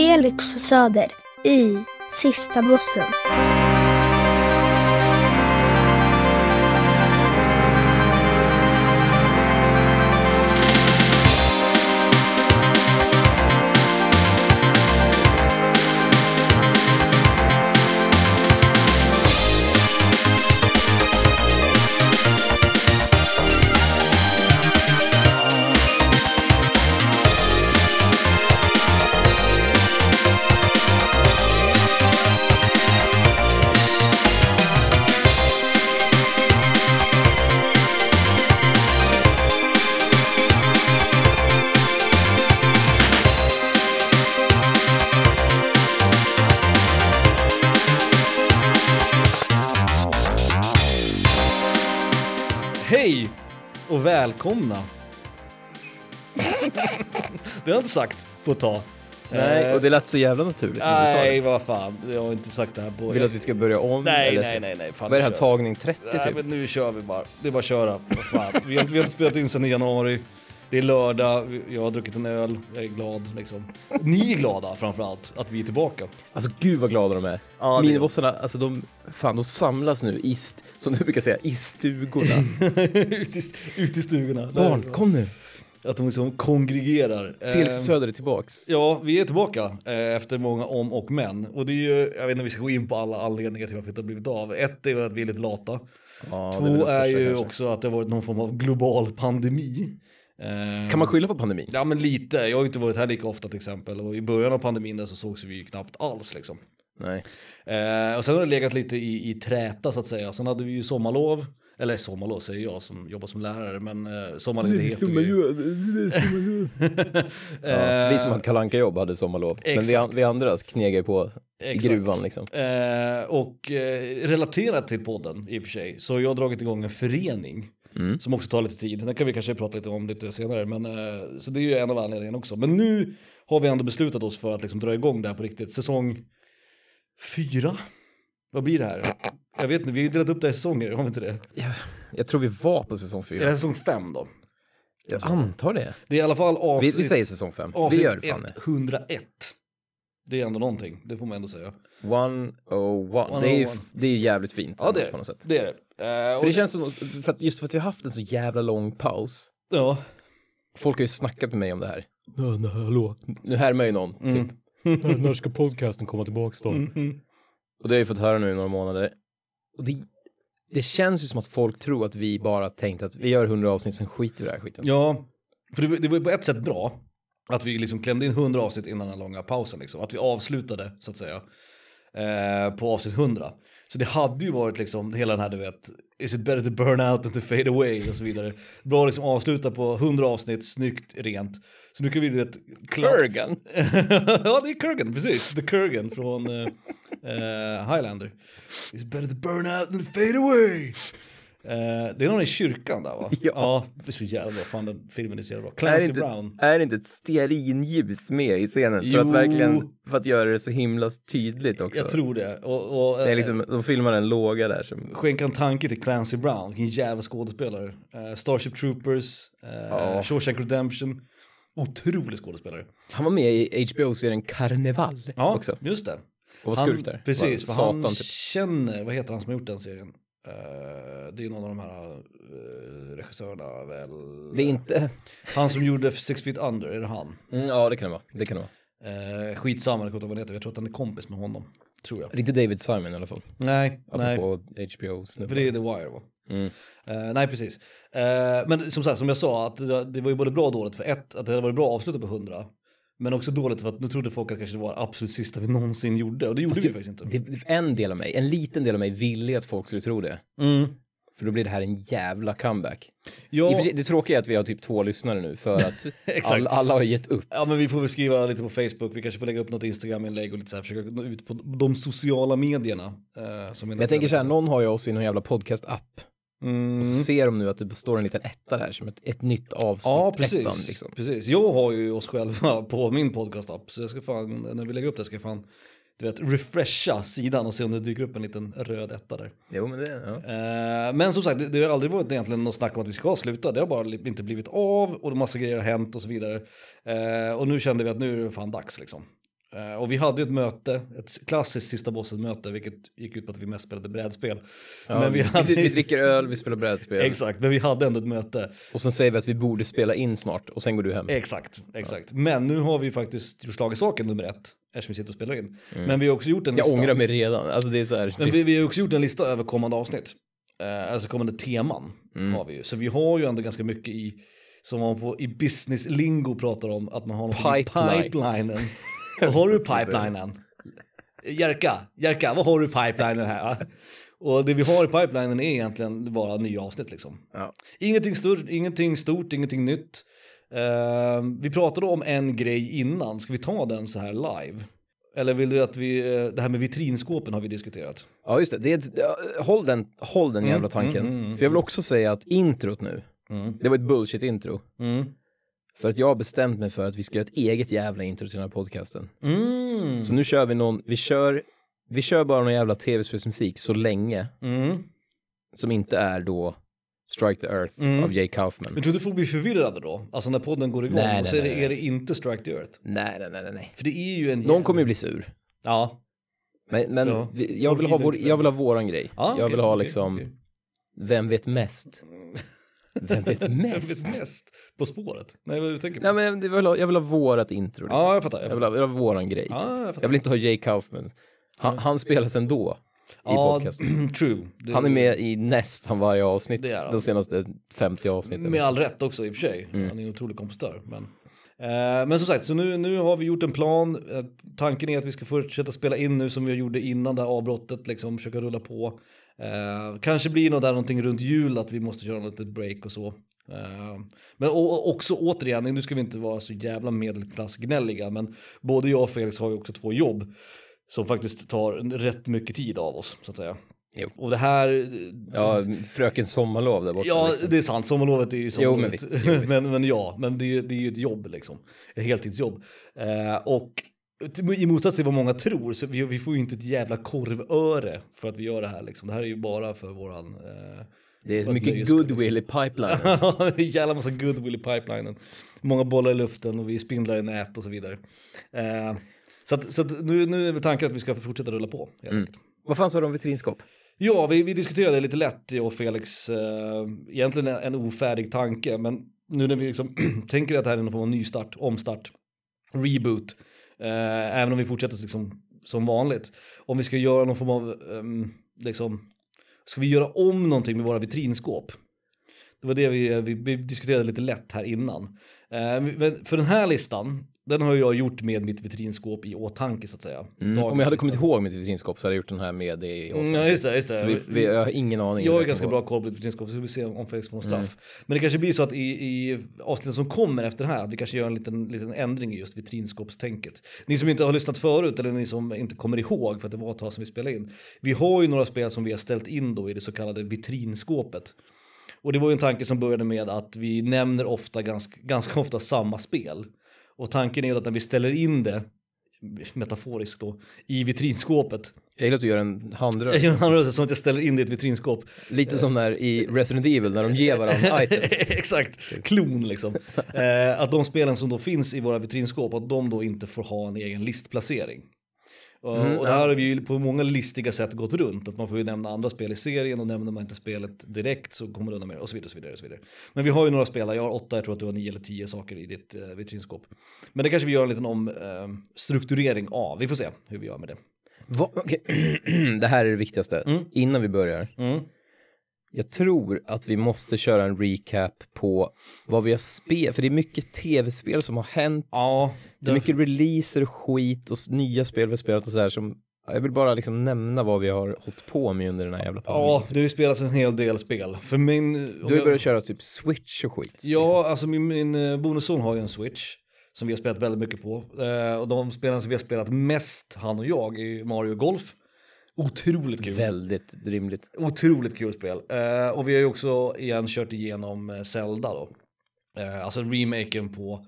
Felix och Söder i Sista bussen. Välkomna. det har jag inte sagt på ett tag. Nej, Eh, och det lät så jävla naturligt när du sa Nej, det. vad fan. Jag har inte sagt det här på... Vill du att vi ska börja om? Nej, eller nej, så? nej, nej. Fan, Vad är det här, tagning 30 Nej, typ? men nu kör vi bara. Det är bara att köra. Vad fan. Vi, har, vi har inte spelat in sedan i januari. Det är lördag, jag har druckit en öl, jag är glad liksom. Ni är glada framförallt att vi är tillbaka. Alltså gud vad glada de är. Ja, det är Minibossarna, alltså de, fan de samlas nu i, st- som du brukar säga, i stugorna. Ute i, ut i stugorna. Barn, kom nu! Att de liksom kongregerar. Felix Eh, Söder är tillbaks. Ja, vi är tillbaka eh, efter många om och men. Och det är ju, jag vet inte om vi ska gå in på alla anledningar till varför det har blivit av. Ett är att vi är lite lata. Ja, Två är, är, ju kanske. också att det har varit någon form av global pandemi. Eh, Kan man skylla på pandemin? Ja men lite, jag har inte varit här lika ofta till exempel. Och i början av pandemin där så sågs vi ju knappt alls liksom. Nej. Eh, och sen har det legat lite i, i träta så att säga. Sen hade vi ju sommarlov. Eller sommarlov säger jag som jobbar som lärare, men eh, sommarledighet. vi. Ja, vi som hade kalanka jobb hade sommarlov. Men vi, exakt. vi andra knegar ju på i Exakt. gruvan liksom. Eh, och eh, relaterat till podden i och för sig så har jag dragit igång en förening Mm. som också tar lite tid. Den kan vi kanske prata lite om lite senare. Men, eh, så det är ju en av anledningarna också. Men nu har vi ändå beslutat oss för att liksom dra igång det här på riktigt. Säsong fyra? Vad blir det här? Jag vet inte, vi har ju delat upp det i säsonger, har vi inte det? Jag, jag tror vi var på säsong Är det fyra. säsong fem då? Jag antar det. Det är i alla fall Vi, avsnitt, vi säger säsong fem. Vi avsnitt gör det fan det. 101. Det är ändå någonting, det får man ändå säga. One oh one. Det är ju 101. det är jävligt fint. Ja det är på något sätt. det. Är det. Eh, För det känns som, för att, just för att vi har haft en så jävla lång paus. Ja. Folk har ju snackat med mig om det här. Nej, nej, hallå. Nu härmar ju någon, Mm. typ. När ska podcasten komma tillbaks då? Mhm. Och det har jag fått höra nu i några månader. Och det, det känns ju som att folk tror att vi bara tänkt att vi gör 100 avsnitt, sen skiter vi i den här skiten. Ja, för det, var- det var ju på ett sätt bra att vi liksom klämde in 100 avsnitt innan den långa pausen. Liksom. Att vi avslutade, så att säga, eh, på avsnitt 100. Så det hade ju varit liksom hela den här, du vet, is it better to burn out than to fade away och så vidare. Bra liksom avsluta på 100 avsnitt, snyggt, rent. Så nu kan vi, du vet, Kurgan! ja, det är Kurgan, precis. The Kurgan från eh, Highlander. It's better to burn out than to fade away. Eh, det är någon i kyrkan där va? Ja. det är så jävla bra. Fan den filmen är så jävla bra. Är Clancy inte, Brown. är inte ett stearinljus med i scenen? För Jo. att verkligen, för att göra det så himla tydligt också. Jag tror det. Och, och, Det är eh, liksom, de filmar en låga där som, Skänka en tanke till Clancy Brown, vilken jävla skådespelare. Eh, Starship Troopers, uh, Ja. Shawshank Redemption. Otrolig skådespelare. han var med i HBO-serien Karneval Ja, också. just det. Och var skurk där. Precis, för var han satan typ. känner, vad heter han som har gjort den serien? Eh, det är någon av de här uh, regissörerna väl. Det är inte, Han som gjorde Six Feet Under, är det han? mm, ja det kan det vara. Det kan det vara. Uh, skitsamma, jag kommer inte vad han heter. Jag tror att han är kompis med honom. Tror jag. Det är inte David Simon i alla fall. Nej, nej. Apropå HBO-snubbar. För det är The Wire va? Mm. Eh, nej, precis. Eh, men som sagt, som jag sa, att det, det var ju både bra och dåligt. För ett, att det hade varit bra att avsluta på 100. Men också dåligt för att nu trodde folk att kanske det var absolut sista vi någonsin gjorde. Och det gjorde Fast vi det- faktiskt inte. Det, en del av mig, en liten del av mig ville att folk skulle tro det. Mm. För då blir det här en jävla comeback. Ja, det tråkiga är att vi har typ två lyssnare nu för att all, alla har gett upp. ja, men vi får väl skriva lite på Facebook. Vi kanske får lägga upp något Instagram-inlägg och lite så här, försöka nå ut på de sociala medierna. eh, jag tänker så här, någon har ju oss i någon jävla podcast-app. Mm. Och så ser de nu att det står en liten etta där som ett, ett nytt avsnitt. Ja, precis. Ettan, liksom. precis. Jag har ju oss själva på min podcast-app. Så jag ska fan, när vi lägger upp det ska jag fan, du vet, refresha sidan och se om det dyker upp en liten röd etta där. Jo, men det, ja. Eh, men som sagt, det, det har aldrig varit egentligen något snack om att vi ska sluta. Det har bara inte blivit av och massa grejer har hänt och så vidare. Eh, och nu kände vi att nu är det fan dags liksom. Eh, och vi hade ett möte, ett klassiskt sista bossen-möte, vilket gick ut på att vi mest spelade brädspel. Ja, men vi hade... vi dricker öl, vi spelar brädspel. Exakt, men vi hade ändå ett möte. Och sen säger vi att vi borde spela in snart och sen går du hem. Exakt, exakt. Men nu har vi faktiskt gjort slag i saken nummer ett, eftersom vi sitter och spelar in. Men vi har också gjort en Mm. Jag lista. ångrar mig redan. Alltså det är så här. Men vi, vi har också gjort en lista över kommande avsnitt. Eh, alltså kommande teman Mm. har vi ju. Så vi har ju ändå ganska mycket i, som man på, i business lingo pratar om, att man har något i Pipeline. pipelinen. vad har du i pipelinen? Jerka, Jerka, vad har du i pipelinen här? Och det vi har i pipelinen är egentligen bara nya avsnitt liksom. Ja. Ingenting stort, ingenting stort, ingenting nytt. Eh, vi pratade om en grej innan, ska vi ta den så här live? Eller vill du att vi, eh, det här med vitrinskåpen har vi diskuterat. Ja, just det. det är håll den, håll den jävla tanken. mm, mm, För jag vill också säga att introt nu, Mm. det var ett bullshit-intro. Mm. För att jag har bestämt mig för att vi ska göra ett eget jävla intro till den här podcasten. Mm. Så nu kör vi någon, vi kör, vi kör bara någon jävla tv-spelsmusik så länge Mm. som inte är då Strike the Earth Mm. av Jay Kaufman. Men tror du folk blir förvirrade då? Alltså när podden går igång Nej, och så nej, är, det, nej, är det inte Strike the Earth. Nej, nej, nej, nej, nej. För det är ju en... Någon kommer ju bli sur. Ja. Men, men Ja. vi, jag, vill ha vår, jag vill ha våran grej. ja jag vill ha liksom, okej. vem vet mest? Vem vet Vem mest? vet mest? På spåret? Nej, vad du tänker på? Nej, men jag vill ha, jag vill ha vårat intro. Liksom. ja, jag fattar. Jag Jag vill ha, jag vill ha våran grej. Ja, jag Jag fattar. vill inte ha Jay Kaufman. Han, han spelas ändå i Ja, podcasten. true. Det- Han är med i nästan varje avsnitt Det är de senaste 50 avsnitten. Med all rätt också i och för sig. Mm. Han är en otrolig kompositör. Men, eh, men som sagt, så nu, nu har vi gjort en plan. Eh, tanken är att vi ska fortsätta spela in nu som vi gjorde innan det här avbrottet. Liksom försöka rulla på. Eh, kanske blir nog där någonting runt jul att vi måste köra något litet break och så. Eh, men och, också återigen, nu ska vi inte vara så jävla medelklassgnälliga. Men både jag och Felix har ju också två jobb. Som faktiskt tar rätt mycket tid av oss så att säga. Jo. Och det här, Ja, fröken sommarlov där borta. Ja, liksom. det är sant. Sommarlovet är ju Jo, sommarlovet. men visst. Jo, visst. men, men ja, men det är, ju- det är ju ett jobb liksom. Ett heltidsjobb. Eh, och i motsats till vad många tror så vi, vi får ju inte ett jävla korvöre för att vi gör det här liksom. Det här är ju bara för våran... Eh, det är mycket goodwill i pipeline. en jävla massa goodwill i pipelinen. Många bollar i luften och vi spindlar i nät och så vidare. Eh, så att, så att nu, nu är väl tanken att vi ska fortsätta rulla på. Mm. Vad fan sa du om vitrinskåp? Ja, vi, vi diskuterade lite lätt, jag och Felix, eh, egentligen en, en ofärdig tanke, men nu när vi liksom tänker att det här är någon form av nystart, omstart, reboot, eh, även om vi fortsätter liksom som vanligt, om vi ska göra någon form av, um, liksom, ska vi göra om någonting med våra vitrinskåp? Det var det vi, eh, vi, vi diskuterade lite lätt här innan. Eh, men för den här listan, den har jag gjort med mitt vitrinskåp i åtanke så att säga. Mm. Om jag hade kommit ihåg mitt vitrinskåp så hade jag gjort den här med det i Mm, åtanke. Ja, just det, just det. Så vi, vi, jag har ingen aning. Jag har ganska bra koll på vitrinskåp, så vi får se om Felix får en straff. Men det kanske blir så att i, i avsnitten som kommer efter det här, att vi kanske gör en liten, liten ändring i just vitrinskåpstänket. Ni som inte har lyssnat förut, eller ni som inte kommer ihåg, för att det var ett tag som vi spelade in. Vi har ju några spel som vi har ställt in då i det så kallade vitrinskåpet. Och det var ju en tanke som började med att vi nämner ofta, ganska, ganska ofta samma spel. Och tanken är att när vi ställer in det, metaforiskt då, i vitrinskåpet. Jag gillar att du gör en Jag handrörelse. gör en handrörelse som att jag ställer in det i ett vitrinskåp. Lite som när i Resident Evil när de ger varandra items. Exakt, klon liksom. Eh, att de spelen som då finns i våra vitrinskåp, att de då inte får ha en egen listplacering. Mm, och det här har vi ju på många listiga sätt gått runt, att man får ju nämna andra spel i serien och nämner man inte spelet direkt så kommer det undan med det och så vidare. Och så vidare, och så vidare. Men vi har ju några spel, jag har åtta, jag tror att du har nio eller tio saker i ditt eh, vitrinskåp. Men det kanske vi gör en liten omstrukturering av, vi får se hur vi gör med det. Va? okej. det här är det viktigaste. Mm. Innan vi börjar. Mm. Jag tror att vi måste köra en recap på vad vi har spelat. För det är mycket tv-spel som har hänt. Ja, Det är mycket releaser och skit och nya spel vi har spelat och så här som jag vill bara liksom nämna vad vi har hållit på med under den här jävla pandemin. Ja, det har ju spelats en hel del spel. För min... Du har ju börjat köra typ Switch och skit. Ja, alltså min, min eh, bonusson har ju en Switch. Som vi har spelat väldigt mycket på. Eh, och de spelen som vi har spelat mest, han och jag, är Mario Golf. Otroligt kul. Väldigt rimligt. Otroligt kul spel. Eh, och vi har ju också igen kört igenom eh, Zelda då. Eh, alltså remaken på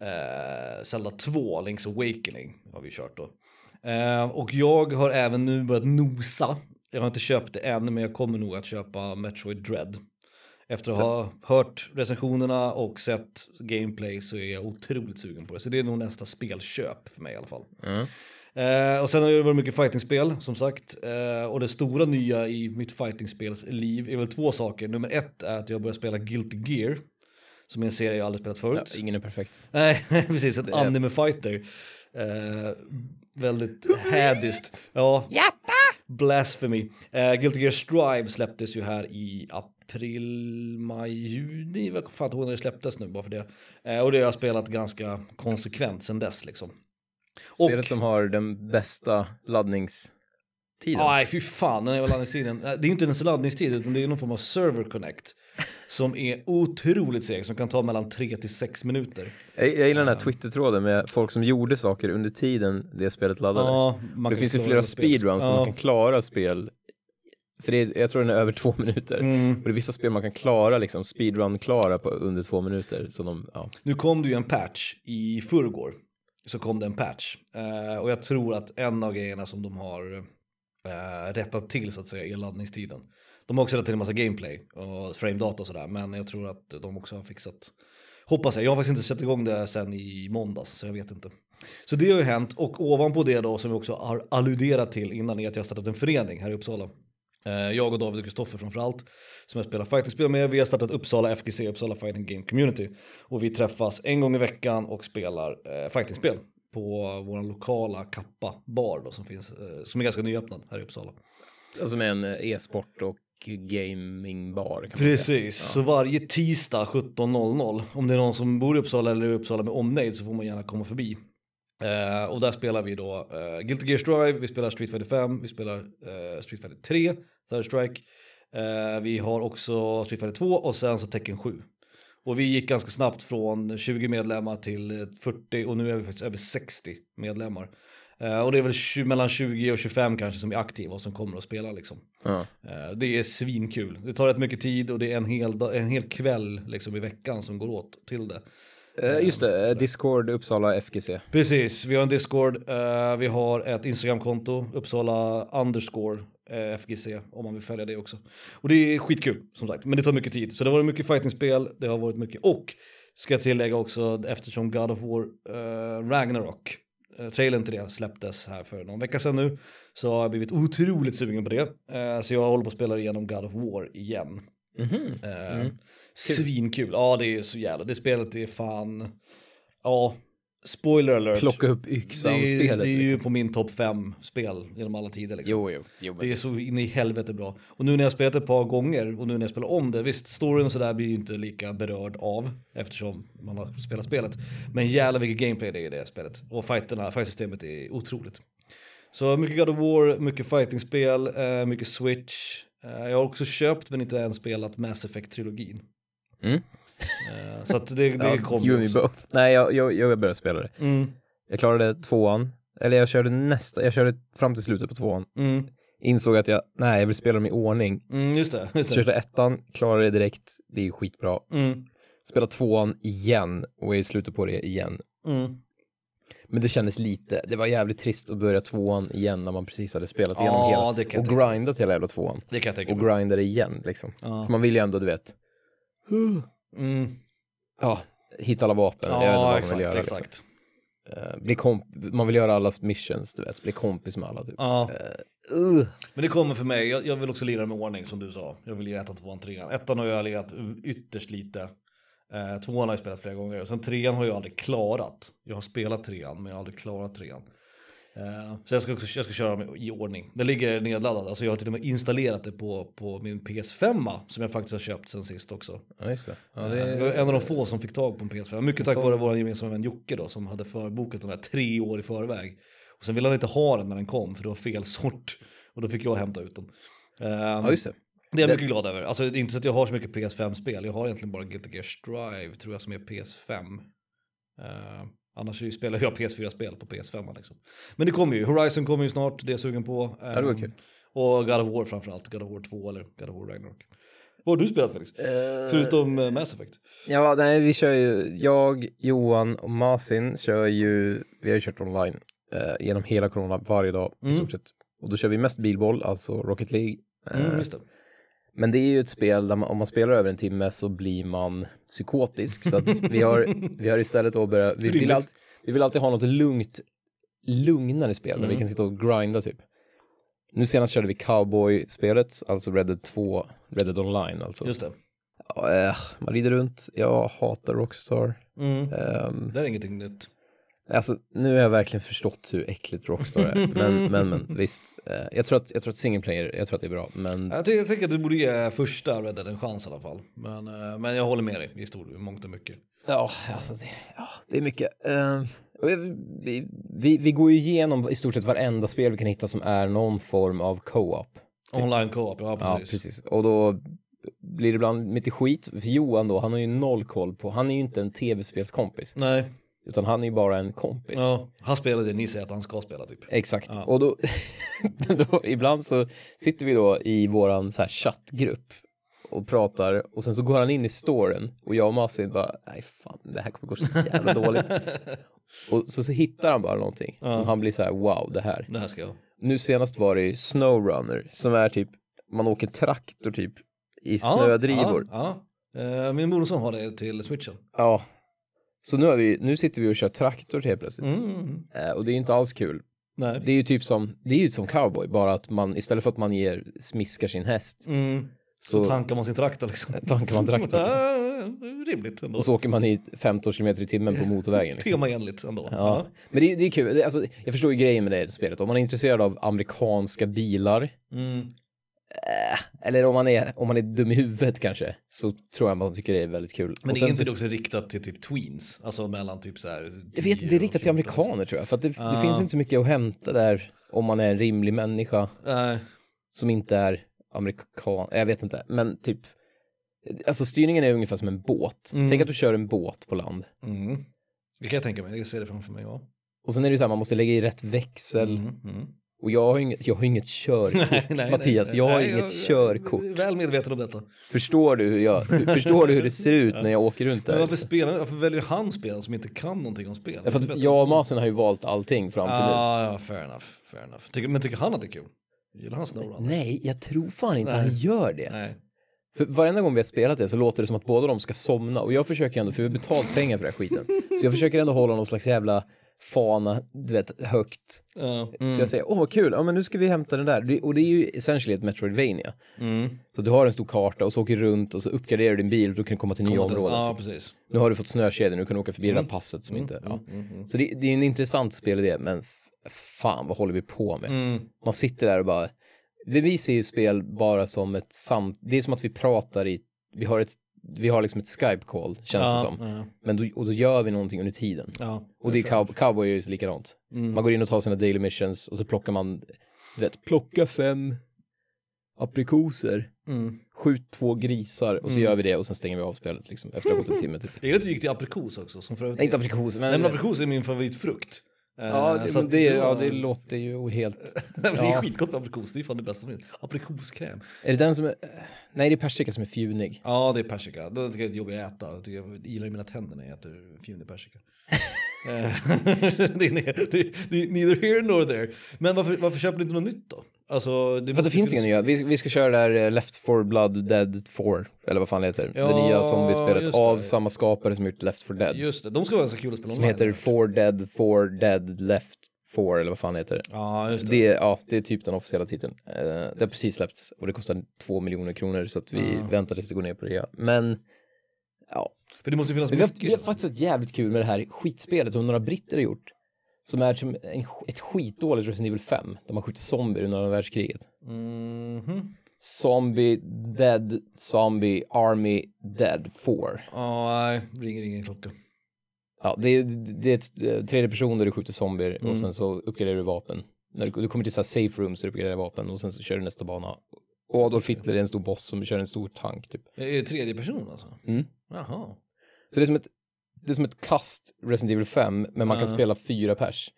eh, Zelda 2, Link's Awakening har vi kört då. Eh, och jag har även nu börjat nosa. Jag har inte köpt det än, men jag kommer nog att köpa Metroid Dread. Efter att ha hört recensionerna och sett gameplay så är jag otroligt sugen på det. Så det är nog nästa spelköp för mig i alla fall. Mm. Eh, och sen har det varit mycket fightingspel som sagt. Eh, och det stora nya i mitt fightingspelsliv är väl två saker. Nummer ett är att jag börjar spela Guilty Gear. Som är en serie jag aldrig spelat Ja, förut. ingen är perfekt. Nej, precis. Ett anime fighter. Eh, väldigt hädiskt. Ja. Blasphemy. Uh, Guilty Gear Strive släpptes ju här i april, maj, juni. Jag kommer fan inte ihåg när det släpptes nu bara för det. Eh, och det har jag spelat ganska konsekvent sedan dess liksom. Spelet som har den bästa laddningstiden. Nej, fy fan, den laddningstiden. Eh, Det är inte ens laddningstid, utan det är någon form av server connect. Som är otroligt seg, som kan ta mellan 3 till 6 minuter. Jag, jag gillar den här Twitter-tråden med folk som gjorde saker under tiden det spelet laddade. Ja, det finns ju flera speedruns Ja. man kan klara spel. För det är, jag tror den är över två minuter. Mm. Och det är vissa spel man kan klara liksom speedrun-klara under två minuter. Så de, ja. Nu kom det ju en patch i förrgår. Så kom det en patch. Eh, och jag tror att en av grejerna som de har eh, rättat till så att säga är laddningstiden. De har också rättat till en massa gameplay och frame data och sådär. Men jag tror att de också har fixat. Hoppas jag. Jag har faktiskt inte sett igång det sen i måndags så jag vet inte. Så det har ju hänt och ovanpå det då som vi också har alluderat till innan är att jag har startat en förening här i Uppsala. Eh, Jag och David och Kristoffer framförallt som jag spelar fightingspel med. Vi har startat Uppsala FGC, Uppsala Fighting Game Community. Och vi träffas en gång i veckan och spelar eh, fightingspel på vår lokala Kappa bar då, som, finns, eh, som är ganska nyöppnad här i Uppsala. Alltså med en eh, e-sport och gamingbar. Precis, så varje tisdag 17.00 om det är någon som bor i Uppsala eller i Uppsala med omnejd så får man gärna komma förbi. Eh, och där spelar vi då uh, Guilty Gear Strive, vi spelar Street Fighter 5, vi spelar eh, Street Fighter 3, Third Strike. Eh, vi har också Street Fighter 2 och sen så Tekken 7. Och vi gick ganska snabbt från 20 medlemmar till eh, 40 och nu är vi faktiskt över 60 medlemmar. Eh, och det är väl 20, mellan 20 och 25 kanske som är aktiva och som kommer att spela liksom. Eh, Det är svinkul. Det tar rätt mycket tid och det är en hel, dag- en hel kväll liksom i veckan som går åt till det. Eh, Just det, eh, Discord Uppsala FGC. Precis, vi har en Discord, eh, vi har ett Instagramkonto, Uppsala underscore eh, FGC om man vill följa det också. Och det är skitkul som sagt, men det tar mycket tid. Så det har varit mycket fightingspel, det har varit mycket, och ska jag tillägga också eftersom God of War eh, Ragnarok, eh, trailern till det släpptes här för någon vecka sedan nu, så har jag blivit otroligt sugen på det. Eh, så jag håller på att spela igenom God of War igen. Mhm. Eh, Svinkul, ja det är så jävla, det spelet är fan, ja, spoiler alert. Plocka upp det är, yxan-spelet. det är ju liksom. på min topp fem spel genom alla tider liksom. Jo, jo, jo. Det är visst. så in i helvete bra. Och nu när jag spelat ett par gånger och nu när jag spelar om det, visst storyn och sådär blir ju inte lika berörd av eftersom man har spelat spelet. Men jävla vilket gameplay det är i det spelet. Och fighterna, fightsystemet är otroligt. Så mycket God of War, mycket fightingspel, eh, mycket Switch. Eh, jag har också köpt men inte än spelat Mass Effect-trilogin. Mm. Eh, så att det, det Ja, you också. both. Nej, jag, jag, jag började spela det. Mm, Jag klarade tvåan. Eller jag körde nästa, jag körde fram till slutet på tvåan. mm, Insåg att jag, nej, jag vill spela dem i ordning. mm, just det. Just det. körde ettan, klarade det direkt. Det är ju skitbra. Mm, Spela tvåan igen och är i slutet på det igen. mm. Men det kändes lite, det var jävligt trist att börja tvåan igen när man precis hade spelat igenom Ja, hela. Och tänka. grindat hela jävla tvåan. Det kan jag tänka Och grindade igen liksom. Ja. För man vill ju ändå, du vet, Mm. ja, hitta alla vapen. inte vad Ja, man exakt, vill göra. exakt. Liksom. Eh, bli komp- man vill göra allas missions, du vet. Bli kompis med alla typ. Ja. Uh. Men det kommer för mig, jag, jag vill också lira med ordning som du sa. Jag vill lira ettan, tvåan, trean. Ettan har jag lirat ytterst lite. Eh, tvåan har jag spelat flera gånger. Sen trean har jag aldrig klarat. Jag har spelat trean men jag har aldrig klarat trean. Eh, så jag ska, också, jag ska köra med, i ordning. Den ligger nedladdad, alltså jag har till och med installerat det på, på min PS5 som jag faktiskt har köpt sen sist också. Ja, just det. Ja, Det det var en av de få som fick tag på en PS5. Mycket tack Så- vare vår gemensamma vän Jocke då som hade förbokat den där tre år i förväg. Och sen ville han inte ha den när den kom för det var fel sort. Och då fick jag hämta ut den. Ehm, ja, just det. det är jag mycket glad över. Alltså det är inte så att jag har så mycket PS5-spel. Jag har egentligen bara Guilty Gear Strive tror jag som är PS5. Ehm, annars spelar jag PS4-spel på PS5 liksom. Men det kommer ju. Horizon kommer ju snart, det är jag sugen på. Ja, det var Ehm, kul. Och God of War framförallt. God of War 2 eller God of War Ragnarok. Vad har du spelat Felix? Förutom eh, Mass Effect? Ja, nej, vi kör ju, jag, Johan och Masin kör ju, vi har ju kört online eh, genom hela corona varje dag i Mm. stort sett. Och då kör vi mest bilboll, alltså Rocket League. Eh, Mm, just det. Men det är ju ett spel där man, om man spelar över en timme så blir man psykotisk. Så vi har, vi har istället då börjat, vi vill, alltid, vi vill alltid ha något lugnt, lugnare spel där vi Mm. kan sitta och grinda typ. Nu senast körde vi Cowboy-spelet, alltså Red Dead 2, Red Dead Online alltså. Just det. Ja, eh, man rider runt, jag hatar Rockstar. Mm. Ehm, Det är ingenting nytt. Alltså, nu har jag verkligen förstått hur äckligt Rockstar är. Men, men, men visst. Eh, jag tror att, jag tror att single player, jag tror att det är bra. Men Jag, tycker, jag tänker att du borde ge första Red Dead en chans i alla fall. Men, eh, men jag håller med dig i stor mångt och mycket. ja, alltså det, ja, det är mycket. Jag- vi, vi, vi går ju igenom i stort sett varenda spel vi kan hitta som är någon form av co-op. Online co-op, ja Ja, precis. precis. Och då blir det ibland lite skit. För Johan då, han har ju noll koll på, han är ju inte en tv-spelskompis. Nej, Utan han är ju bara en kompis. ja, han spelar det ni säger att han ska spela typ. Exakt. Ja. Och då, då, ibland så sitter vi då i våran så här chattgrupp och pratar och sen så går han in i storen och jag och Masin bara, nej fan, det här kommer gå så jävla dåligt. Och så, så hittar han bara någonting som han blir så här, wow, det här. Det här ska jag. Nu senast var det ju Snowrunner som är typ, man åker traktor typ i snödrivor. Ja, ja. Eh, min morson har det till switchen. Ja. Så nu, har vi, nu sitter vi och kör traktor helt plötsligt. Mm. Eh, och det är ju inte alls kul. Nej. Det är ju typ som, det är ju som cowboy, bara att man istället för att man ger, smiskar sin häst Mm. Så så tankar man sin traktor liksom. tankar man traktorn. Ja, rimligt ändå. Och så åker man i 15 km i timmen på motorvägen. Liksom. Temaenligt ändå. Ja. Men det, är- det är kul, alltså, jag förstår ju grejen med det spelet. Om man är intresserad av amerikanska bilar, Mm. Eller om man är, om man är dum i huvudet kanske, så tror jag man tycker det är väldigt kul. Men Och är inte så- det också riktat till typ tweens? Alltså mellan typ så här. Jag vet, 10 det är riktat till 14. amerikaner tror jag, för att det, det Ja. finns inte så mycket att hämta där om man är en rimlig människa Nej. som inte är amerikan, jag vet inte, men typ, alltså styrningen är ungefär som en båt. Mm. Tänk att du kör en båt på land. Mm. Det kan jag tänka mig, jag ser det framför mig. Ja. Och sen är det ju så här, man måste lägga i rätt växel. Mm. Och jag har inget, jag har inget körkort. Nej, nej, Mattias, nej, jag har inget jag- körkort. Väl medveten om detta. Förstår du hur jag, förstår du hur det ser ut när jag åker runt Men där? varför, spelar, varför väljer han spel som inte kan någonting om spel? För att jag och Masen har ju valt allting fram till nu. Ah, ja, fair enough. Fair enough. Tycker, men tycker han att det är kul? Gillar han Snowrunner? Nej, jag tror fan inte han gör det. Nej. För varenda gång vi har spelat det så låter det som att båda de ska somna. Och jag försöker ändå, för vi har betalt pengar för den här skiten. Så jag försöker ändå hålla någon slags jävla fana, du vet, högt. Ja. Så jag säger, åh vad kul, ja men nu ska vi hämta den där. Och det är ju essentially ett Metroidvania. Mm. Så du har en stor karta och så åker du runt och så uppgraderar du din bil och du kan komma till nya Komma till- områden. Ja, typ. Nu har du fått snökedjor, nu kan du åka förbi det där passet som inte... Ja. Så det, det är en intressant spelidé, men fan vad håller vi på med? Mm. Man sitter där och bara... Vi, vi ser ju spel bara som ett samt... Det är som att vi pratar i... Vi har ett, vi har liksom ett Skype-call, känns det som. Ja, Men då, och då gör vi någonting under tiden. ja. Och det är cow, cowboy är ju likadant. Mm. Man går in och tar sina daily missions och så plockar man, du vet, plocka fem aprikoser, Mm. skjut två grisar och så gör vi det och sen stänger vi av spelet liksom efter att ha gått en timme typ. Jag gillar att du gick till aprikos också. Som för övrigt Nej, inte aprikoser, men... Nej, men aprikos är min favoritfrukt. Eh, Ja, det, så det, då- ja, det låter ju helt... det är ja. skitgott med aprikos, det är fan det bästa som finns. Aprikoskräm. Är det den som är... Nej, det är persika som är fjunig. Ja, det är persika. Det tycker jag är jobbigt att äta. Jag, tycker jag gillar mina tänder när jag äter fjunig persika. Eh, det, är, det, det är neither here nor there. Men varför, varför köper du inte något nytt då? Alltså, det, För det finns inga nya. Vi, vi ska köra det här eh, Left 4 Blood Dead 4, eller vad fan det heter. Ja, det nya zombiespelet just det. av samma skapare som gjort Left 4 Dead. Just det, de ska vara ganska kul att spela som heter 4 Dead 4 Dead Left 4, eller vad fan det heter. Ja, just det. Det, ja, det är typ den officiella titeln. Eh, det har precis släppts och det kostar två miljoner kronor så att vi väntar tills det går ner på det. Men, ja. För det måste finnas vi, har, vi har faktiskt ett jävligt kul med det här skitspelet som några britter har gjort. Som är som en, ett skitdåligt Resident Evil 5. Där man skjuter zombier under andra världskriget. Mhm. Zombie Dead Zombie Army Dead 4. Ja, nej, ringer ingen klocka. Ja, det är, det är ett eh, tredje person där du skjuter zombier och sen så uppgraderar du vapen. När du, du kommer till så safe rooms där du uppgraderar vapen och sen så kör du nästa bana. Och Adolf Hitler är en stor boss som kör en stor tank typ. Är det tredje person alltså? Mm. Jaha. Så det är som ett, det är som ett kast Resident Evil 5 men man kan Ja. spela fyra pers.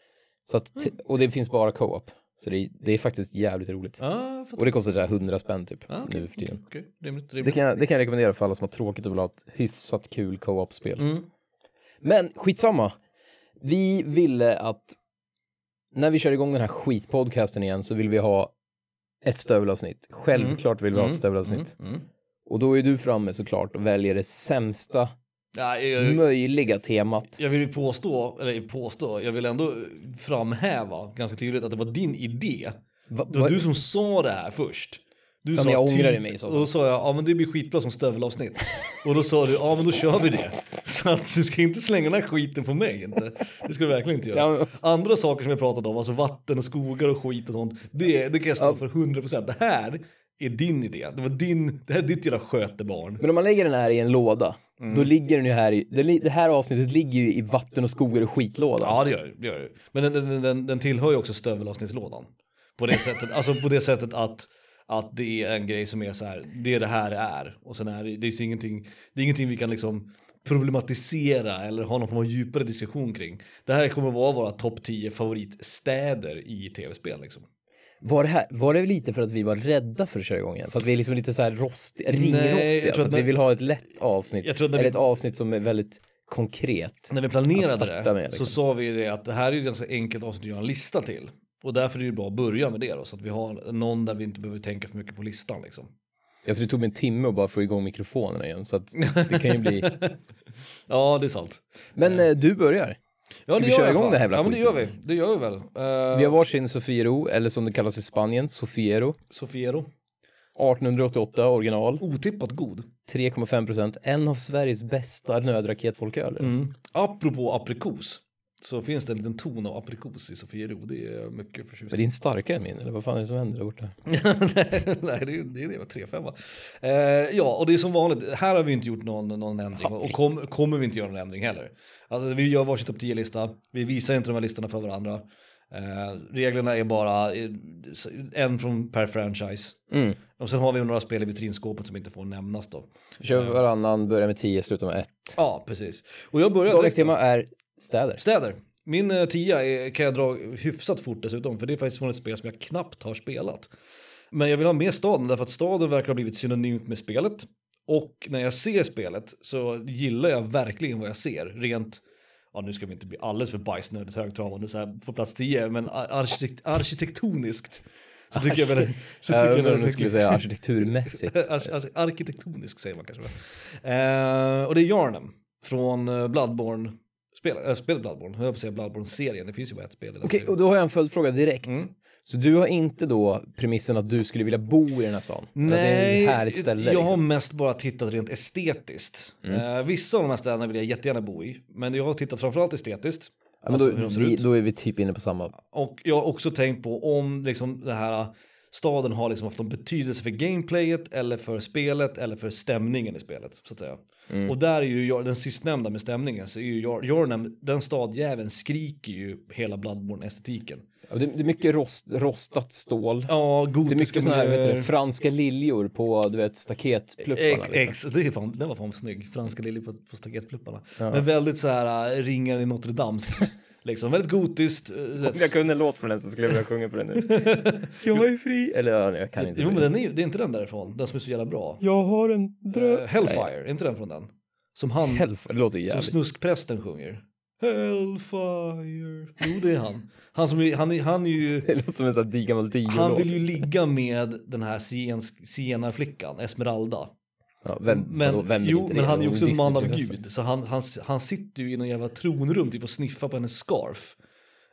Så att, t- och det finns bara co-op. Så det är, det är faktiskt jävligt roligt. Ja, jag fattar. Och det kostar så här 100 spänn typ Ja, okej, nu för tiden. Okej, rimligt, Det rimligt. kan, jag, det kan jag rekommendera för alla som har tråkigt och vill ha ett hyfsat kul co-op-spel. Mm. Men skitsamma. Vi ville att när vi kör igång den här skitpodcasten igen så vill vi ha ett stövelavsnitt. Självklart vill vi ha ett stövelavsnitt. Mm. Och då är du framme såklart och väljer det sämsta Ja, jag, möjliga temat. jag vill ju påstå, eller påstå, jag vill ändå framhäva ganska tydligt att det var din idé. Va, Det var va, du som sa det här först. Du Ja, men jag ångrar mig i så Och fall. då sa jag, ja men det blir skitbra som stövelavsnitt. och då sa du, ja men då kör vi det. Så att du ska inte slänga den här skiten på mig inte. Det ska du verkligen inte göra. Ja, Andra saker som vi pratat om, alltså vatten och skogar och skit och sånt. Det, det kan jag stå för 100%. Det här är din idé. Det var din, det här är ditt jävla skötebarn. Men om man lägger den här i en låda, Mm. då ligger den ju här i, det, här avsnittet ligger ju i vatten och skogar och skitlådan. Ja det gör det. Gör det. Men den, den, den, den tillhör ju också stövelavsnittslådan. På det sättet, alltså på det sättet att, att det är en grej som är så här, det är det här det är. Och sen är det, det är ingenting, det är ingenting vi kan liksom problematisera eller ha någon form av djupare diskussion kring. Det här kommer vara våra topp 10 favoritstäder i tv-spel liksom. Var, det här, var det lite för att vi var rädda för att köra igång igen? För att vi är liksom lite så här rost, ringrostiga, så att när- vi vill ha ett lätt avsnitt. Jag tror eller vi- ett avsnitt som är väldigt konkret. När vi planerade det med, liksom. så sa vi det att det här är ett ganska enkelt avsnitt att göra en lista till. Och därför är det bra att börja med det då, så att vi har någon där vi inte behöver tänka för mycket på listan liksom. Alltså det tog mig en timme att bara få igång mikrofonerna igen, så att det kan ju bli... Ja, det är sant. Men eh, du börjar. Ja, Ska vi köra igång det här jävla Ja, men det gör vi. Det gör vi väl. Uh, Vi har varsin Sofiero, eller som det kallas i Spanien, Sofiero. Sofiero. 1888 original, Otippat god. 3,5 procent. En av Sveriges bästa nödraketfolköl. alltså. Mm. Apropå aprikos. Så finns det en liten ton av aprikos i Sofiero. Det är mycket förtjust. är inte starkare än min, eller vad fan är det som händer där borta? Nej, det är det, är det var 3-5 eh, Ja, och det är som vanligt. Här har vi inte gjort någon, någon ändring och kom, kommer vi inte göra någon ändring heller. Alltså, vi gör varsin topp 10-lista. Vi visar inte de här listorna för varandra. Eh, reglerna är bara eh, en från per franchise. Mm. Och sen har vi några spel i vitrinskåpet som inte får nämnas då. Vi kör varannan, börjar med 10, slutar med 1. Ja, precis. Och jag börjar Dagens tema är städer. Städer. Min eh, tia är, kan jag dra hyfsat fort dessutom, för det är faktiskt från ett spel som jag knappt har spelat. Men jag vill ha med staden därför att staden verkar ha blivit synonymt med spelet. Och när jag ser spelet så gillar jag verkligen vad jag ser. Rent, ja nu ska vi inte bli alldeles för bajsnödigt högtravande så här på plats 10, men ar- arkitekt, arkitektoniskt. Så tycker jag väl... Så tycker Jag väldigt du skulle säga arkitekturmässigt. Ar- ar- arkitektonisk säger man kanske. Eh, och det är Yarnum från eh, Bloodborne, spel, äh, spelet Bloodborne, höll jag på att säga Bloodborne-serien, det finns ju bara ett spel i den Okej, serien. och då har jag en följdfråga direkt. Mm. Så du har inte då premissen att du skulle vilja bo i den här stan? Att det är Nej, ett härligt ställe jag har liksom. mest bara tittat rent estetiskt. Eh, vissa av de här städerna vill jag jättegärna bo i, men jag har tittat framförallt estetiskt. ja, men alltså då, hur de ser vi, ut. då är vi typ inne på samma. Och jag har också tänkt på om liksom det här staden har liksom haft någon betydelse för gameplayet eller för spelet eller för stämningen i spelet så att säga. Mm. Och där är ju den sistnämnda med stämningen så är ju Yarnam, den stadjäveln skriker ju hela Bloodborne-estetiken. Ja, det, är mycket rost, rostat stål. Ja, Det är gotiska mycket såna här, vet du, franska liljor på, du vet, staketplupparna. Ex, Liksom. ex, det är fan, den var fan snygg, franska liljor på, på staketplupparna. Men väldigt så här äh, ringar i Notre Dame liksom, väldigt gotiskt. äh, Om jag kunde en låt från den så skulle jag vilja sjunga på den nu. jag är fri. Eller ja, jag kan inte. Jo men den är, ju- det är inte den därifrån, den som är så jävla bra. Jag har en dröm. Uh, Hellfire, är inte den från den? Som han, Hellfire, det låter som jävligt. snuskprästen sjunger. Hellfire. Jo det är han. Han, som, är- han, är- han är ju, Det låter som en sån här gammal han vill ju ligga med den här zigenarflickan, Esmeralda. Ja, vem, Men, vadå, vem jo, men han är ju också en man av gud. Så han, han, han sitter ju i någon jävla tronrum typ och sniffar på hennes scarf.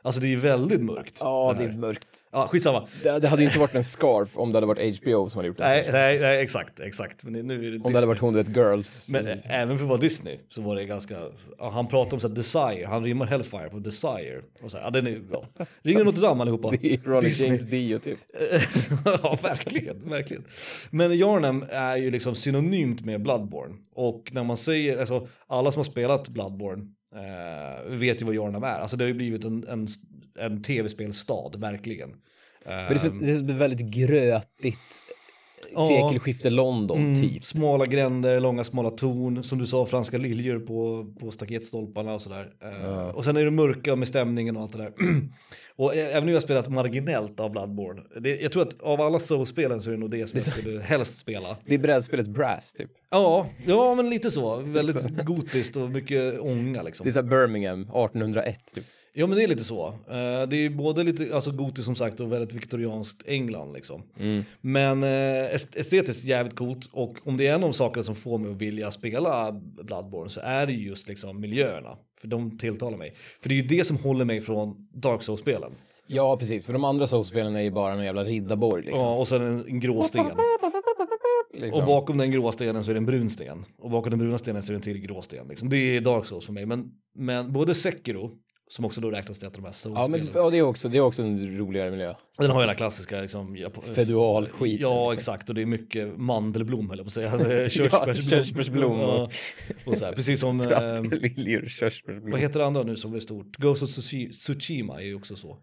Alltså det är ju väldigt mörkt. Ja, det är mörkt. Ja, skitsamma. Det, det hade ju inte varit en scarf om det hade varit HBO som hade gjort det. Nej, nej, nej, exakt, exakt. Men nu är det Om Disney. det hade varit hon, du vet, Girls. Men ä- även för att vara Disney så var det ganska, han pratar om så här desire, han rimmar Hellfire på desire. Och så här, ja, den är, ja. Ringer Notre Dame allihopa. det är Ronny. James Dio typ. ja, verkligen, verkligen. Men Yarnam är ju liksom synonymt med Bloodborne. Och när man säger, alltså alla som har spelat Bloodborne eh, vet ju vad Yarnam är. Alltså det har ju blivit en, en, en tv-spelstad, verkligen. Men det är, det är väldigt grötigt. Ja. Sekelskifte London, Mm, typ. Smala gränder, långa smala torn, som du sa, franska liljor på, på staketstolparna och sådär. Eh, Och sen är det mörka med stämningen och allt det där. och även jag har spelat marginellt av Bloodborne, det, jag tror att av alla Soul-spelen så är det nog det som jag skulle helst spela. Det är brädspelet Brass, typ. Ja, ja men lite så. Väldigt gotiskt och mycket ånga liksom. Det är så Birmingham, 1801, typ. Ja men det är lite så. Eh, det är både lite alltså, gotiskt som sagt och väldigt viktorianskt England liksom. Men eh, est- estetiskt jävligt coolt och om det är en av sakerna som får mig att vilja spela Bloodborne så är det just liksom miljöerna. För de tilltalar mig. För det är ju det som håller mig från Dark Souls-spelen. Ja, precis. För de andra Souls-spelen är ju bara en jävla riddarborg liksom. Ja, och sen en, en grå sten. liksom. Och bakom den grå stenen så är det en brun sten. Och bakom den bruna stenen så är det en till grå sten. Liksom. Det är Dark Souls för mig. Men, men både Sekiro, som också då räknas till ett av de här Ja, men ja, det, är också, det är också en roligare miljö. Den har hela klassiska liksom, Japo- Feudalskiten, Ja, liksom. exakt. Och det är mycket mandelblom höll jag på att säga. Det är Körsbärsblom. körsbärsblom och- Ja, och så här, precis som... eh, Franska viljor, vad körsbärsblom. heter det andra nu som är stort? Ghost of Tsushi- Tsushima är ju också så.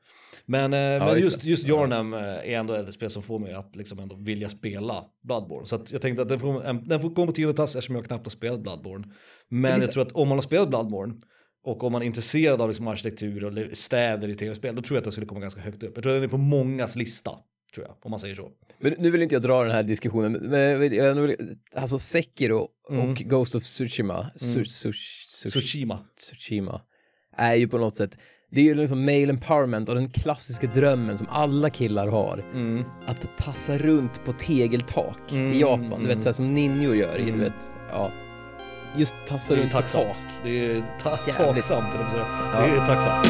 Men, eh, men just just, Yarnam eh, är ändå ett spel som får mig att liksom ändå vilja spela Bloodborne. Så jag tänkte att den får, en- den får komma på tionde plats eftersom jag knappt har spelat Bloodborne. Men är jag tror att om man har spelat Bloodborne och om man är intresserad av liksom arkitektur och städer i tv-spel, då tror jag att den skulle komma ganska högt upp. Jag tror att den är på mångas lista, tror jag, om man säger så. Men nu vill inte jag dra den här diskussionen, men jag vill, alltså Sekiro och Ghost of Tsushima, Su, su, su, Tsushima. Tsushima, är ju på något sätt, det är ju liksom male empowerment och den klassiska drömmen som alla killar har. Mm. Att tassa runt på tegeltak i Japan, du vet såhär som ninjor gör i, du vet, ja. Just tassa Det är runt på tak. Det är ta- jag. Det är tacksamt.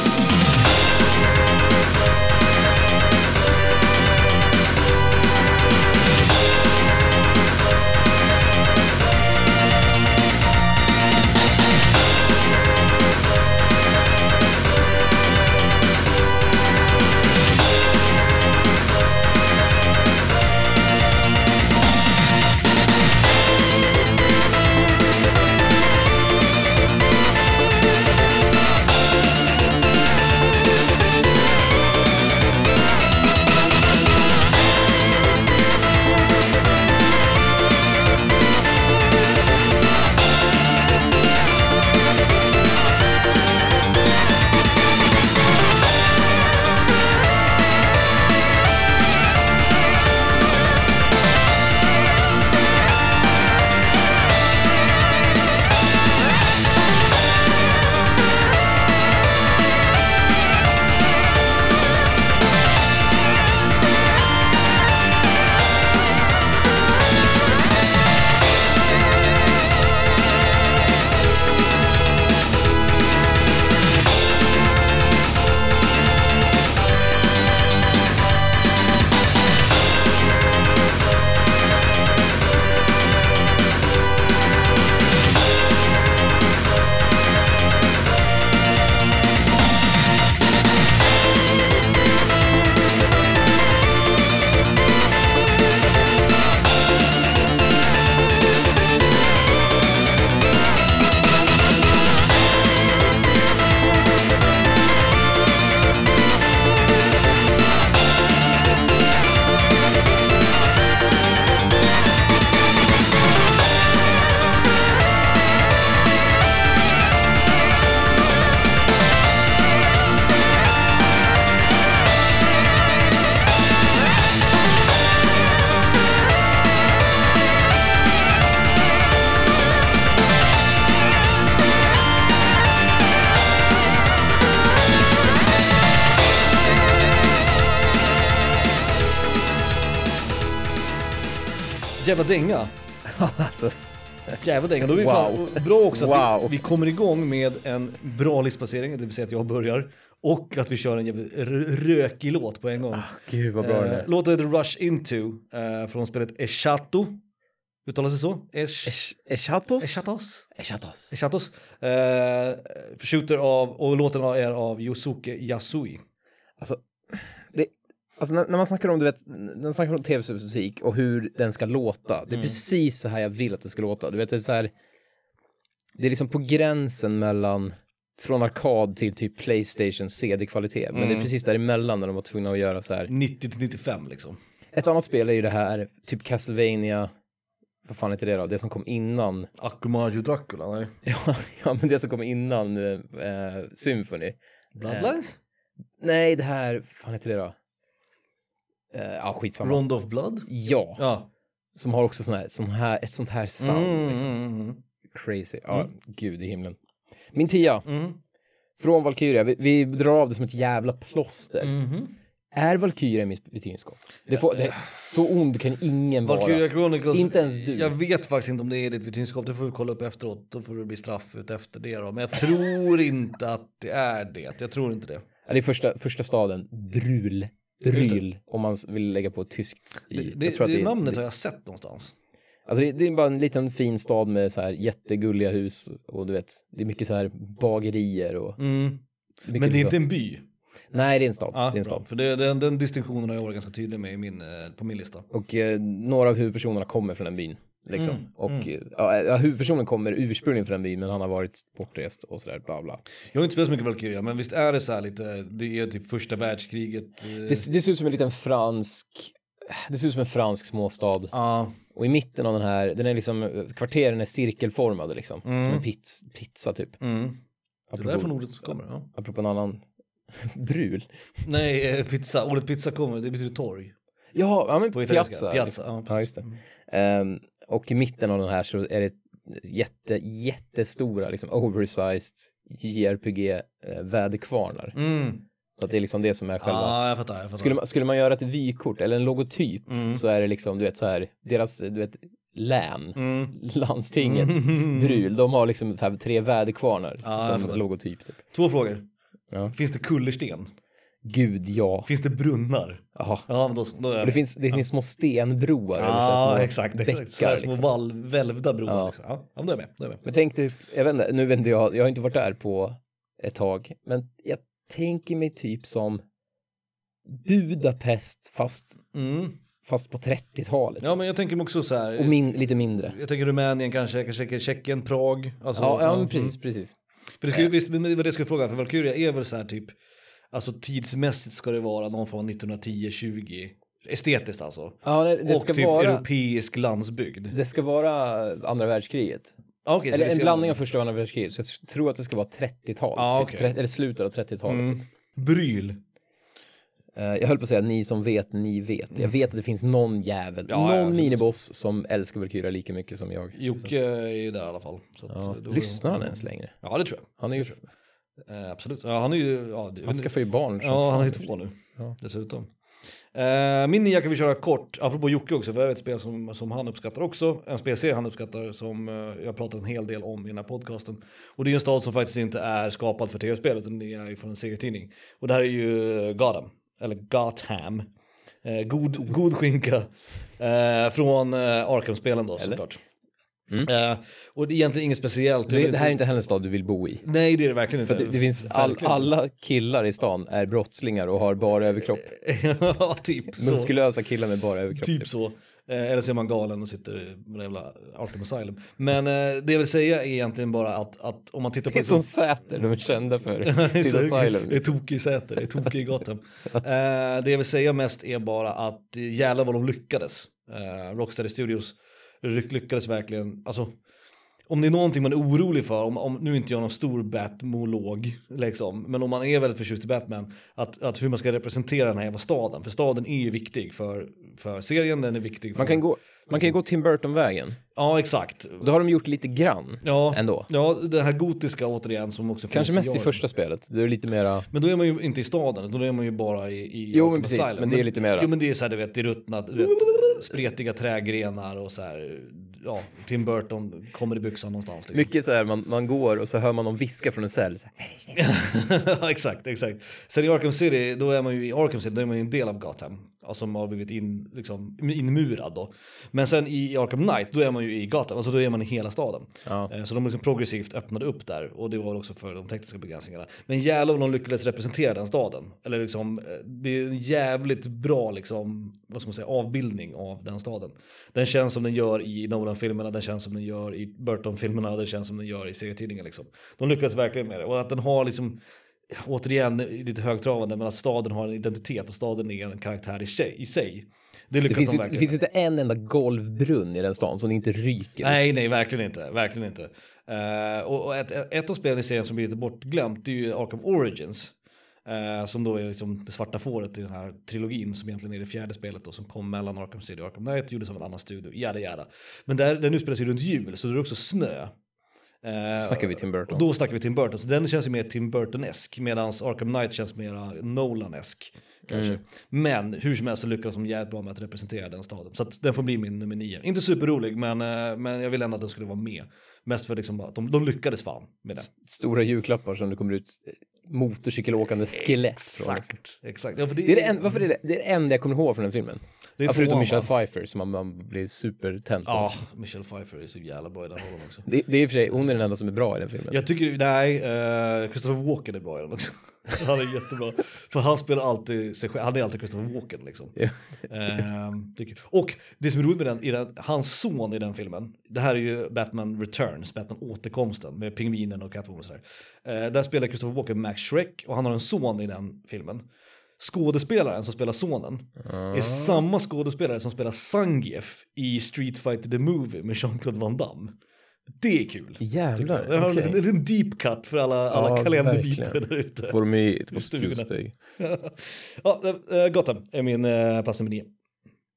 Dänga. alltså, Jävla dänga. Då är vi Wow. fan bra också att Wow. vi, vi kommer igång med en bra listplacering, det vill säga att jag börjar. Och att vi kör en jävligt rökig låt på en gång. gud vad bra den Eh, är. låten heter Rush Into eh, från spelet Eschato. Uttalas det så? Esh... Eschatos? Eschatos? Eschatos. Eschatos. Eh, shooter av, och låten är av Yosuke Yasui. Alltså, alltså när, när man snackar om, du vet, när man snackar om tv-spelsmusik och hur den ska låta, det är precis så här jag vill att det ska låta. Du vet, det är så här, det är liksom på gränsen mellan från arkad till typ Playstation CD-kvalitet, men det är precis däremellan när de var tvungna att göra så här. 90 till 95 liksom. Ett annat spel är ju det här, typ Castlevania, vad fan heter det då? Det som kom innan, Akumaju Dracula, nej. ja, ja men det som kom innan eh, Symphony. Bloodlines? Nej, det här, vad fan heter det då? Eh, ja, skitsamma. Rond of Blood? Ja, Ja. som har också sån här, sån här, ett sånt här sound. Mm, liksom. mm, mm, Crazy. Ja, gud i himlen. Min tia, mm. Från Valkyria, vi, vi drar av det som ett jävla plåster. Mhm. Är Valkyria mitt vitrinskåp? Det får, det, så ond kan ingen Valkyria vara. Chronicles, Inte ens du. Jag vet faktiskt inte om det är ditt vitrinskap, det får vi kolla upp efteråt. Då får det bli straff ut efter det då. Men jag tror inte att det är det. Jag tror inte det. Ja, det är första, första staden, Brul. Bryl, om man vill lägga på ett tyskt i. Det, det, det, är- namnet har jag sett någonstans. Alltså det, det är bara en liten fin stad med så här jättegulliga hus och du vet, det är mycket så här bagerier och... Mm. Men det är så- inte en by. Nej, det är en stad. Ja, det är en stad. För det, den, den distinktionen har jag varit ganska tydlig med i min, eh, på min lista. Och eh, några av huvudpersonerna kommer från den byn. Liksom. Mm, Och eh, ja, ja, huvudpersonen kommer ursprungligen från den byn, men han har varit bortrest och sådär, bla bla. Jag har inte spelat så mycket Valkyria, men visst är det så här lite, det är typ första världskriget. eh, Det, det ser ut som en liten fransk, det ser ut som en fransk småstad. Ja, Och i mitten av den här, den är liksom, kvarteren är cirkelformade liksom. Som en pizza, pizza typ. mm. det är Apropå, därifrån ordet kommer. Ja. apropå en annan, brul. Nej, eh, pizza, ordet pizza kommer, det betyder torg. Ja, ja men På piazza. Piazza, liksom. ja, ja, just det. Ehm, och i mitten av den här så är det jätte, jättestora, liksom oversized JRPG-väderkvarnar. Mm. Så att det är liksom det som är själva Ja, jag fattar. Jag fattar. Skulle man, skulle man göra ett vykort eller en logotyp Mm. så är det liksom, du vet så här, deras, du vet, län, Mm. landstinget, Bryl, de har liksom tre väderkvarnar jag som logotyp. Typ. Två frågor. Ja. Finns det kullersten? Gud, ja. Finns det brunnar? Jaha. Ja, men då, då är det finns, det finns små stenbroar. eller så här Ja, små exakt. bäckar, exakt. Så här liksom. små vall, välvda broar. Ja. Liksom. Ja, men då är jag med. Då är jag med. Men tänk typ, jag vet inte, nu vet inte jag, jag har inte varit där på ett tag, men jag tänker mig typ som Budapest fast, Mm. fast på 30-talet. Ja, men jag tänker mig också så här. Och min, lite mindre. Jag tänker Rumänien kanske, kanske Tjeckien, Prag. Alltså, Ja, ja men mm. precis, precis. För det, skulle, visst, det det jag skulle fråga, för Valkyria är väl så här typ, alltså tidsmässigt ska det vara någon form av 1910-20, estetiskt alltså. Ja, det, det och typ vara, europeisk landsbygd. det ska vara andra världskriget. Ah, så Eller en blandning av första och andra världskriget. Så jag tror att det ska vara 30-tal. Ja, typ, okej. tre- eller slutet av 30-talet. Mm. Typ. Bryl. Eh, jag höll på att säga ni som vet, ni vet. Jag vet att det finns någon jävel, Ja, någon ja, miniboss som älskar Valkyria lika mycket som jag. Jocke är ju där i alla fall. Så Ja. Lyssnar han ens längre? Ja, det tror jag. Han är ju, Eh, absolut. Ja, han är ju... Ja, det, han skaffar ju barn. Ja, han är ju två nu. Ja. Dessutom. Eh, min nia kan vi köra kort, apropå Jocke också, för jag vet ett spel som, som han uppskattar också. En spelserie han uppskattar som eh, jag pratat en hel del om i den här podcasten. Och det är en stad som faktiskt inte är skapad för tv-spel, utan det är ju från en serietidning. Och det här är ju eh, Gotham, eller Gotham. Eh, god, god skinka. Eh, från eh, Arkham-spelen då såklart. Eh, och det är egentligen inget speciellt. Mm. Det, det här är inte heller en stad du vill bo i. Nej, det är det verkligen För inte. att det, det finns all, alla killar i stan är brottslingar och har bara överkropp. ja, typ så. Muskulösa killar med bara överkropp. Typ så. Eh, eller så är man galen och sitter i det jävla Arkham Asylum. Men eh, det jag vill säga är egentligen bara att, att om man tittar på... Det är som Säter, de är kända för sitt asylum. Det är tokig Säter, det är tokig Gotham. eh, det jag vill säga mest är bara att jävlar vad de lyckades. Eh, Rocksteady Studios lyckades verkligen, alltså om det är någonting man är orolig för, om, om nu är inte jag någon stor Batmolog, liksom, men om man är väldigt förtjust i Batman, att, att hur man ska representera den här jävla staden, för staden är ju viktig för, för serien, den är viktig för... Man kan, gå, man kan gå Tim Burton-vägen. Ja, exakt. Det har de gjort lite grann Ja, ändå. ja, det här gotiska återigen som också Kanske mest i första spelet. Det är lite mera... Men då är man ju inte i staden, då är man ju bara i, i Jo, men precis, Asylum. men det är lite mera- Jo men det är så här, du vet, det ruttna, du vet, spretiga trägrenar och så här, ja, Tim Burton kommer i byxan någonstans. Liksom. Mycket så här, man, man går och så hör man någon viska från en cell. Ja, exakt, exakt. Sen i Arkham City, då är man ju i Arkham City, då är man ju en del av Gotham. Alltså som har blivit in, liksom, inmurad då. Men sen i Arkham Knight, då är man ju i Gotham, alltså då är man i hela staden. Ja. Eh, Så de liksom progressivt öppnade upp där och det var väl också för de tekniska begränsningarna. Men jävlar vad de lyckades representera den staden. Eller liksom, eh, det är en jävligt bra liksom, vad ska man säga, avbildning av den staden. Den känns som den gör i Nolan-filmerna, den känns som den gör i Burton-filmerna, den känns som den gör i serietidningen liksom. De lyckades verkligen med det. Och att den har liksom, återigen lite högtravande, men att staden har en identitet och staden är en karaktär i sig. I sig. Det Det finns, ju, det finns inte en enda golvbrunn i den stan som inte ryker. Nej, nej, verkligen inte. Verkligen inte. Eh, och ett, ett av spelen i serien som blir lite bortglömt, är ju Arkham Origins. Eh, som då är liksom det svarta fåret i den här trilogin som egentligen är det fjärde spelet då, som kom mellan Arkham City och Arkham Knight, gjordes av en annan studio, jada jada. Men där, den utspelar sig runt jul, så det är också snö. Eh, snackar vi Tim Burton. Och då snackar vi Tim Burton, så den känns ju mer Tim Burton-esk, medan Arkham Knight känns mer Nolan-esk. Kanske. Mm. Men hur som helst så lyckas de jävligt bra med att representera den staden. Så den får bli min nummer nio. Inte superrolig, men, eh, men jag vill ändå att den skulle vara med. Mest för liksom att de, de lyckades fan med den. Stora julklappar som det kommer ut eh, motorcykelåkande skelett från. Exakt, exakt. Ja, för Det är det, en, varför är det, det är det enda jag kommer ihåg från den filmen. Det är Ja, förutom Michelle? Pfeiffer som man, man blir supertänd på. Ja, Michelle Pfeiffer är så jävla bra i den rollen också. Det, det är i och för sig, hon är den enda som är bra i den filmen. Jag tycker, nej, uh, Christopher Walken är bra i den också. Han är jättebra. För han spelar alltid sig själv, han är alltid Christopher Walken liksom. Det är kul. och det som är roligt med den, i den, hans son i den filmen, det här är ju Batman Returns, Batman återkomsten med pingvinen och Catwoman och sådär. Eh, där spelar Christopher Walken Max Shrek och han har en son i den filmen. Skådespelaren som spelar sonen är samma skådespelare som spelar Zangief i Street Fighter the Movie med Jean-Claude Van Damme. Det är kul. Jävlar, Jag har okej. en, en deep cut för alla, alla Ja, kalenderbitar där ute. Får de i ett stugorna. poststeg. ja, äh, Gotham är min äh, plats nummer nio.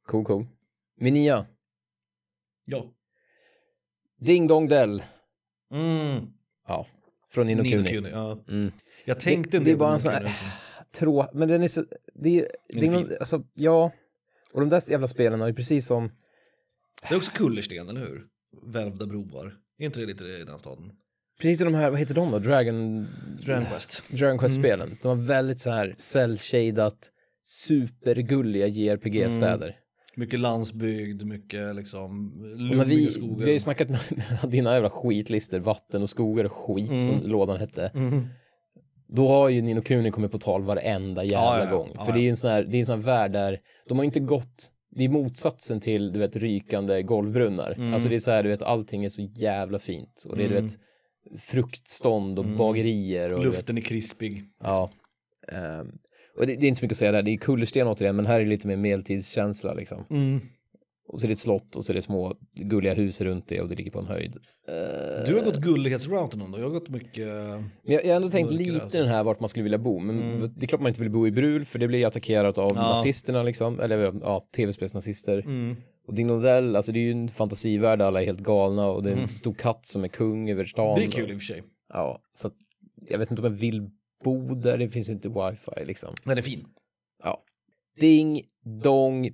Cool, cool. Min nia. Ja. Ding Dong Dell. Mm. Ja, från Nino Nino Kuni. Kuni, ja. Mm. Jag tänkte det är del på bara en sån här-. Trå, men den är så, det är, det är någon, alltså, ja. Och de där jävla spelen är ju precis som, Det är också kullersten, eller hur? Välvda broar. Är inte det lite i den staden? precis som de här, vad heter de då? Dragon, Dragon Quest. Dragon Mm. Quest-spelen. De har väldigt så här cell-shadat, supergulliga JRPG-städer. Mycket landsbygd, mycket liksom lummiga vi, skogar. vi har ju snackat med dina jävla skitlister, vatten och skogar och skit som lådan hette. Då har ju Nino Kuni kommit på tal varenda jävla Ja, ja, gång. Ja, För det är ju en sån här, det är en sån här värld där de har inte gått, det är motsatsen till du vet rykande golvbrunnar. Mm. Alltså det är så här, du vet allting är så jävla fint. Och det är du vet fruktstånd och bagerier. Och, du vet, Luften är krispig. Ja. Ehm, och det, det är inte så mycket att säga där, det är kullersten återigen, men här är det lite mer medeltidskänsla liksom. Mm. Och så är det ett slott och så är det små gulliga hus runt det och det ligger på en höjd. Du har gått gullighetsrouten ändå. Jag har gått mycket... Men jag, jag har ändå tänkt lite den här vart man skulle vilja bo, men det är klart man inte vill bo i Brul för det blir attackerat av Ja. nazisterna liksom, eller ja, tv-spelsnazister. Mm. Och Ding alltså det är ju en fantasivärld, alla är helt galna och det är en stor katt som är kung över stan. Mm. Det är kul i och för sig. Ja, så att jag vet inte om jag vill bo där, det finns ju inte wifi liksom. Den är fin. Ja. Ding Dong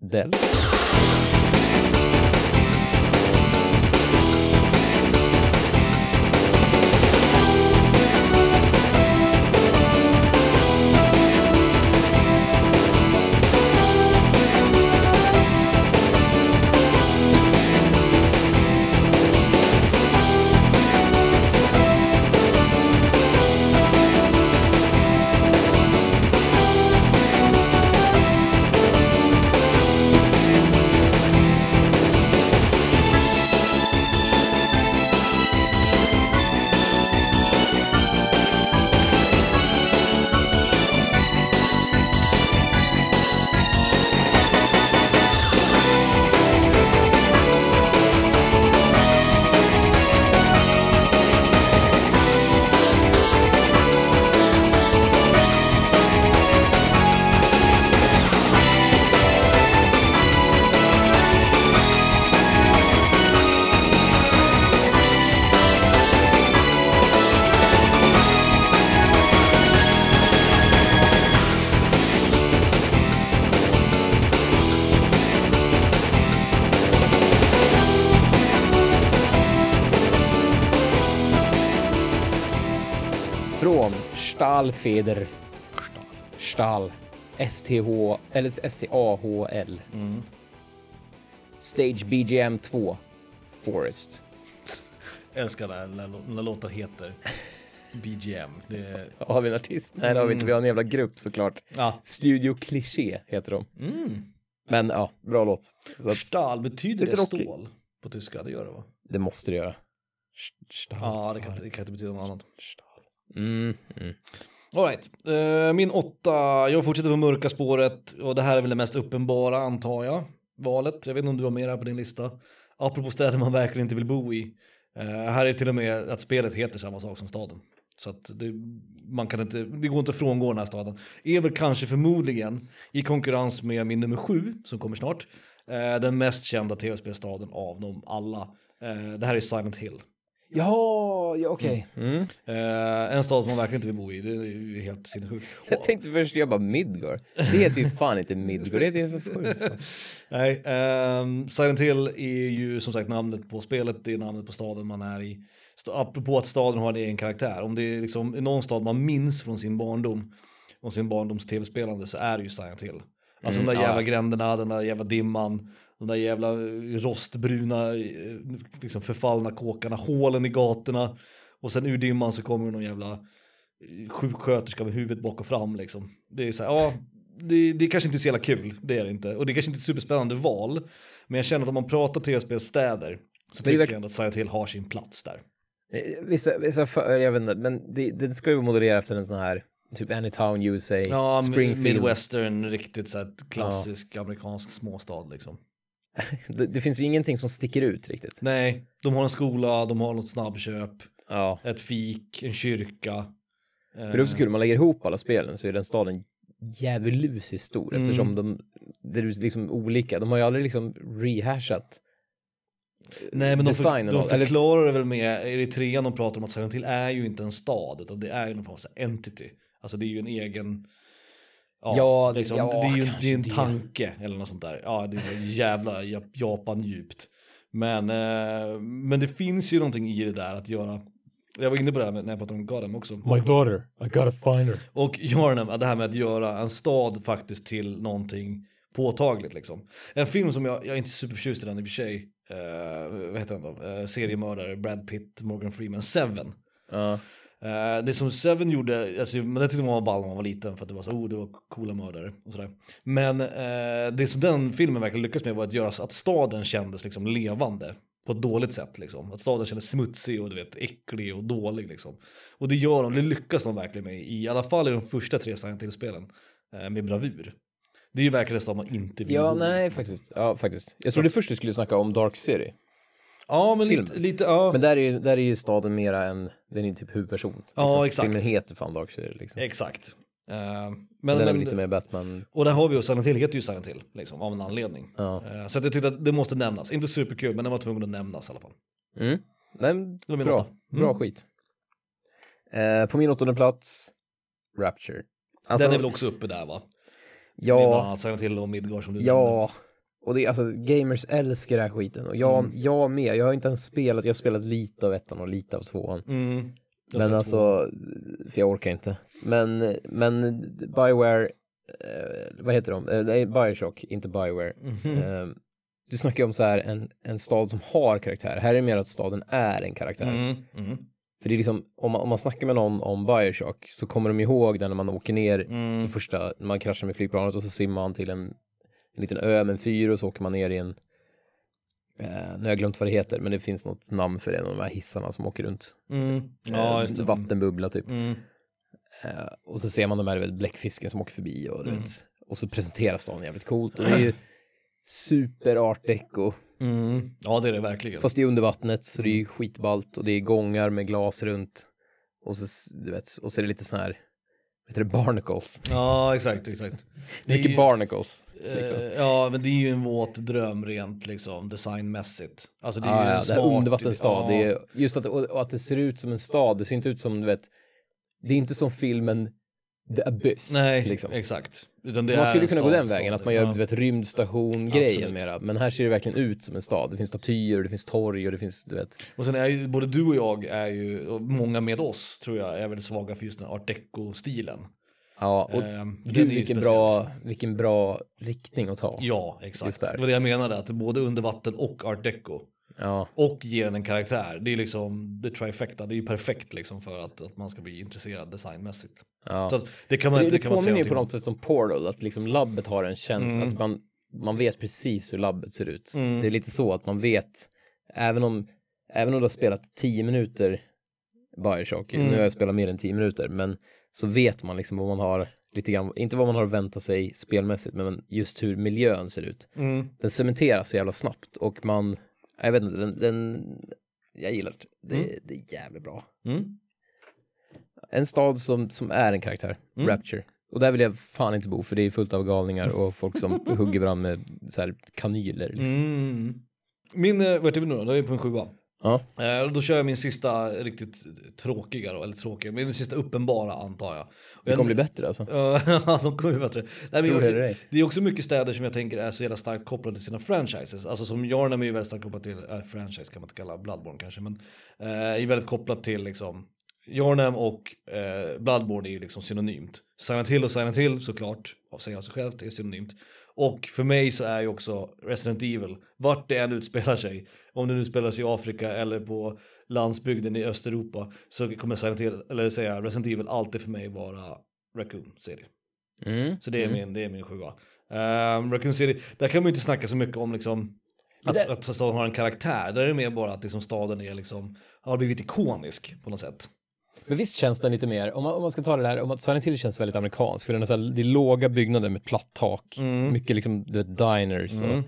Dell. Stahlfeder. Stahl. STH, eller S-T-A-H-L. Stage BGM 2. Forest. Älskar när, när, när låtar heter BGM. Det. Har vi en artist? Nej, det har vi inte. Vi har en jävla grupp såklart. Ja. Studio Cliché heter de. Mm. Men ja, bra låt. Så att, Stahl, betyder det rockig. stål på tyska? Det gör det va? det måste det göra. Stahl. Ja, det kan, det kan inte betyda något annat. Stahl. Mm, mm. Alright, eh, min åtta, jag fortsätter på mörka spåret och det här är väl det mest uppenbara antar jag. Valet, jag vet inte om du har mer här på din lista. Apropå städer man verkligen inte vill bo i. Eh, här är till och med att spelet heter samma sak som staden. Så att det, man kan inte, det går inte att frångå den här staden. Är väl kanske förmodligen i konkurrens med min nummer sju som kommer snart. Eh, den mest kända tv-spelstaden av dem alla. Eh, det här är Silent Hill. Ja, ja okej. Mm. Eh, en stad man verkligen inte vill bo i, det är ju helt sinnessjukt. Jag tänkte först jag bara Midgård. Det heter ju fan inte Midgård, det heter ju för fan. Nej, ehm, Silent Hill är ju som sagt namnet på spelet, det är namnet på staden man är i. St- apropå att staden har en egen karaktär, om det är liksom någon stad man minns från sin barndom och sin barndoms tv-spelande så är det ju Silent Hill. Alltså Mm, de där ja. jävla gränderna, den där jävla dimman, de där jävla eh, rostbruna, eh, liksom förfallna kåkarna, hålen i gatorna. Och sen ur dimman så kommer någon jävla eh, sjuksköterska med huvudet bak och fram liksom. Det är så här, ja, det, det är kanske inte är så jävla kul, det är det inte. Och det är kanske inte ett superspännande val. Men jag känner att om man pratar tv-spelstäder så är tycker jag ändå att Silent Hill har sin plats där. Vissa, vissa för, jag vet inte, men det, det ska ju vara modellerat efter en sån här, typ Anytown USA, Ja, Springfield. Midwestern, riktigt så här klassisk amerikansk småstad liksom. Det, det finns ju ingenting som sticker ut riktigt. Nej, de har en skola, de har något snabbköp, Ja. ett fik, en kyrka. Men det är också kul, om man lägger ihop alla spelen så är den staden djävulusiskt stor Mm. eftersom de, det är liksom olika. De har ju aldrig liksom rehashat. Nej men de, för, de förklarar det väl med, trean de pratar om att Silent Hill är ju inte en stad utan det är ju någon form av entity. Alltså det är ju en egen, ja, Ja, liksom, ja, det är ju det är en det. tanke eller något sånt där. Ja det är jävla Jap- Japan djupt. Men, eh, men det finns ju någonting i det där att göra, jag var inne på det här med, när jag pratade om Gotham också. My daughter, I gotta find her. Och Yarnum, det här med att göra en stad faktiskt till någonting påtagligt liksom. En film som jag, jag är inte superförtjust i den i och för sig, eh, vad heter den då? Eh, seriemördare, Brad Pitt, Morgan Freeman, Seven. Ja. Eh, det som Seven gjorde, alltså, men det tyckte man var ball när man var liten för att det var så, oh det var coola mördare och sådär. Men eh, det som den filmen verkligen lyckades med var att göra så att staden kändes liksom levande på ett dåligt sätt liksom. Att staden kändes smutsig och du vet äcklig och dålig liksom. Och det gör de, det lyckas de verkligen med i alla fall i de första tre Silent Hill-spelen eh, med bravur. Det är ju verkligen en stad man inte vill Ja, bo nej faktiskt. Ja, faktiskt. Jag trodde först du skulle snacka om Dark City. Ja, men Filmen. lite, lite, ja. Men där är ju, där är ju staden mera en, den är typ huvudperson. Ja, exakt. Filmen heter fan Dark City liksom. Exakt. Eh, men, Men den är lite mer Batman. Och där har vi ju Silent Hill heter ju Silent Hill, liksom, av en anledning. Ja. Eh, Så att jag tyckte att det måste nämnas. Inte superkul, men den var tvungen att nämnas i alla fall. Mm. Nej, bra. Mm. Bra skit. Eh, på min åttonde plats, Rapture. Alltså, den är väl också uppe där va? Med bland ja, annat Silent Hill och Midgard som du ja. Och det alltså, gamers älskar den här skiten. Och jag, Mm. jag med. Jag har inte ens spelat, jag har spelat lite av ettan och lite av tvåan. Mm. Men alltså, för jag orkar inte. Men, men Bioware, eh, vad heter de? Eh, nej, Bioshock, inte Bioware. två. Mhm. Eh, du snackar ju om så här en, en stad som har karaktär. Här är det mer att staden är en karaktär. Mm. Mm. För det är liksom, om man, om man snackar med någon om Bioshock så kommer de ihåg den när man åker ner Mm. i första, när man kraschar med flygplanet och så simmar man till en, en liten ö med en fyr och så åker man ner i en, eh, nu har jag glömt vad det heter, men det finns något namn för det, de här hissarna som åker runt. Mm. Ja, Eh, just det. Vattenbubbla typ. Mm. Eh, och så ser man de här vet, bläckfisken som åker förbi och Mm. vet, och så presenteras stan jävligt coolt och det är ju super art deco, Mm. Ja, det är det verkligen. fast det är under vattnet så det är ju skitballt och det är gångar med glas runt och så, du vet, och så är det lite sån här, heter det, barnacles. Ja, exakt, exakt. Det är Mycket ju- barnacles. Liksom. Eh, Ja, men det är ju en våt dröm rent liksom designmässigt. Alltså det är Ja, ju ja, en det här smart- undervattensstad, ja. det är just att, och att det ser ut som en stad, det ser inte ut som, du vet, det är inte som filmen The Abyss. Nej, liksom. exakt. Man skulle kunna gå den vägen, att man gör ja. vet, rymdstation-grejen Absolut. mera. Men här ser det verkligen ut som en stad. Det finns statyer, det finns torg och det finns, du vet. Och sen är ju både du och jag är ju, och många med oss tror jag, är väldigt svaga för just den art deco-stilen. Ja, och är gud vilken bra, liksom. vilken bra riktning att ta. Ja, exakt. Det var det jag menade, att både under vatten och art deco. Ja, Och ger den en karaktär. Det är liksom the trifecta, det är ju perfekt liksom för att, att man ska bli intresserad designmässigt. Ja. Så att det kan man det, inte det kan man inte påminner ju på något sätt som Portal, att liksom labbet har en känsla, Mm. alltså man, man vet precis hur labbet ser ut. Mm. Det är lite så att man vet, även om, även om du har spelat 10 minuter Bioshock, Mm. nu har jag spelat mer än 10 minuter, men så vet man liksom vad man har, lite grann, inte vad man har att vänta sig spelmässigt, men just hur miljön ser ut. om. Mm. Den cementeras så jävla snabbt och man, jag vet inte, den, den jag gillar det. Det, Mm. det är jävligt bra. Mm. En stad som, som är en karaktär, Mm. Rapture. Och där vill jag fan inte bo för det är fullt av galningar och folk som hugger varandra med så här kanyler. Liksom. Mm. Min, eh, vart är vi nu då? Då är vi på en sjua. Ja. Eh, då kör jag min sista riktigt tråkiga då, eller tråkiga, min sista uppenbara antar jag. Och Det kommer bli bättre alltså. Ja, de kommer bli bättre. Nej, Tror jag- det det är också mycket städer som jag tänker är så jävla starkt kopplade till sina franchises. Alltså som Yarnham är ju väldigt starkt kopplat till, äh, franchise kan man inte kalla Bloodborne kanske, men eh, är väldigt kopplat till liksom Yarnham och eh, Bloodborne är ju liksom synonymt. Silent Hill och Silent Hill såklart, av sig av sig självt, är synonymt. Och för mig så är ju också Resident Evil, vart det än utspelar sig, om det nu spelar sig i Afrika eller på landsbygden i Östeuropa, så kommer Silent Hill, eller säga Resident Evil alltid för mig vara Raccoon City. Mm. Så det är, min, det är min sjua. Um, Raccoon City, där kan man ju inte snacka så mycket om liksom att, Det- att staden har en karaktär. Där är det mer bara att liksom staden är liksom, har blivit ikonisk på något sätt. Men visst känns den lite mer, om man, om man ska ta det där, om att Silent Hill känns väldigt amerikansk, för den är så här, det är låga byggnader med platt tak, mycket liksom du vet, diners och Mm.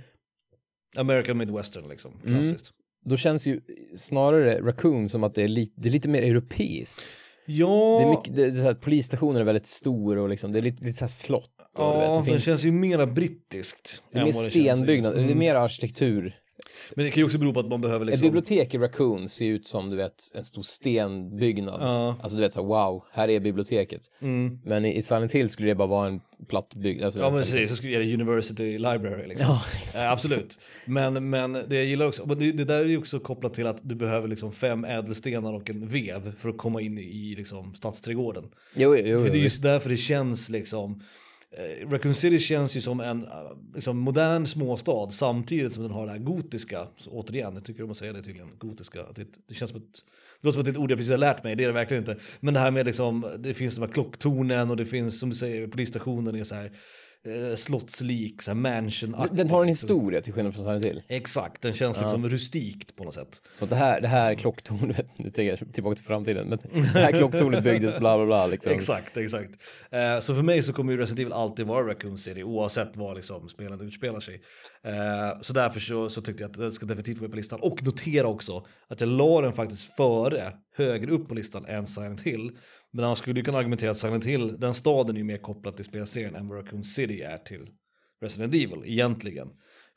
American Midwestern liksom, klassiskt. då känns ju snarare Raccoon som att det är, li, det är lite mer europeiskt. Ja, Det är mycket, det är så här, polisstationen är väldigt stor och liksom, det är lite, lite så här slott. Och, ja vet, det, det finns, känns ju mera brittiskt. det är mer vad det stenbyggnad, det är Mm. mer arkitektur. Men det kan ju också bero på att man behöver liksom... Ett bibliotek i Raccoon ser ut som du vet en stor stenbyggnad. Ja. Alltså du vet så här, wow, här är biblioteket. Mm. Men i, i Silent Hill skulle det bara vara en platt byggnad. Alltså, Ja men precis, så skulle jag göra University Library liksom. Ja, Eh, absolut. Men, men det jag gillar också, det, det där är ju också kopplat till att du behöver liksom fem ädelstenar och en vev för att komma in i liksom stadsträdgården. Jo, jo, jo, för det är just därför det känns liksom, eh, Raccoon City känns ju som en eh, liksom, modern småstad samtidigt som den har det här gotiska, så återigen, jag tycker om att säga det tydligen, gotiska, det, det känns som ett det låter som att det är ett ord jag precis har lärt mig, det är det verkligen inte. Men det här med liksom, det finns de här klocktornen och det finns som du säger, polisstationen är så här eh, slottslik, så här mansion Den- Den har en historia till skillnad från Silent Hill. Exakt, den känns liksom rustikt på något sätt. Så det här, det här klocktornet, nu tänker jag tillbaka till framtiden, men det här klocktornet byggdes bla bla bla liksom. Exakt, exakt. Eh, så för mig så kommer ju Resident Evil alltid vara Raccoon City oavsett var liksom spelen utspelar sig. Eh, så därför så, så tyckte jag att den ska definitivt vara med på listan. Och notera också att jag la den faktiskt före, högre upp på listan än Silent Hill. Men han skulle ju kunna argumentera att Silent Hill, den staden är ju mer kopplad till spelserien än vad Raccoon City är till Resident Evil egentligen.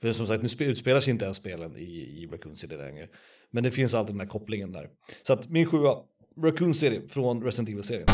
För som sagt, nu utspelar sig inte ens spelen i, i Raccoon City längre. Men det finns alltid den här kopplingen där. Så att min sjua, Raccoon City från Resident Evil-serien.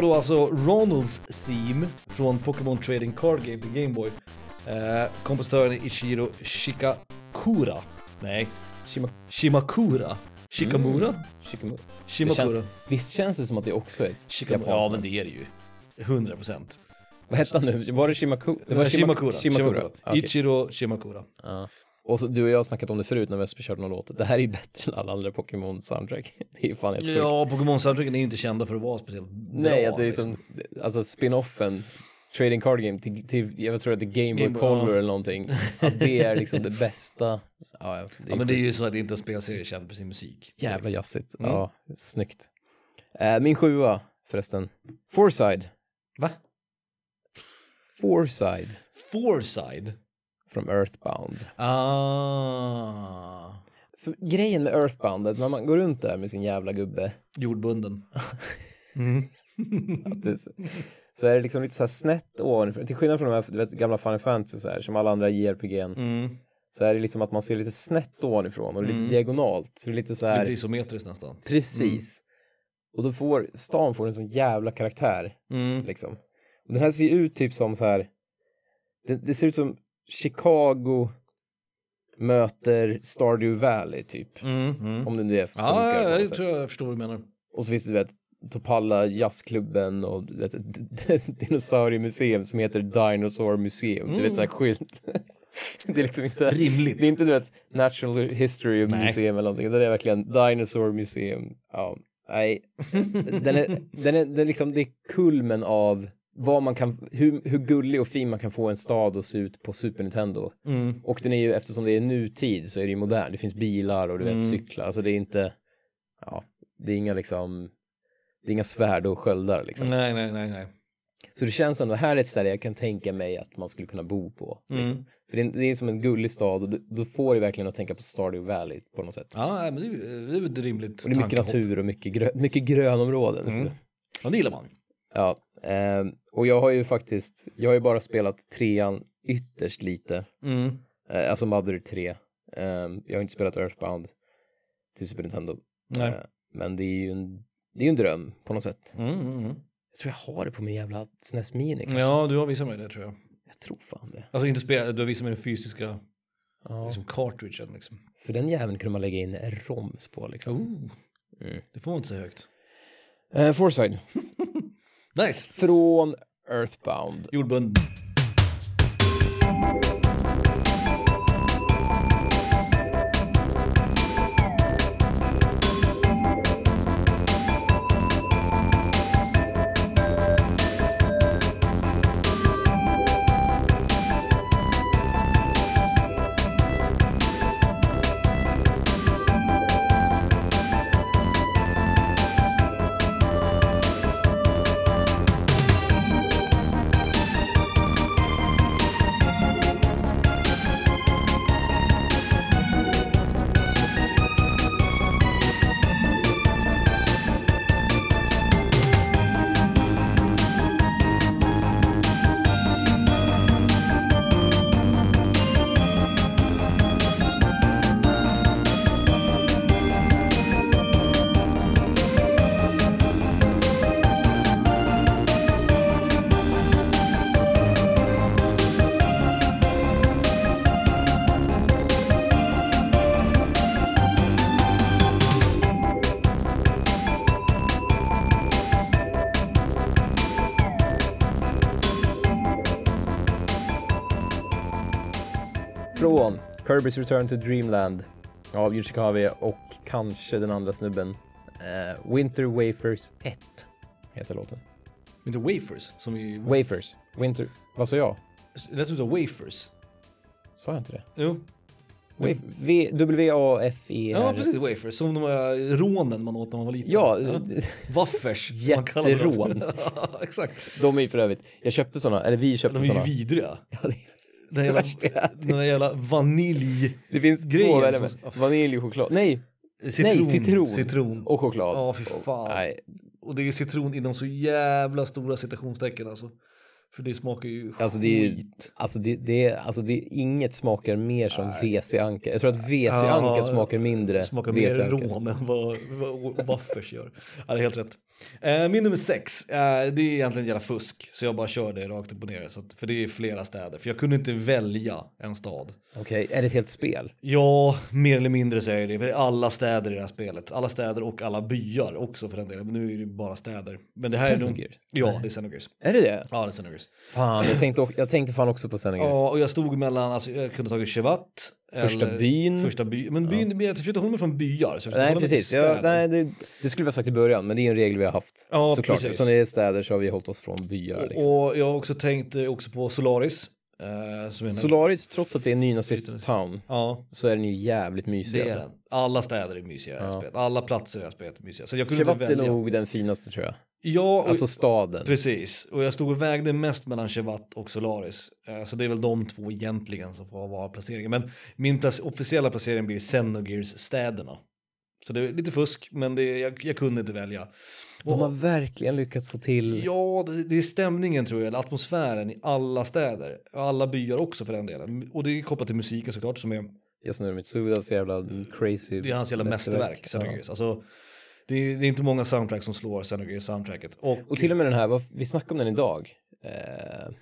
Var då alltså Ronalds Theme från Pokémon Trading Card Game till Game Boy. Eh, kompositören är Ichiro Shikakura. Nej, Shima, Shimakura. Shikamura? Shikamura. Det Shimakura. känns, visst känns det som att det också är ett japanskt Ja men det är det ju. 100 procent. Vad hette han nu? Var det Shimakura? Det var Shimakura. Shimakura. Shimakura. Okej. Ichiro Shimakura. Ja. Och så, du och jag har snackat om det förut när Vesper körde någon låt. Det här är ju bättre än alla andra Pokémon-soundtrack. Det är ju fan helt sjukt. Ja, Pokémon-soundtracken är ju inte kända för att vara speciellt bra. Nej, att det är liksom. liksom, alltså spin-offen, Trading Card Game till, till jag tror att det är Game Boy Game Boy, Color ja. eller någonting. Att det är liksom det bästa. Ja, det är Ja men det är sjukt. ju så att det inte är en spelserie känd för sin musik. jävla jazzigt. Mm. Ja, snyggt. Eh, min sjua förresten. Forside. Va? Foreside Foreside. From Earthbound. Ah. För grejen med Earthbound är att när man går runt där med sin jävla gubbe Jordbunden. så är det liksom lite så här snett ovanifrån. Till skillnad från de här vet, gamla Final Fantasy så här, som alla andra JRPG Mm. så är det liksom att man ser lite snett ovanifrån och lite Mm. diagonalt. Så det är lite så här, Lite isometriskt nästan. precis. Och då får stan får en sån jävla karaktär Mm. liksom. Och den här ser ju ut typ som så här. Det, det ser ut som Chicago möter Stardew Valley typ. Mm. Mm. Om det nu är funkar Ja, något jag sätt. tror jag förstår vad du menar. Och så finns det du vet Topalla jazzklubben och du vet, ett dinosauriemuseum som heter Dinosaur Museum. Du vet så här skylt. det är liksom inte Rimligt. det är inte du vet Natural History Nej. Museum eller någonting. Det är verkligen Dinosaur Museum. Ja, nej. Den är, den är, den är liksom, det är kulmen av vad man kan, hur, hur gullig och fin man kan få en stad att se ut på Super Nintendo. Mm. Och den är ju, eftersom det är nutid så är det ju modern. Det finns bilar och du vet Mm. cyklar. Alltså det är inte, ja, det är inga liksom, det är inga svärd och sköldar liksom. Nej, nej, nej, nej. Så det känns som att här är ett ställe jag kan tänka mig att man skulle kunna bo på. Liksom. Mm. För det är, det är som en gullig stad och då, får det verkligen att tänka på Stardew Valley på något sätt. Ja, men det är, det väl ett rimligt Och det är mycket natur och mycket, grö, mycket grönområden. Mm. Ja, det gillar man. Ja, ehm, och jag har ju faktiskt, jag har ju bara spelat trean ytterst lite. Mm. Eh, alltså Mother 3. Ehm, jag har inte spelat Earthbound till Super Nintendo. Nej. Eh, men det är ju en, det är en dröm på något sätt. Mm, mm, mm. Jag tror jag har det på min jävla SNES Mini kanske. Ja, du har visat mig det tror jag. Jag tror fan det. Alltså inte spela, du har visat mig den fysiska Ja. liksom, cartridgen liksom. För den jäveln kunde man lägga in ROMs på liksom. Oh. Mm. Det får man inte så högt. Eh, Foresight. Nice. Från Earthbound. Jordbunden. Kirby's Return to Dreamland av Yuji Kawai och kanske den andra snubben. Eh, Winter Wafers 1 heter låten. Inte wafers, som i... Wafers. Winter... Vad sa jag? Det som wafers. Sa jag inte det? Jo. W-A-F-E-R. Ja, precis. Wafers. Som de här rånen man åt när man var liten. Ja, Waffers. Jätterån. Ja, Exakt. de är ju för övrigt. Jag köpte såna, eller vi köpte De är ju vidriga. Ja, det, Den jävla, den där jävla vanilj... det finns två med. Vanilj och choklad. Nej, Citron. nej, citron. Citron. Och choklad. Ja, fy Och- fan. Nej, Och det är ju citron inom så jävla stora citationstecken alltså. För det smakar ju Alltså det är ju, alltså det, det, är, alltså det är inget smakar mer som WC-anka. Jag tror att WC-anka Ja, smakar mindre Smakar mer rån än vad, vad Waffers gör. Ja, det är helt rätt. Eh, min nummer sex, eh, det är egentligen jävla fusk. Så jag bara kör det rakt upp och ner. Så att, för det är flera städer. För jag kunde inte välja en stad. Okej, är det ett helt spel? Ja, mer eller mindre säger det. För det är alla städer i det här spelet. Alla städer och alla byar också för den delen. Men nu är det bara städer. Men det här är nog... Ja, det är Xenogears. Är det det? Ja, det är Xenogears. Fan, jag tänkte, jag tänkte fan också på Xenogears. Ja, och jag stod mellan, alltså jag kunde tagit Chevat. Första byn. Första by. Men byn, jag försökte hålla mig från byar. Så jag Nej, precis. Ja, nej, det, det skulle vi ha sagt i början, men det är en regel vi har haft. Ja, Såklart, precis. eftersom det är städer så har vi hållit oss från byar. Liksom. Och jag har också tänkt eh, också på Solaris. Eh, en- Solaris, trots att det är nynazist town, Ja, så är den ju jävligt mysig. alltså. Alla städer är mysiga i det här Ja. spelet. Alla platser i det här spelet är mysiga. Så jag kunde inte Chevat är välja. nog den finaste tror jag. Ja, och, Alltså staden. precis. Och jag stod och vägde mest mellan Chevat och Solaris. Eh, så det är väl de två egentligen som får vara placeringen. Men min plac- officiella placering blir Xenogears städerna. Så det är lite fusk, men det, jag, jag kunde inte välja. De har verkligen lyckats få till... Ja, det, det är stämningen tror jag, eller atmosfären i alla städer. Alla byar också för den delen. Och det är kopplat till musiken såklart som är, Yasunori Mitsudas jävla crazy... det är hans jävla mästerverk, Xenogears. Ja. Alltså, det, är, det är inte många soundtrack som slår Xenogears soundtracket. Och, Och till och med den här, vi snackade om den idag. Eh,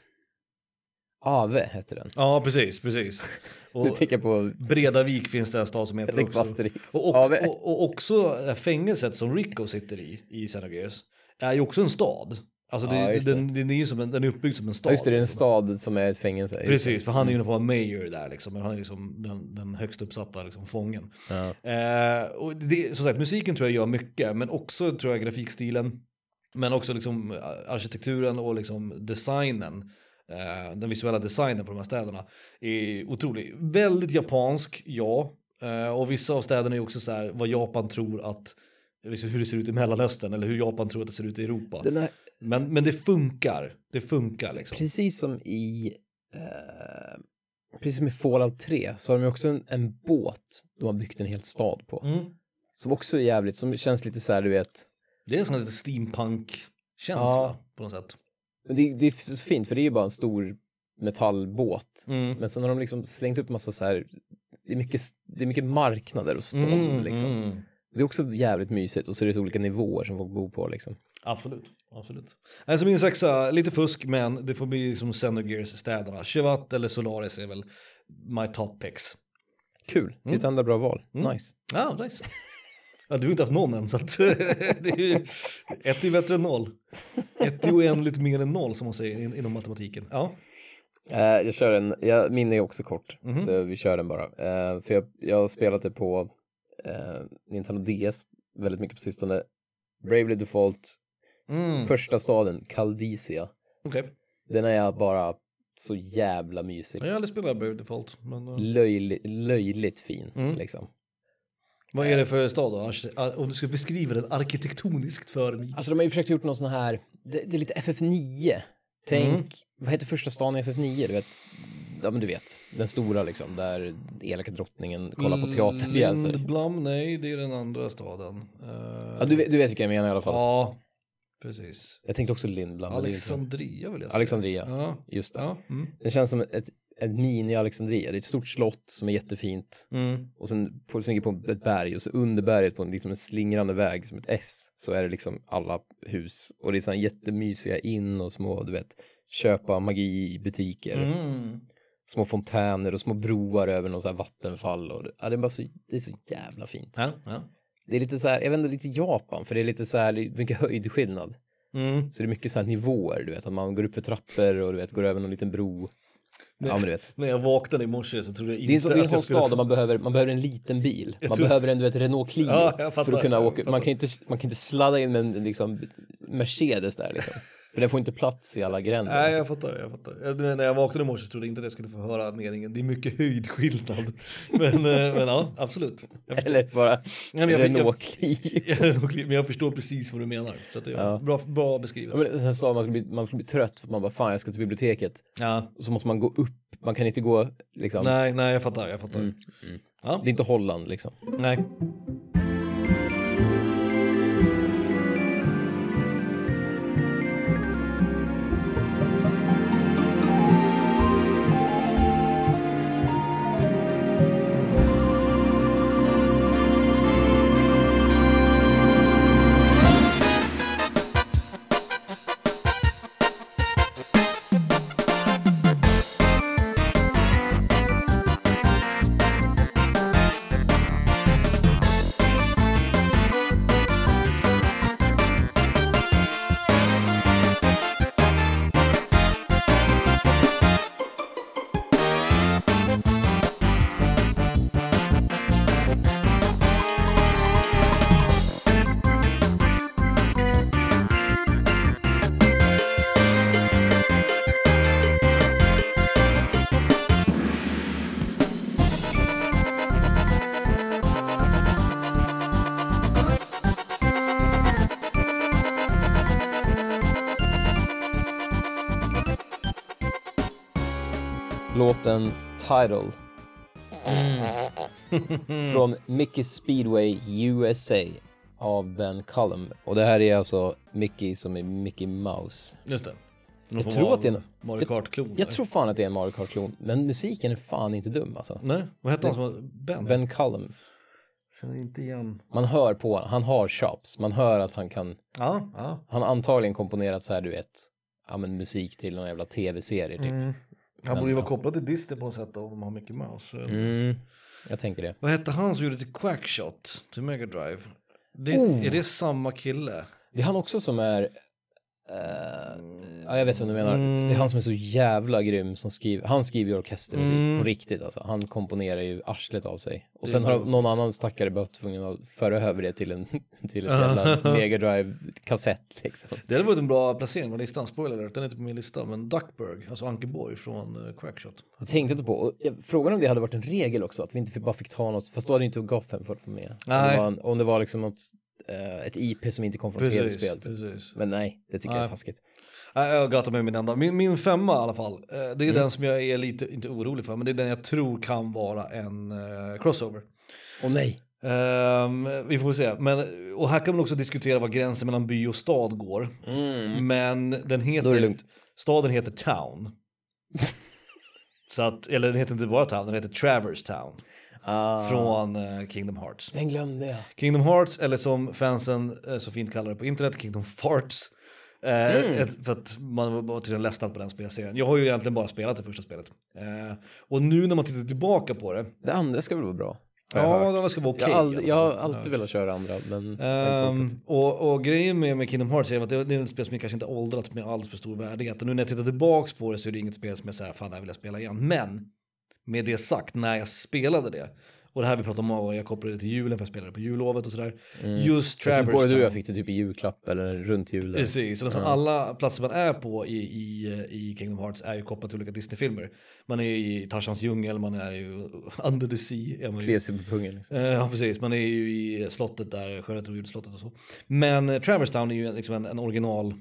Ave hette den. Ja, precis, precis. Och tänker på Bredavik finns det en stad som heter också. Asterix. Och, och, och, och också eh, fängelset som Rico sitter i, i Xenogears, är ju också en stad. Alltså det, Ja, det. den, den, är ju som en, den är uppbyggd som en stad. Just det, det är en stad som är ett fängelse. Precis, för han är ju Mm. någon form av mayor där liksom. Han är liksom den, den högst uppsatta liksom, fången. Ja. Eh, och det, som sagt, musiken tror jag gör mycket, men också tror jag grafikstilen. Men också liksom arkitekturen och liksom designen. Eh, den visuella designen på de här städerna är otrolig. Väldigt japansk, ja. Eh, och vissa av städerna är också så här vad Japan tror att hur det ser ut i Mellanöstern eller hur Japan tror att det ser ut i Europa. Den är Men, men det funkar. Det funkar liksom. precis som i... Eh, precis som i Fallout 3 så har de också en, en båt de har byggt en hel stad på. Mm. Som också är jävligt, som känns lite så här, du vet. Det är en sån här lite steampunk-känsla Ja. på något sätt. Men det, det är fint för det är ju bara en stor metallbåt. Mm. Men sen har de liksom slängt upp massa så här, det är mycket, det är mycket marknader och stånd Mm, liksom. Mm. Det är också jävligt mysigt och så är det olika nivåer som folk bor på liksom. Absolut, absolut. Alltså min sexa, lite fusk men det får bli som Xenogears städerna. Chevat eller Solaris är väl my top picks. Kul, är ett enda bra val. Mm. Nice. Ja, ah, nice. Ja, du har inte haft någon än så att det är ju, ett är bättre än noll. Ett är oändligt mer än noll som man säger in- inom matematiken. Ja. Eh, jag kör en, jag, min är också kort, Mhm. så vi kör den bara. Eh, för jag, jag har spelat det på eh, Nintendo DS väldigt mycket på sistone. Bravely Default, Mm. första staden, Caldicia. Okej. Den är bara så jävla mysig. Jag har aldrig spelat Brave Default. Men, uh, Löjli, löjligt fin Mm. liksom. vad är det för stad då? Om du ska beskriva den arkitektoniskt för mig. Alltså de har ju försökt gjort någon sån här, det, det är lite FF9. Tänk, Mm. vad heter första stan i FF9? Du vet, ja men du vet, den stora liksom, där elaka drottningen kollar på teaterpjäser. Lindblom, nej det är den andra staden. Uh, Ja, du, vet- du vet vilka jag menar i alla fall. Ja, precis. Jag tänkte också Lindblom. Alexandria vill jag säga. Alexandria, Ja. just det. ja. Mm. Det känns som ett, ett mini-Alexandria. Det är ett stort slott som är jättefint. Mm. Och sen på, ligger på ett berg och så under berget på en, liksom en slingrande väg som ett S så är det liksom alla hus. Och det är så jättemysiga in och små, du vet, köpa magi i butiker. Mm. Små fontäner och små broar över någon så här vattenfall. Och det, ja, det, är bara så, det är så jävla fint. Ja, ja. Det är lite så här, jag vet inte, lite Japan, för det är lite så här, det är mycket höjdskillnad. Mm. Så det är mycket så här nivåer, du vet, att man går upp för trappor och du vet, går över någon liten bro. Ja, men du vet. När jag vaknade i morse så trodde jag Det inte är en, så, det är en att sån jag skulle... stad där man behöver, man behöver en liten bil. Jag Man tror- behöver en du vet, Renault Clio Ja, jag för att kunna jag åka. Man kan, inte, man kan inte sladda in med en liksom, Mercedes där liksom. För den får inte plats i alla gränder. Nej, jag fattar, jag fattar. Jag, när jag vaknade i morse trodde jag inte att jag skulle få höra meningen. Det är mycket höjdskillnad. Men, eh, men ja, absolut. Eller bara men jag- Renault Clio. men jag förstår precis vad du menar. Så att det är Ja. bra, bra beskrivet. Men Sen sa man skulle bli, man skulle bli trött för att man bara fan jag ska till biblioteket. Ja, Och så måste man gå upp, man kan inte gå liksom. nej, nej, jag fattar, jag fattar. Mm, Ja, Det är inte Holland liksom. nej. Låten Tidal. Från Mickey Speedway USA av Ben Cullum. Och det här är alltså Mickey som är Mickey Mouse. Just det. Jag tror att det är en- Mario Kart-klon. Jag tror fan att det är en Mario Kart-klon, men musiken är fan inte dum alltså. Nej, vad hette han som var Ben? Ben Cullum. Känner inte igen. Man hör på honom, han har chops. Man hör att han kan, Ja, ja. han har antagligen komponerat så här du vet, ja men musik till någon jävla tv-serie typ. Mm. Han borde ju vara kopplad till Disney på något sätt då, om man har Mickey Mouse. Mm, jag tänker det. Vad hette han som gjorde till Quackshot till Mega Drive? Det, Oh. Är det samma kille? Det är han också som är, eh, ja jag vet vad du menar. Mm. Det är han som är så jävla grym som skriver, han skriver ju orkestermusik Mm. på riktigt alltså. Han komponerar ju arslet av sig. Och sen har någon annan stackare bara tvungen att föra över det till en, till ett jävla Mega Drive kassett liksom. Det hade varit en bra placering på listan, spoiler den är inte på min lista, men Duckburg, alltså Ankeborg från uh, Quackshot. Jag tänkte inte på, frågan om det hade varit en regel också, att vi inte bara fick ta något, fast då hade inte Gotham vara med. Om Nej. det var, om det var liksom något, eh, ett IP som inte kom från tv-spel. typ. precis. Men nej, det tycker jag är Nej. taskigt. Nej, jag Gotham är min enda. Min, min femma i alla fall, eh, det är Mm. den som jag är lite, inte orolig för, men det är den jag tror kan vara en eh, crossover. Åh nej. Ehm, vi får se. Men, och här kan man också diskutera var gränsen mellan by och stad går. Men den heter, staden heter Town. Så att, eller den heter inte bara Town, den heter Travers Town. Ah, Från eh, Kingdom Hearts. Den glömde jag. Kingdom Hearts, eller som fansen eh, så fint kallar det på internet, Kingdom Farts. Eh, ett, för att man var tydligen ledsnad på den spelserien. Jag har ju egentligen bara spelat det första spelet. Eh, och nu när man tittar tillbaka på det, Det andra ska väl vara bra? jag ja, det ska vara okej. jag, aldrig, i jag alla har fall. alltid velat köra andra, men jag orkat. och, och grejen med, med Kingdom Hearts är att det, det är ett spel som kanske inte åldrats med allt för stor värdighet. Och nu när jag tittar tillbaks på det så är det inget spel som jag säger, fan det här vill jag spela igen. Men med det sagt, när jag spelade det, och det här vi pratar om gånger, jag kopplade det till julen för jag spelade på jullovet och sådär. Just Jag tror Travers både du och jag Town. fick det typ i julklapp eller runt jul. där. Precis, så nästan alla platser man är på i, i, i Kingdom Hearts är ju kopplat till olika Disney-filmer. Man är i Tarzans djungel, man är ju under the sea. Kliar sig på pungen. Liksom. Eh, Ja precis, man är ju i slottet där, Skönheten och odjursslottet och så. Men eh, Traverstown är ju liksom en, en original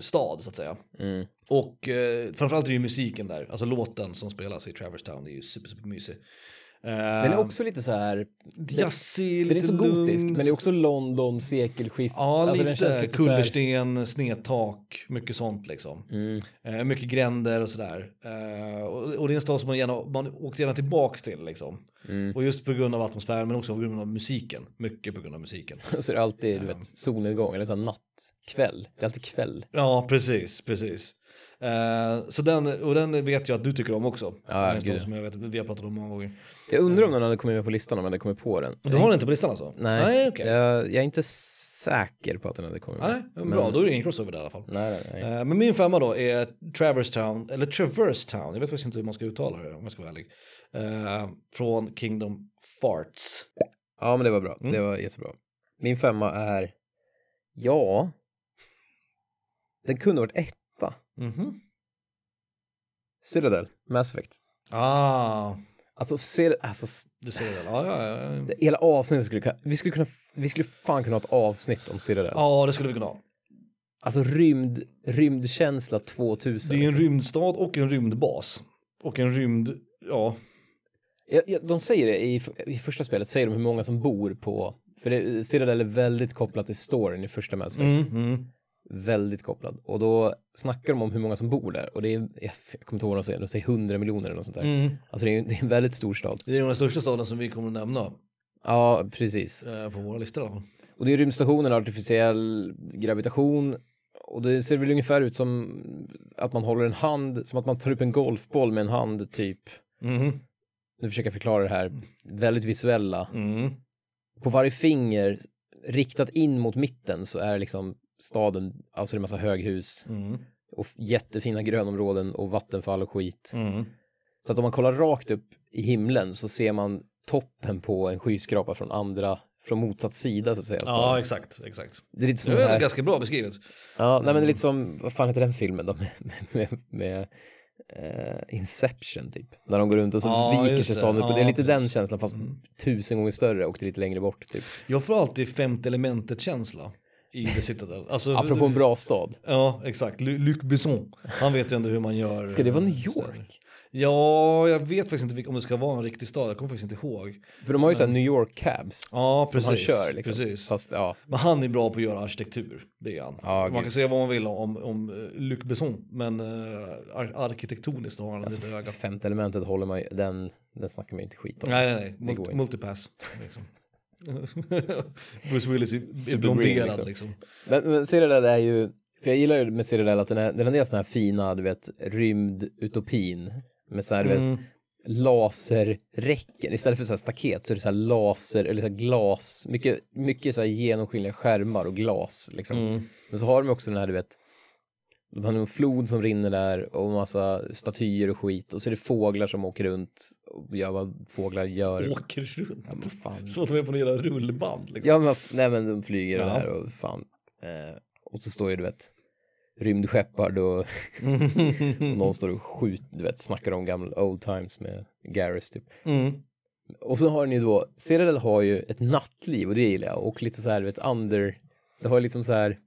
stad så att säga. Mm. Och eh, framförallt är det ju musiken där, alltså låten som spelas i Traverstown är ju super, super mysig. Eh, Den är också lite så här, jazzig, den är lite inte så gotisk, men det är också London, sekelskift. Ja, Alltså, den lite. lite så här- Kullersten, snedtak, mycket sånt liksom. Mm. Eh, mycket gränder och sådär. Eh, och, och det är en stad som man gärna, man åkte gärna tillbaks till liksom. Mm. Och just på grund av atmosfären men också på grund av musiken. Mycket på grund av musiken. Så är det alltid, du vet, solnedgång eller så här nattkväll. Det är alltid kväll. Ja, precis, precis. Eh, så den, och den vet jag att du tycker om också. Ja, en gud. som jag vet, vi har pratat om många gånger. Jag undrar om den hade kommit med på listan om jag hade kommit på den. Du har den inte på listan alltså? Nej, Nej okej. jag, jag är inte säker på att den hade kommit med. Nej, men bra, då är det ingen crossover där i alla fall. Nej, nej, nej. Eh, Men min femma då är Traverse Town, eller Traverse Town, jag vet faktiskt inte hur man ska uttala det om jag ska vara ärlig. Eh, från Kingdom Farts. Ja, men det var bra. Mm. Det var jättebra. Min femma är, ja, den kunde varit etta. Mhm. Citadel, Mass Effect. Ah, Alltså, Citadel, alltså s- du ser det. Ja, ja, ja. det- hela avsnittet skulle kunna, vi skulle kunna, vi skulle fan kunna ha ett avsnitt om Citadel. ja, det skulle vi kunna ha. Alltså rymd, rymdkänsla 2000. Det är en rymdstad och en rymdbas. Och en rymd, ja. Ja, ja, de säger det i, i första spelet, säger de hur många som bor på, för det, Citadel är väldigt kopplat till storyn i första Mass Effect. Mm. Väldigt kopplad. Och då snackar de om hur många som bor där. Och det är, jag kommer inte ihåg vad de säger, de säger 100 miljoner eller något sånt där. Mm. Alltså det är, det är en väldigt stor stad. Det är den största staden som vi kommer att nämna Ja, precis. eh, på våra listor. fall. Och det är rymdstationen, artificiell gravitation. Och det ser väl ungefär ut som att man håller en hand, som att man tar upp en golfboll med en hand typ. Mhm. Nu försöker jag förklara det här, väldigt visuella. Mm. På varje finger, riktat in mot mitten, så är liksom staden, alltså det är massa höghus Mm. och jättefina grönområden och vattenfall och skit. Mm. Så att om man kollar rakt upp i himlen så ser man toppen på en skyskrapa från andra, från motsatt sida så att säga. Ja, staden. exakt, exakt. det är lite som Det den är ganska bra beskrivet. ja, nej men det är lite som, vad fan heter den filmen då, med, med, med eh, Inception typ. När de går runt och så Ja, viker sig staden upp. och det är lite den precis. känslan fast tusen gånger större och det är lite längre bort typ. Jag får alltid femte elementet-känsla i The Citadel. Alltså, Apropå en bra stad. Ja, exakt. Lu- Luc Besson. Han vet ju ändå hur man gör. Ska det vara eh, New städer. York? Ja, jag vet faktiskt inte om det ska vara en riktig stad, jag kommer faktiskt inte ihåg. För de har ju såhär New York cabs. Ja, Som precis. han kör liksom. precis. Fast ja, Men han är bra på att göra arkitektur, det är han. Ja, man gud. kan säga vad man vill om, om eh, Luc Besson, men uh, ar- arkitektoniskt har han alltså lite öga. femte elementet håller man ju, den, den snackar man ju inte skit om. Nej, nej, nej. Mult- multipass. Liksom. Bruce Willis är, blonderad liksom. liksom. Men, men Citadel är ju, för jag gillar ju med Citadel att den är, den är sådana här fina, du vet, rymdutopin. Med så här, du vet, Mm. laserräcken. Istället för så här staket så är det så här laser, eller så här glas, mycket, mycket så här genomskinliga skärmar och glas liksom. Mm. Men så har de också den här, du vet, de har en flod som rinner där och massa statyer och skit och så är det fåglar som åker runt och gör vad fåglar gör. Åker runt. Ja, men fan. Som att de är på några rullband. Liksom. Ja, men, nej, men de flyger Ja. där och fan. Eh, och så står ju, du vet, rymdskeppard och, och någon står och skjuter, du vet, snackar om gamla old times med Garrus typ. Mm. Och så har ni då, Citadel har ju ett nattliv och det gillar jag och lite så här, du vet, under, det har liksom så här,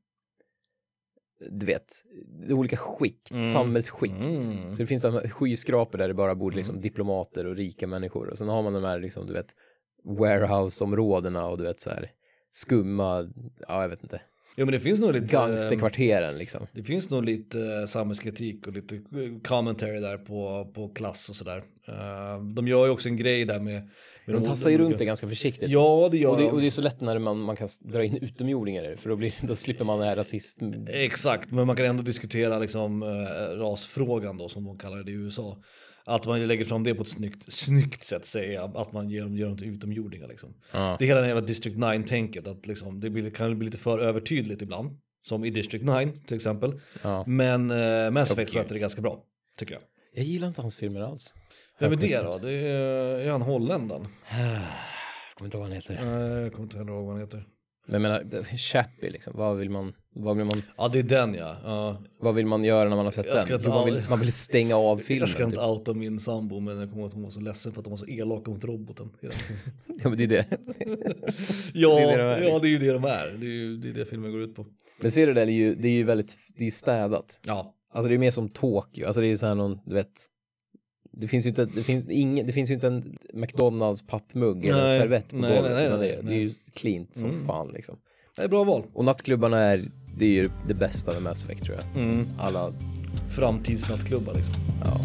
du vet, olika skikt, Mm. samhällsskikt. Mm. Så det finns skyskrapor där det bara bor liksom diplomater och rika människor och sen har man de här liksom, du vet, warehouse-områdena och du vet så här skumma, ja jag vet inte, Jo men det finns nog lite... gangsterkvarteren liksom. Det finns nog lite eh, samhällskritik och lite commentary där på, på klass och sådär. Eh, de gör ju också en grej där med... med De tassar ju runt det ganska försiktigt. Ja, det gör Och det, de. och det är så lätt när man, man kan dra in utomjordingar för då, blir, då slipper man det här rasist... Exakt, men man kan ändå diskutera liksom eh, rasfrågan då som de kallar det i USA. Att man lägger fram det på ett snyggt, snyggt sätt säger jag, att man gör, gör dem till utomjordingar liksom. Ja. Det är hela den jävla District 9-tänket, att liksom, det blir, kan bli lite för övertydligt ibland. Som i District 9 till exempel. Ja. Men eh, Mass Effect sköter det ganska bra, tycker jag. Jag gillar inte hans filmer alls. Vem är det då? Det är, är han holländaren? Jag kommer inte ihåg vad han heter. Nej, jag kommer inte heller ihåg vad han heter. Men jag menar, Chappie liksom, vad vill man, vad vill man, Ja, det är den ja. ja. vad vill man göra när man har sett den? Jo, man, vill, man vill stänga av filmen. Jag ska inte typ. outa min sambo, men jag kommer ihåg att hon var så ledsen för att de var så elaka mot roboten. Ja, men det är det. ja, Det är det de ja, liksom. det är ju det de är. Det är ju det, är det filmen går ut på. Men ser du det, det är ju, det är ju väldigt, det är städat. Ja, Alltså det är mer som Tokyo, alltså det är ju så här någon, du vet, det finns ju inte, det finns ingen, det finns ju inte en McDonalds pappmugg eller en servett på nej, golvet, nej, nej, det, är- nej. det är ju cleant som Mm. fan liksom. det är bra val. Och nattklubbarna är, det är ju det bästa med Mass Effect tror jag. Mm. Alla, Framtidsnattklubbar liksom. ja.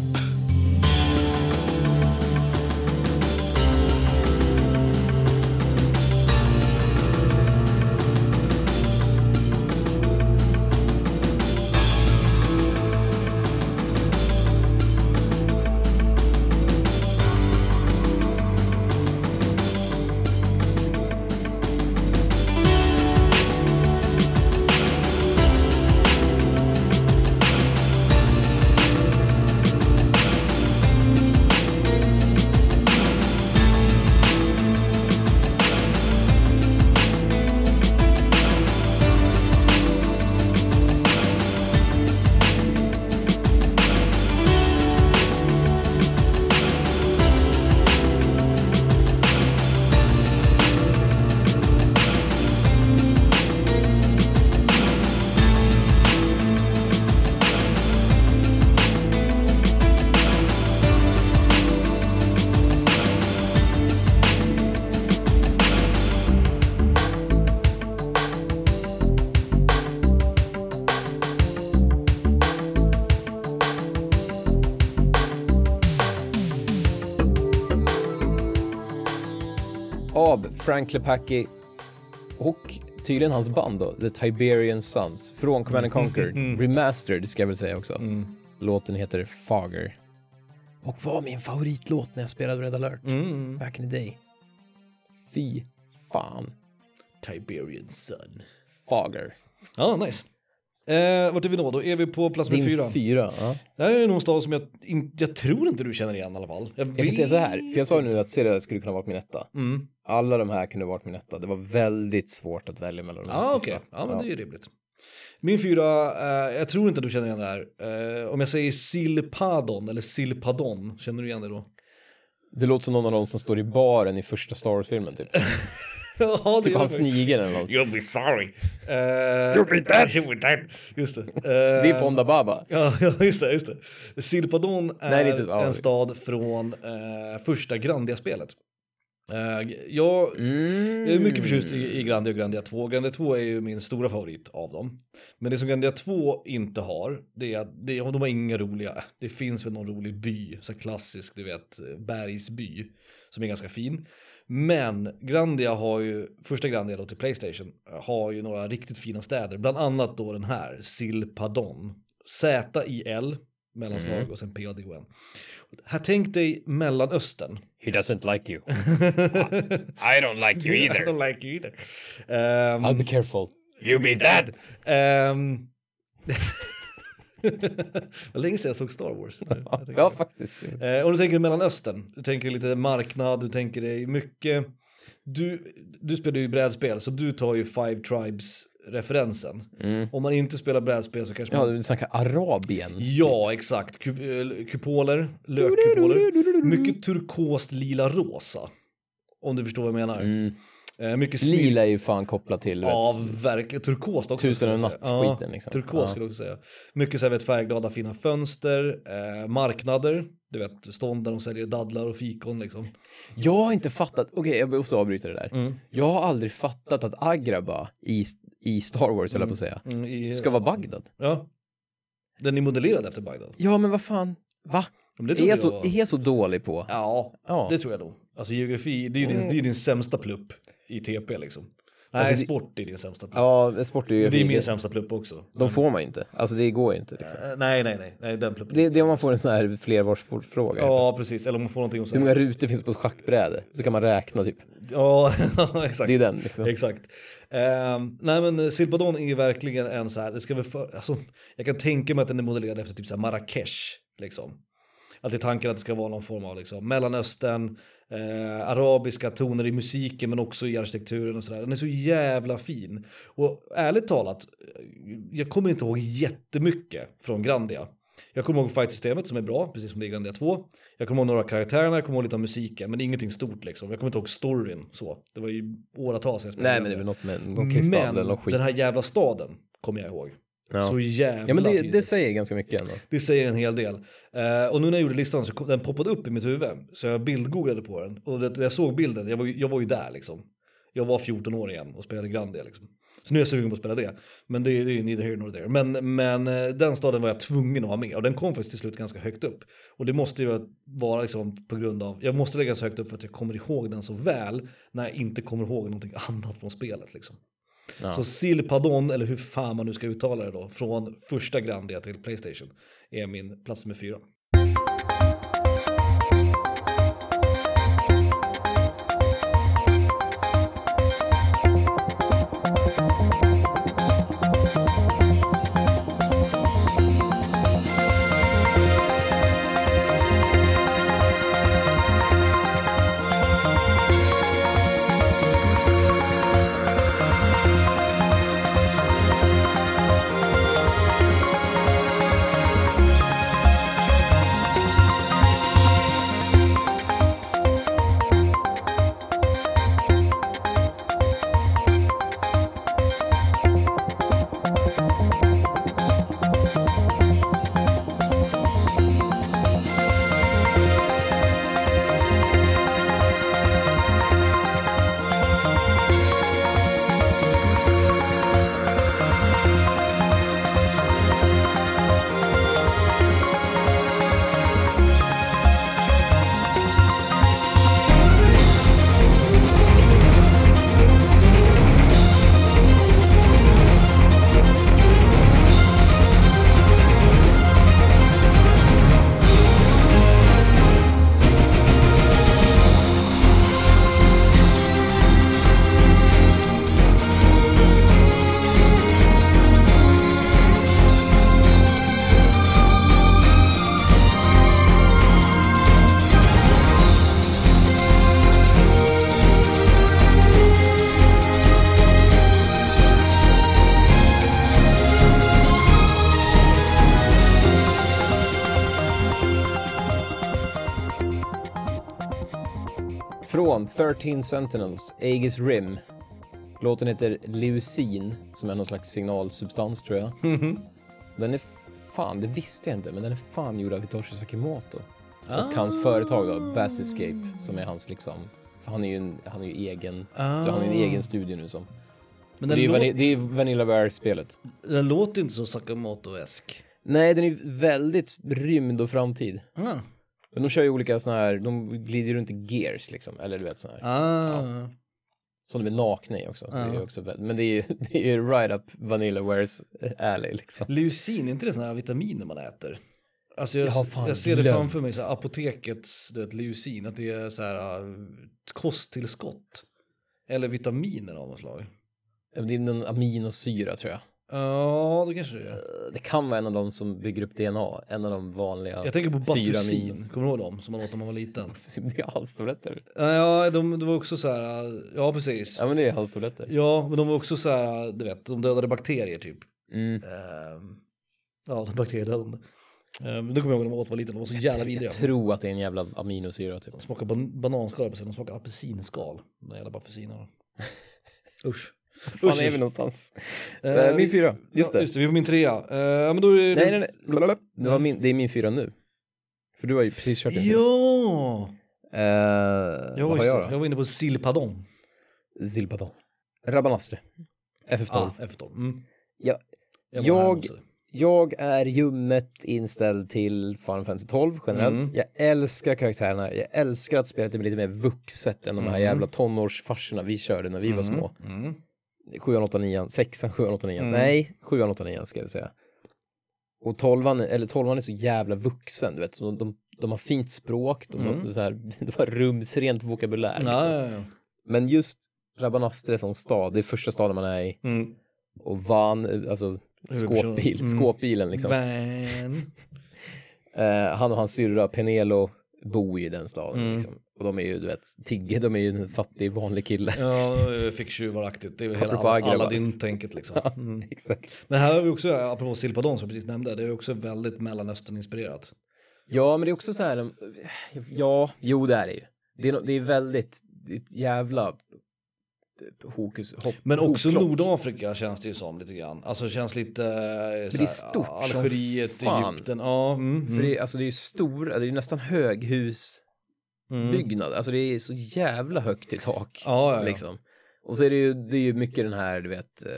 Frank Lepacki och tydligen hans band då, The Tiberian Sons, från Command and Conquer, remastered ska jag väl säga också. Mm. Låten heter Fager. Och var min favoritlåt när jag spelade Red alert, Mm. back in the day. Fy fan. Tiberian Sun. Fager. Ja, nice. Eh, vart är vi då? Då är vi på plats nummer fyra. fyra. Ja. Det här är någon stad som jag, in, jag tror inte du känner igen i alla fall. Jag kan säga så här, för jag sa ju nu att Citadel skulle kunna vara min etta. Mm. Alla de här kunde varit min etta. Det var väldigt svårt att välja mellan de här Ja, sista. okej. Ja, men det är ju rimligt. Min fyra, eh, jag tror inte du känner igen det här. Eh, om jag säger Silpadon eller Silpadon, känner du igen det då? Det låter som någon av dem som står i baren i första Star Wars-filmen typ. ja, Typ han det. snigeln eller något. You'll be sorry. Uh, You'll be dead. You'll be dead. Just det. Det är Ponda Baba. Ja, ja, just det. Just det. Silpadon är Nej, det är ja. en stad från eh, första Grandia-spelet. Jag, Mm. jag är mycket förtjust i, i Grandia och Grandia 2. Grandia 2 är ju min stora favorit av dem. Men det som Grandia 2 inte har, det är att det, de har inga roliga, det finns väl någon rolig by, så klassisk, du vet, bergsby, som är ganska fin. Men Grandia har ju, första Grandia då till Playstation, har ju några riktigt fina städer, bland annat då den här, Silpadon. Z-I-L, mellanslag Mm. och sen P-A-D-O-N. Här tänk dig Mellanöstern. He doesn't like you. I don't like you I either. don't like you either. Ehm, I'll be careful. You be dead! Um... Vad länge sedan jag såg Star Wars. Ja, faktiskt. Eh, och du tänker Mellanöstern, du tänker lite marknad, du tänker dig mycket. Du, du spelar ju brädspel, så du tar ju Five Tribes-referensen. Mm. Om man inte spelar brädspel så kanske Ja, man... du snackar Arabien. Ja, exakt. Kup, eh, kupoler, lökkupoler. Mycket turkost, lila, rosa. Om du förstår vad jag menar. Mm. Eh, mycket Lila är ju fan kopplat till Ja, vet, verkligen. Turkost också. Tusen och jag natt säga. skiten, liksom. Turkos Ja. skulle jag också säga. Mycket så här, vet, färgglada fina fönster, eh, marknader, du vet stånd där de säljer dadlar och fikon liksom. Jag har inte fattat, okej jag måste avbryta det där. Mm. Jag har aldrig fattat att Agraba i, i Star Wars, höll jag på att säga, Mm, i, ska vara Bagdad. Ja. Den är modellerad efter Bagdad. Ja, men vad fan, va? Men det är, jag så, är jag så dålig på? Ja, Ja. det tror jag nog. Alltså geografi, det är ju din, det är din sämsta plupp i TP liksom. Nej, Alltså, sport är din sämsta plupp. Ja, sport är ju... det är min sämsta plupp också. De får man ju inte. Alltså det går ju inte liksom. Eh, nej, nej, nej, nej, den pluppen. Det, det är om man får en sån här flervarsfråga. Ja, precis. Eller om man får någonting att Hur säga. många rutor finns på ett schackbräde? Så kan man räkna typ. Ja, exakt. Det är den liksom. Exakt. Ehm, nej men eh, Silpadon är ju verkligen en så här, det ska väl för, alltså, jag kan tänka mig att den är modellerad efter typ så här Marrakesh, liksom. Att det är tanken att det ska vara någon form av liksom, Mellanöstern, eh, arabiska toner i musiken men också i arkitekturen och sådär. Den är så jävla fin. Och ärligt talat, eh, jag kommer inte ihåg jättemycket från Grandia. Jag kommer ihåg fight-systemet som är bra, precis som det är i Grandia 2. Jag kommer ihåg några karaktärerna, jag kommer ihåg lite av musiken, men ingenting stort liksom. Jag kommer inte ihåg storyn så. Det var ju åratal sedan jag spelade Nej men det Grandia. något med någon kristall eller Men skit. den här jävla staden kommer jag ihåg. Ja. Så jävla Ja men det, det säger ganska mycket ändå. Det säger en hel del. Eh, och nu när jag gjorde listan så kom, den poppade upp i mitt huvud. Så jag bildgooglade på den. Och det, när jag såg bilden, jag var, ju- jag var ju där liksom. Jag var 14 år igen och spelade Grandia liksom. Så nu är jag sugen på att spela det. Men det, är- det är ju neither here nor there. Men, men eh, den staden var jag tvungen att ha med. Och den kom faktiskt till slut ganska högt upp. Och det måste ju vara liksom på grund av, jag måste lägga så högt upp för att jag kommer ihåg den så väl. När jag inte kommer ihåg någonting annat från spelet liksom. Ja. Så Silpadon, eller hur fan man nu ska uttala det då, från första Grandia till Playstation, är min plats nummer fyra. 13 Sentinels, Aegis Rim, Låten heter Leucin, som är någon slags signalsubstans tror jag. Den är fan, det visste jag inte, men den är fan gjord av Hitoshi Sakimoto. Och hans företag då, Bass Escape, som är hans liksom, för han är ju, en, han är ju egen, han är en egen studio nu som. Men Det är, låt, Vani- det är Vanilla Bear-spelet. den låter inte så Sakamoto-esk. Nej, den är väldigt rymd och framtid. Ah. Men de kör ju olika såna här, de glider runt i gears liksom, eller du vet såna här. Ah. Som de är nakna i också. Det är Ja. också men det är ju, det är ju right up Vanilla Wares alley liksom. Leucin, är inte det sådana här vitaminer man äter? Alltså jag, Jag jag ser det glömt. framför mig, så här, apotekets du vet, leucin, att det är så här uh, kosttillskott. Eller vitaminer av något slag. Det är någon aminosyra tror jag. Ja, det kanske det är. Det kan vara en av de som bygger upp DNA, en av de vanliga. Jag tänker på min- kommer du ihåg dem? Som man åt när man var liten. Det är halstabletter. Ja, de, det var också så här, uh, ja precis. Ja men det är halstabletter. Ja, men de var också så här, uh, du vet, de dödade bakterier typ. Mm. Ehm, ja, de bakteriedödande. Um, det kommer jag ihåg när man åt var liten, de var så jävla vidriga. Jag tror att det är en jävla aminosyra typ. De smakar ban bananskal de smakar apelsinskal. De jävla baffusinerna. Usch. Fan Usch, är vi någonstans? Vi- min fyra, just ja, det. Just det, vi på min trea. Ja, men då är det... Nej nej nej, Blablabla. det, var min, det är min fyra nu. För du har ju precis kört din. Ja! Eh, Jag vad var, har jag, då? jag var inne på silpadon. Zilpadon. Rabanastre. FF12. Ah, F12. Mm. Ja, Jag, var jag- är ljummet inställd till Final Fantasy 12 generellt. Mm. Jag älskar karaktärerna. Jag älskar att spelet är lite mer vuxet än de här Mm. jävla tonårsfarsorna vi körde när vi var små. 7, 8, 9, 6, 7, 8, 9. Mm. Nej, 7, 8, 9 ska jag säga. Och 12 eller 12 är så jävla vuxen, du vet. De, de, de har fint språk, de, Mm. har, så här, de har rumsrent vokabulär. Liksom. Ja, ja, ja. Men just Rabanastre som stad, det är första staden man är i. Mm. Och Van, alltså skåpbil, Mm. skåpbilen liksom. Van. Eh, han och hans syrra Penelo bor ju i den staden. Mm. Liksom. Och de är ju, du vet, Tigge, de är ju en fattig vanlig kille. Ja, ficktjuvaraktigt. Det är väl hela alla liksom. liksom. Mm. Exakt. Men här har vi också, apropå silpadon som jag precis nämnde, det är också väldigt Mellanöstern-inspirerat. Ja, men det är också så här, ja, jo det är det ju. Det är, det är väldigt, det är ett jävla hokus, hopp, Men också hopplock. Nordafrika känns det ju som lite grann. Alltså det känns lite... Men det är stort som Algeriet, fan. Egypten, ja. Mm, För det, är- alltså det är ju stora, det är ju nästan höghusbyggnad. mm. Alltså det är så jävla högt i tak. Ja, ja, ja. Liksom. Och så är det ju, det är ju mycket den här, du vet, eh,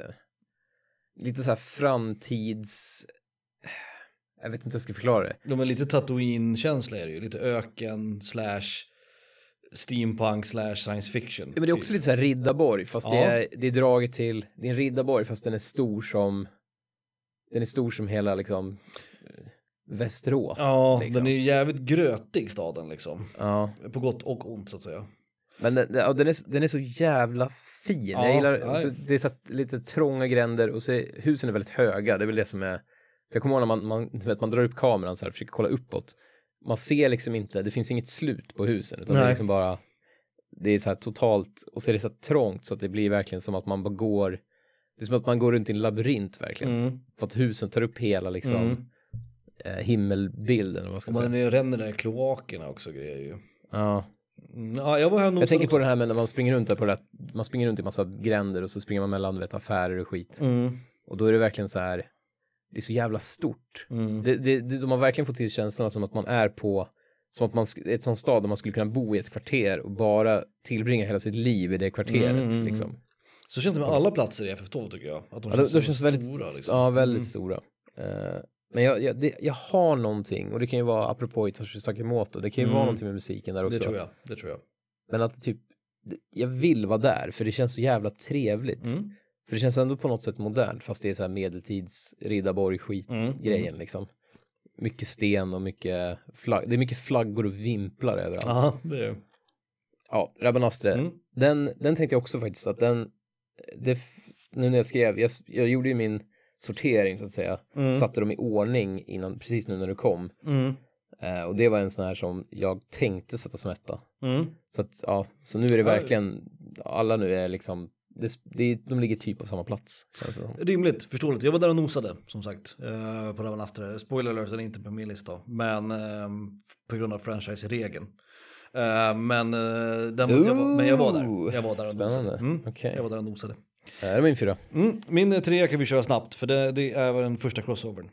lite så här framtids... Jag vet inte hur jag ska förklara det. De är lite Tatooine-känsla är det ju. Lite öken slash steampunk slash science fiction. Ja, men det är också lite så här riddarborg, fast det, Ja. är, det är draget till, det är en riddarborg fast den är stor som, den är stor som hela liksom eh, Västerås. Ja, liksom. den är ju jävligt grötig staden liksom. Ja, På gott och ont så att säga. men den, ja, den, är, den är så jävla fin. Ja, jag gillar, ja. så det är så att, lite trånga gränder och så är, husen är väldigt höga, det är väl det som är, jag kommer ihåg när man, man, vet, man drar upp kameran så här och försöker kolla uppåt. Man ser liksom inte, det finns inget slut på husen, utan det är Nej. liksom bara, det är så här totalt, och så är det så här trångt så att det blir verkligen som att man bara går, det är som att man går runt i en labyrint verkligen. Mm. För att husen tar upp hela liksom Mm. eh, himmelbilden, vad ska Och säga. man är- ränner där i kloakerna också grejer ju. Ja. Mm, Ja, jag Jag tänker på det här med när man springer runt där på det man springer runt i massa gränder och så springer man mellan vet, affärer och skit. Mm. Och då är det verkligen så här, det är så jävla stort. Mm. Det, det, de har verkligen fått till känslan som att man är på, som att man, ett sånt stad där man skulle kunna bo i ett kvarter och bara tillbringa hela sitt liv i det kvarteret. Mm, mm, liksom. Så känns det med alla platser i FF12 tycker jag. Att de Ja, de, så de känns väldigt, stora, liksom. ja, väldigt Mm. stora. Eh, men jag, jag, det, jag har någonting, och det kan ju vara apropå Itachi Sakimoto, det kan ju Mm. vara någonting med musiken där också. Det tror jag. Det tror jag. Men att typ, jag vill vara där, för det känns så jävla trevligt. Mm. För det känns ändå på något sätt modernt, fast det är så här medeltids riddarborg skit Mm, grejen liksom. Mycket sten och mycket flagg, det är mycket flaggor och vimplar överallt. Ja, det är Ja, Rabanastre, Mm. den, den tänkte jag också faktiskt att den, det, nu när jag skrev, jag, jag gjorde ju min sortering så att säga, Mm. satte dem i ordning innan, precis nu när du kom. Mm. Eh, och det var en sån här som jag tänkte sätta som etta. Mm. Så att, ja, så nu är det verkligen, alla nu är liksom, det, det, de ligger typ på samma plats. Känns det. Rimligt, förståeligt. Jag var där och nosade som sagt eh, på Ravanastre. Spoiler alert, den är inte på min lista. Men eh, på grund av franchise-regeln. Eh, men, eh, den, jag var, men jag var där. Jag var där och Spännande. nosade. Mm. Okej. Jag var där och nosade. Det är min fyra. Mm, min tre kan vi köra snabbt för det, det är den första crossovern.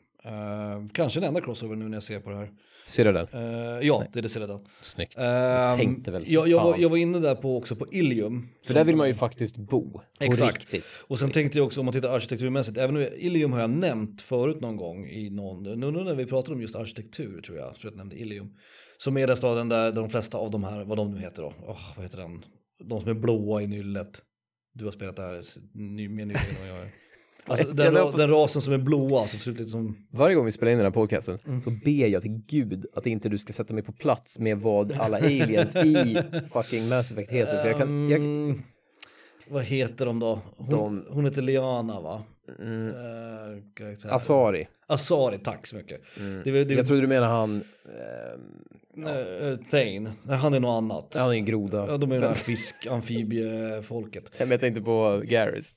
Kanske den enda crossovern nu när jag ser på det här. Citadel. Eh, ja, det är det Citadel. Snyggt. Ehm, tänkte väl, Jag, jag, var, jag var inne där på också på Ilium. För där vill man ju faktiskt bo. På Exakt. riktigt. Och sen tänkte jag också om man tittar arkitekturmässigt, även om Ilium har jag nämnt förut någon gång i någon, nu nu när vi pratade om just arkitektur tror jag, tror jag jag nämnde Ilium. Som är den staden där de flesta av de här, vad de nu heter då, Åh, vad heter den, de som är blåa i nyllet. Du har spelat där mer nyligen än vad jag. Alltså, den, ra- den rasen som är blåa, så ser ut lite som... Varje gång vi spelar in den här podcasten Mm. så ber jag till gud att inte du ska sätta mig på plats med vad alla aliens i fucking Mass Effect heter. För jag kan, jag, Mm, vad heter de då? Hon, De- hon heter Liana va? mm, Uh, karaktär. Asari. Asari, tack så mycket. Mm. Det, det, Jag trodde du menar han, ehm, Uh, Thane, Nej, han är något annat. han är en groda. Ja, de är det här fisk, amfibiefolket. Jag inte på Garrus.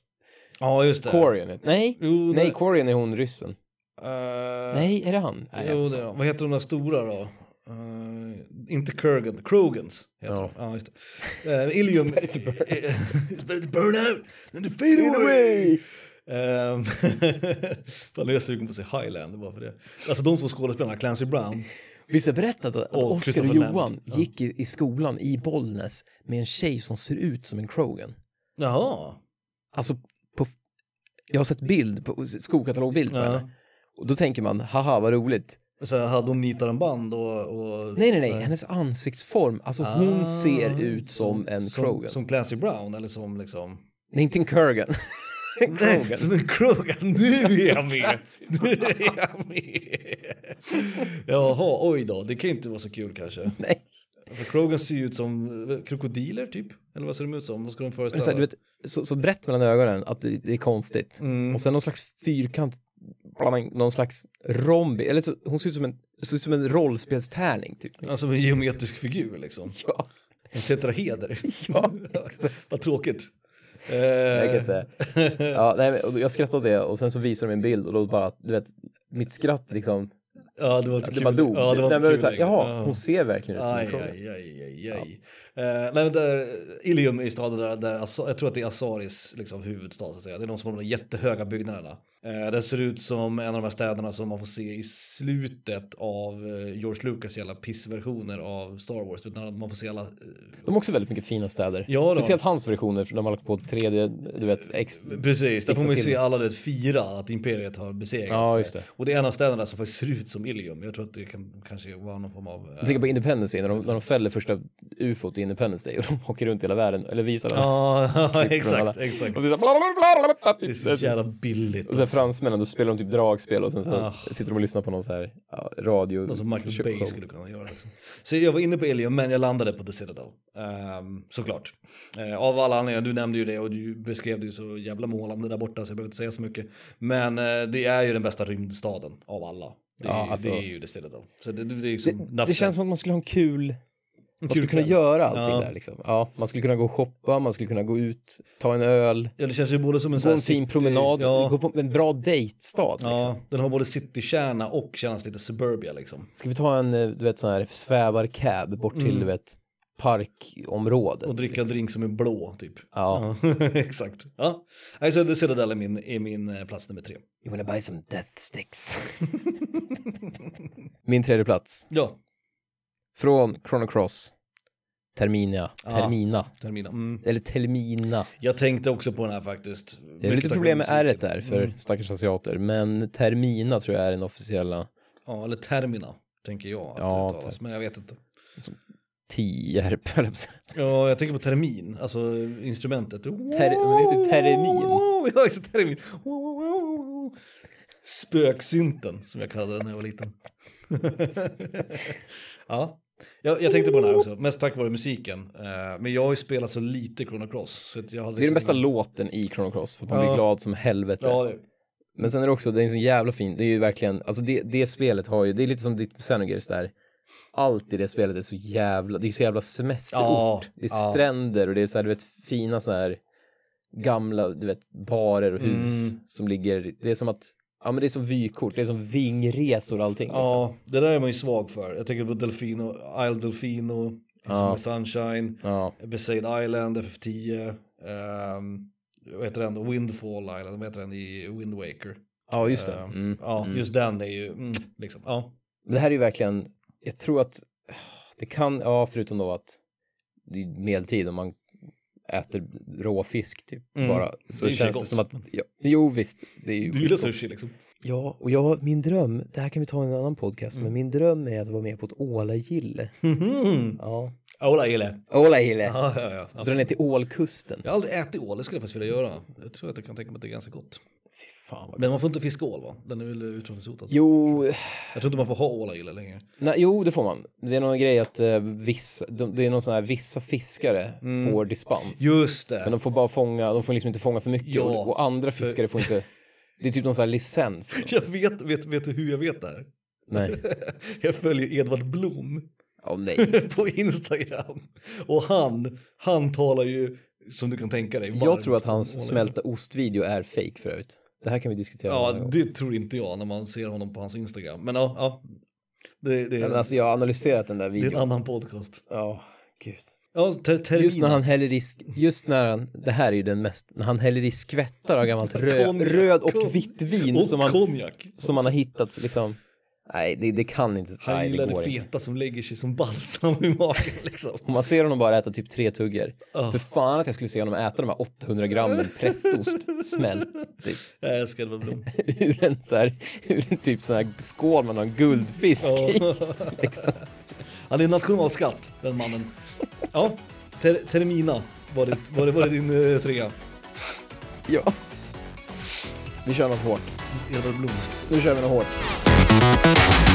Ja, just det. Corian. är- Nej, Jo, nej, det- Corian är hon ryssen. eh, Nej, är det han? Nej, Jo, det är, de. vad heter de där stora då? Eh, inte Kurgan, Krogans heter Ja. Ja, just det. Uh, Ilium... It's better to burn. It's better to burn out than to fade away. Ehm, Fan, jag är sugen på att se Highlander bara för det. Alltså de två skådespelarna, Clancy Brown. Visst jag berättat att Och Oscar och Johan. Ja. gick i, i skolan i Bollnäs med en tjej som ser ut som en Krogan. Jaha. Alltså, jag har sett bild, på, skokatalogbild på Ja. henne. Och då tänker man, haha vad roligt. Så hade hon nitat en band och... och Nej, nej, nej, hennes ansiktsform, alltså hon Ah, ser ut som en som, Krogan. som Clancy Brown eller som liksom... Nej, inte en Kurgan. en Nej, Krogan. som en Krogan. Nu är jag med. Nu är jag med. Jaha, oj då. Det kan ju inte vara så kul kanske. Nej. För Krogan ser ju ut som krokodiler typ. Eller vad ser de ut som? Vad ska de Men så, här, föreställa? du vet, så, så brett mellan ögonen att det, det är konstigt. Mm. Och sen någon slags fyrkant, någon slags rombi, eller så, hon ser ut som en, ser ut som en rollspelstärning typ. Alltså en geometrisk figur liksom. Ja, En tetraheder. ja. vad tråkigt. Jag Eh, inte. Ja, nej, jag skrattade åt det och sen så visade de en bild och då bara, du vet, mitt skratt liksom, ja, det var inte det kul. bara dog. Ja, det var nej, inte är kul så här, jaha, Ja. hon ser verkligen ut som en Aj, Krogan. aj, aj, aj, aj. Eh, nej, där, Ilium är staden där, där jag tror att det är Asaris liksom, huvudstad. Så att säga. Det är de som har de jättehöga byggnaderna. Eh, det ser ut som en av de här städerna som man får se i slutet av eh, George Lucas jävla pissversioner av Star Wars. Utan man får se alla... eh, De har också väldigt mycket fina städer. Ja, då. Speciellt hans versioner, de har lagt på 3D, du vet, ex... Precis, där får man ju se alla det fira att imperiet har besegrats. Ja, just det. Och det är en av städerna som faktiskt ser ut som Ilium. Jag tror att det kan kanske vara någon form av... Jag tänker på Independence Day, när de, när de fäller första ufot i Independence Day och de åker runt i hela världen, eller visar den. Ja, exakt, exakt. Och så. Det är så jävla billigt. Och sen. fransmännen, då spelar de typ dragspel och sen så Ah. sitter de och lyssnar på någon så här ja, radio. Någon som Michael. Bay skulle kunna göra. Liksom. Så jag var inne på Ilium men jag landade på The Citadel. Ehm, såklart. Eh, av alla anledningar, du nämnde ju det och du beskrev det ju så jävla målande där borta så jag behöver inte säga så mycket. Men eh, det är ju den bästa rymdstaden av alla. Det, Ja, är- alltså- det är ju The Citadel. Så det, det, det Det, känns som att man skulle ha en kul, man skulle kunna göra allting Ja. där liksom. Ja, man skulle kunna gå och shoppa, man skulle kunna gå ut, ta en öl, Ja, det känns ju både som en gå en fin city- promenad, Ja, gå på en bra dejtstad ja, liksom. den har både citykärna och känns lite suburbia liksom. Ska vi ta en, eh, du vet sån här svävarcab bort till, Mm. du vet, parkområdet. Och dricka liksom. drink som är blå typ. Ja. Ja, exakt. Ja. Alltså, The Citadel är min, är min eh, plats nummer tre. You wanna buy some death sticks? Min tredje plats. Ja, Från Chrono Cross. Terminia. Ja. Termina. termina. Mm. Eller Telmina. Jag tänkte också på den här faktiskt. Det är lite problem med r där för Mm. stackars asiater. Men Termina tror jag är den officiella Ja, eller termina, tänker jag. Att Ja, uttalas, men jag vet inte. Tierp. Ja, jag tänker på termin, alltså instrumentet. Ter- men det heter termin. Ja, just termin. Spöksynten, som jag kallade den när jag var liten. ja, jag, jag tänkte på den här också, mest tack vare musiken. Eh, men jag har ju spelat så lite Chrono Cross. Så jag hade Det är den bästa liksom- låten i Chrono Cross, för att man Ja. blir glad som helvete. Ja, det, Men sen är det också, det är så jävla fin, det är ju verkligen, alltså det, det spelet har ju, det är lite som ditt Xenogears där. Allt i det spelet är så jävla, det är så jävla semesterort. Ja, det är ja. stränder och det är så här, du vet, fina så här gamla, du vet, barer och hus Mm. som ligger, det är som att, ja men det är som vykort, det är som vingresor och allting. Liksom. ja, det där är man ju svag för. Jag tänker på Delfino, Isle Delfino, Ja. Sunshine, Ja, Besaid Island, FF10. ehm, vad heter den, Windfall Island, vad heter den i Wind Waker? Ja, just det. Eh, Mm. Ja, mm. just den är ju, mm, liksom, ja. Det här är ju verkligen, jag tror att det kan, ja förutom då att det är medeltid om man äter rå fisk typ Mm. bara. Så Det känns det som att, ja, jo visst, det är ju Du gillar sushi liksom. Ja, och jag, min dröm, det här kan vi ta i en annan podcast, Mm. men min dröm är att vara med på ett ålagille. Mhm. Ja. Ola gillar. Ålagille! Ja, ja, ja. Dra ner till ålkusten. Jag har aldrig ätit ål, det skulle jag faktiskt vilja göra. Jag tror att jag kan tänka mig att det är ganska gott. Fan vad Men man får inte fiska ål va? Den är väl utrotningshotad? Jo, Jag tror inte man får ha ålagille längre. nej, jo, det får man. Det är någon grej att eh, vissa, de, det är någon sån här, vissa fiskare Mm. får dispens. Just det. Men de får bara fånga, de får liksom inte fånga för mycket Ja, och, och andra för- fiskare får inte, det är typ någon sån här licens. Jag vet, vet, vet du hur jag vet det här? Nej, Jag följer Edvard Blom åh nej. på Instagram. Och han, han talar ju, som du kan tänka dig. Jag tror att hans smälta ostvideo är fake för övrigt. Det här kan vi diskutera. Ja, det tror inte jag när man ser honom på hans Instagram. Men ja, ja. Det, det, men alltså jag har analyserat den där det är en videon. annan podcast. Ja, gud. Ja, ter, termina. Just när han häller i, just när han, det här är ju den mest, när han häller i skvättar av gammalt röd, Konjak, röd och vitt vin och som han, konjak. som han har hittat liksom. Nej, det, det kan inte, Han nej gillar det det feta inte. som lägger sig som balsam i magen liksom. Och man ser honom bara äta typ tre tuggor. Ja. För fan att jag skulle se honom äta de här 800 grammen prästost smält typ, Jag älskar Edvard Blom. ur en så här, ur en typ sån här skål med någon guldfisk i. Ja. Liksom. Han är nationalskatt, den mannen. Ja, ter, Termina var det, var det, var det din uh, trea. Ja. Vi kör något hårt. Edvard Blomskt. Nu kör vi något hårt. Thank you.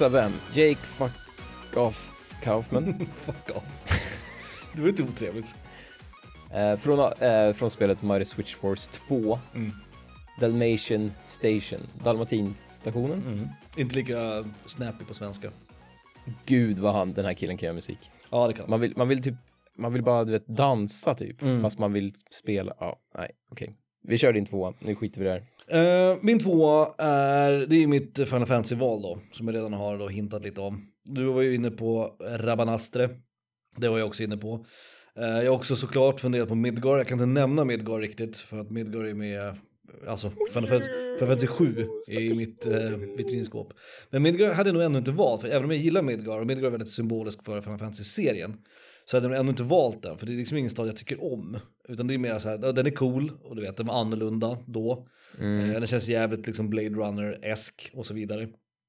Gissa vem? Jake fuck off Kaufman. Fuck off. Det var inte otrevligt. eh, från, eh, från spelet Mighty Switch Force 2. Mm. Dalmatian Station. Dalmatinstationen. Mm. Inte lika snappy på svenska. Gud vad han, den här killen kan göra musik. Ja, det kan man. Vill, man vill typ, man vill bara du vet dansa typ. Mm. Fast man vill spela, ja, nej, okej. Vi kör din tvåa, nu skiter vi i det här. Eh, min tvåa är, det är mitt Final Fantasy-val då, som jag redan har då hintat lite om. Du var ju inne på Rabanastre, det var jag också inne på. Eh, jag har också såklart funderat på Midgar, jag kan inte nämna Midgar riktigt, för att Midgar är med, alltså Final Fantasy, Final Fantasy 7 i mitt eh, vitrinskåp. Men Midgar hade jag nog ännu inte valt, för även om jag gillar Midgar, och Midgar är väldigt symbolisk för Final Fantasy-serien, så hade jag ännu inte valt den, för det är liksom ingen stad jag tycker om. Utan det är mer så här, den är cool, och du vet, den var annorlunda då. Mm. Eh, Den känns jävligt liksom Blade Runner-esk och så vidare.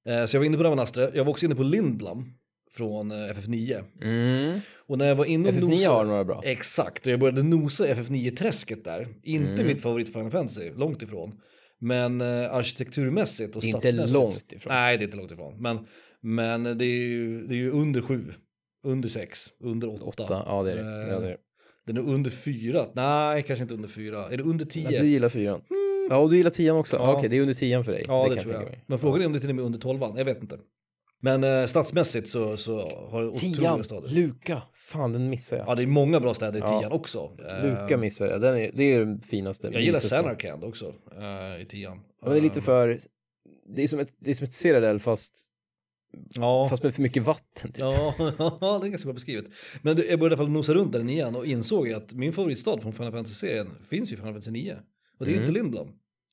Eh, Så jag var inne på Ravanastre, jag var också inne på Lindblom från eh, FF9. Mm. Och när jag var inne och FF9 nosade- har några bra. Exakt, och jag började nosa i FF9-träsket där. Inte Mm. mitt favorit Final Fantasy, långt ifrån. Men arkitekturmässigt och Inte stadsmässigt. långt ifrån. Nej, det är inte långt ifrån. Men, men det, är ju, det är ju under sju, under sex, under åtta. Åtta, ja det är det. Eh, Ja, det, är det. Den är under fyra, nej kanske inte under fyra. Är det under tio? Ja, du gillar fyran. Mm, Ja, och du gillar tian också? Ja. Okej, det är under tian för dig. Ja, det, kan jag tror jag. mig. Men frågan är om det till och med är under tolvan, jag vet inte. Men eh, stadsmässigt så, så har det otroliga Tian, städer. Luka. Fan, den missar jag. Ja, det är många bra städer i Ja. tian också. Eh, Luka missar jag. Den är, det är den finaste. Jag gillar. Samarkand också eh, i tian. Ja, men det är lite för... Det är som ett, det är som ett Citadel fast, Ja, fast med för mycket vatten. Typ. ja, det är ganska bra beskrivet. Men jag började i alla fall nosa runt där i nian och insåg att min favoritstad från Final Fantasy-serien finns ju i Final Fantasy 9. Och det är Mm. inte Lindblom.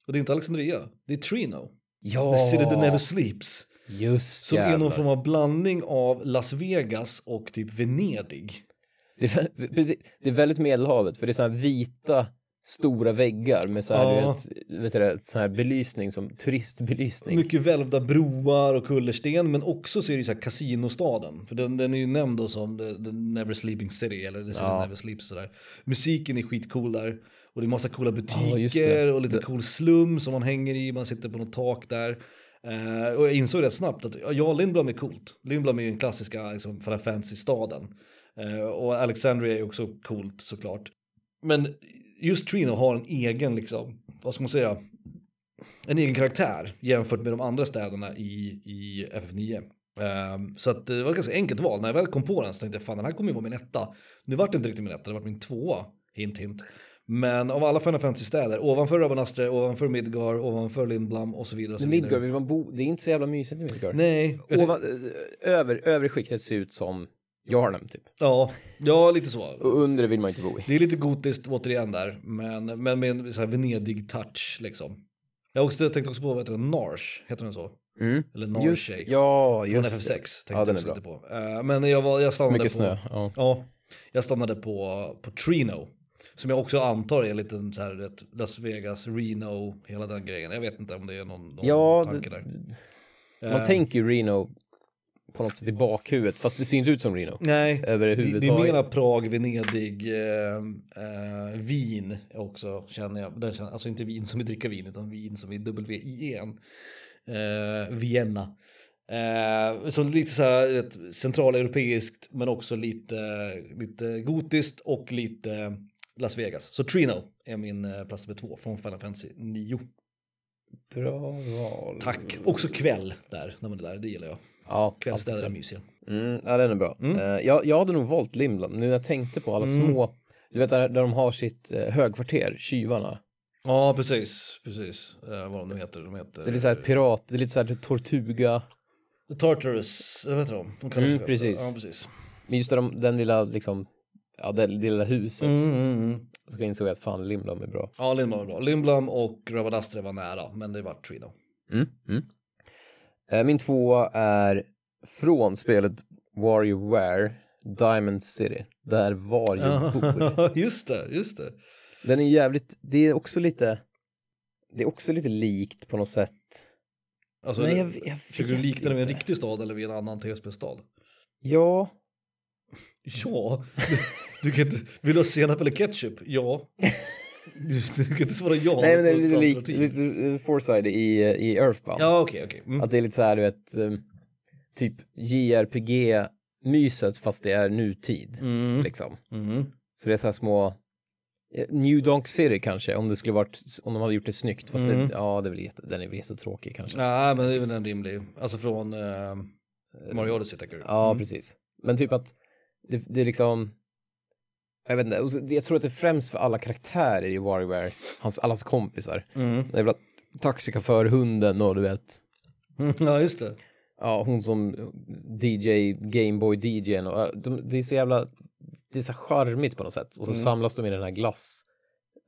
Och det är inte Alexandria. Det är Trino. Ja, The City That Never Sleeps. just Som är någon jävlar. form av blandning av Las Vegas och typ Venedig. Det är, precis, det är väldigt medelhavet för det är så här vita stora väggar med så här, Ja. vet, vet det, så här belysning som turistbelysning. Mycket välvda broar och kullersten men också så är det ju så här kasinostaden. För den, den är ju nämnd då som the, the Never Sleeping City eller The City Ja. Never Sleeps sådär. Musiken är skitcool där. Och det är massa coola Ja, butiker det. och lite cool slum som man hänger i, man sitter på något tak där. Eh, och jag insåg rätt snabbt att ja, Lindblom är coolt. Lindblom är ju den klassiska liksom, Final Fantasy-staden. Eh, och Alexandria är också coolt såklart. Men just Trino har en egen, liksom, vad ska man säga, en egen karaktär jämfört med de andra städerna i, i FF9. Ehm, så att det var ett ganska enkelt val. När jag väl kom på den så tänkte jag fan den här kommer ju vara min etta. Nu vart det inte riktigt min etta, det vart min tvåa. Hint hint. Men av alla Final Fantasy-städer, ovanför Rabanastre, ovanför Midgar, ovanför Lindblom och så vidare. Och så vidare. Midgard, vill man bo, det är inte så jävla mysigt i Midgard. Nej, Ovan, eh, över, övre skiktet ser ut som Jarnhem typ. ja, ja, lite så. Och under vill man inte bo i. Det är lite gotiskt återigen där, men, men med en så här Venedig-touch liksom. Jag också, jag tänkte också på, vad heter den, Narsh, heter den så? Mm. Eller Narshay. ja, Från just FF6 det. tänkte Ja, jag också lite på. Eh, men jag, var, jag stannade Mycket på... snö. Ja. Ja, jag stannade på, på Trino. Som jag också antar är en liten så här, vet, Las Vegas, Reno, hela den grejen. Jag vet inte om det är någon, någon Ja, tanke det- där. Man Eh, tänker ju Reno på något sätt i bakhuvudet, fast det ser inte ut som Reno. Nej, det, det är mera Prag, Venedig, eh, eh, Wien också känner jag. Den känner, alltså inte vin som i dricka vin utan vin som i W-I-N. Eh, Vienna. Eh, så lite så här vet, centraleuropeiskt men också lite, lite gotiskt och lite Las Vegas. Så Trino är min eh, plats nummer två från Final Fantasy 9. Bra val. Tack. Också kväll där, när man är där, det gillar jag. Ja, Kvällsstäder är mysiga. Mm, ja, den är bra. Mm. Eh, jag, jag hade nog valt Limblom. Nu när jag tänkte på alla Mm. små, du vet där, där de har sitt eh, högkvarter, Tjuvarna. Ja, precis. precis. Eh, vad de heter. De heter... Det är lite såhär pirat, det är lite såhär Tortuga. The Tartarus, vad heter de? de Mm, precis. Ja, precis. Men just där de, den lilla liksom, ja det lilla huset. Mm, mm, mm. Så insåg jag att fan Limblom är bra. Ja, Lindblom var bra. Lindblom och Rabadastre var nära, men det var Trino. Mm, mm. Eh, min tvåa är från spelet WarioWare, Diamond City, där Wario bor. just det, just det. Den är jävligt, det är också lite, det är också lite likt på något sätt. Alltså, Nej, jag, jag försöker du likna det med en riktig stad eller vid en annan TSB-stad? Ja, Ja, du, du kan inte, vill du ha senap eller ketchup? Ja. Du, kan inte svara ja. nej men det är lite likt, lite eh, Foresight i, i Earthbound. Ja, okej, okej. Mm. Att det är lite så här, du vet, eh, typ JRPG-myset fast det är nutid. Mm. Liksom. Mm. Så det är så här små eh, New Donk City kanske, om det skulle varit, om de hade gjort det snyggt. Fast Mm. det, ja, det är väl jätte, den är väl jättetråkig kanske. Nej, men det är väl en rimlig. Alltså från uh, Mario Odyssey tänker du? Ja, Mm. precis. Men typ att det, det är liksom, jag vet inte, jag tror att det är främst för alla karaktärer i WarioWare, hans, allas kompisar. Mm. Det är väl taxichaufför-hunden och du vet. Ja, just det. ja, hon som DJ, Gameboy DJn och de, det är så jävla, det är så charmigt på något sätt. Och så Mm. samlas de i den här glass.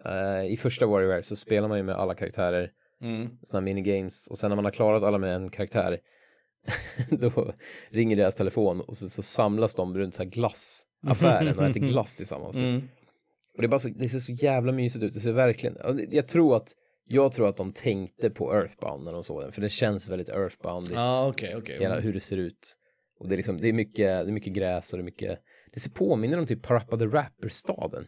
Eh, I första WarioWare så spelar man ju med alla karaktärer, Mm. sådana minigames, och sen när man har klarat alla med en karaktär, då ringer deras telefon och så, så samlas de runt så här glassaffären och äter glass tillsammans. typ. Mm. Och det, är bara så, det ser så jävla mysigt ut, det ser verkligen, jag tror att jag tror att de tänkte på Earthbound när de såg den, för det känns väldigt Earthboundigt okej, okej. hela Mm. hur det ser ut. Och det är liksom, det är mycket, det är mycket gräs och det är mycket, det ser påminner om typ Parappa the Rapper-staden.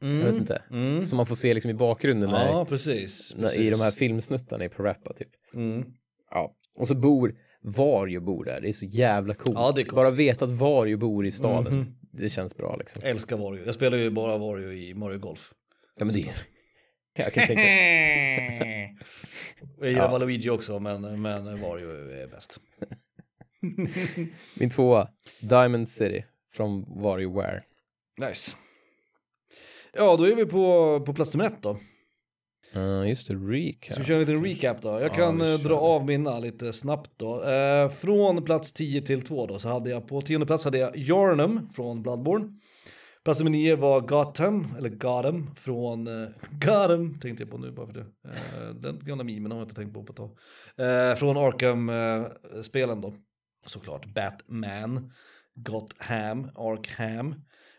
Jag vet inte. Mm. Som man får se liksom i bakgrunden när, Ja, precis. när, i precis. de här filmsnuttarna i Parappa typ. Mm. Ja. Och så bor, Vario bor där, det är så jävla coolt. Ja, coolt. Bara veta att Vario bor i staden. Det känns bra liksom. Älskar Wario. Jag spelar ju bara Wario i Mario Golf. Ja men det, Jag kan tänka. Jag gillar Ja. Waluigi också, men, men Wario är bäst. Min tvåa, Diamond City från WarioWare. Nice. Ja, då är vi på, på plats nummer ett då. Uh, just det, Ska recap. vi köra en liten recap då? Jag Ja, kan vi eh, kör. dra av mina lite snabbt då. Eh, från plats 10 till 2 då så hade jag på tionde plats hade jag Yarnum från Bloodborne. Plats nummer 9 var Gotham, eller Gotham från eh, Gotham tänkte jag på nu bara för det. Eh, den gamla memen har jag inte tänkt på på ett tag. Eh, från Arkham-spelen då. Såklart Batman, Gotham, Arkham.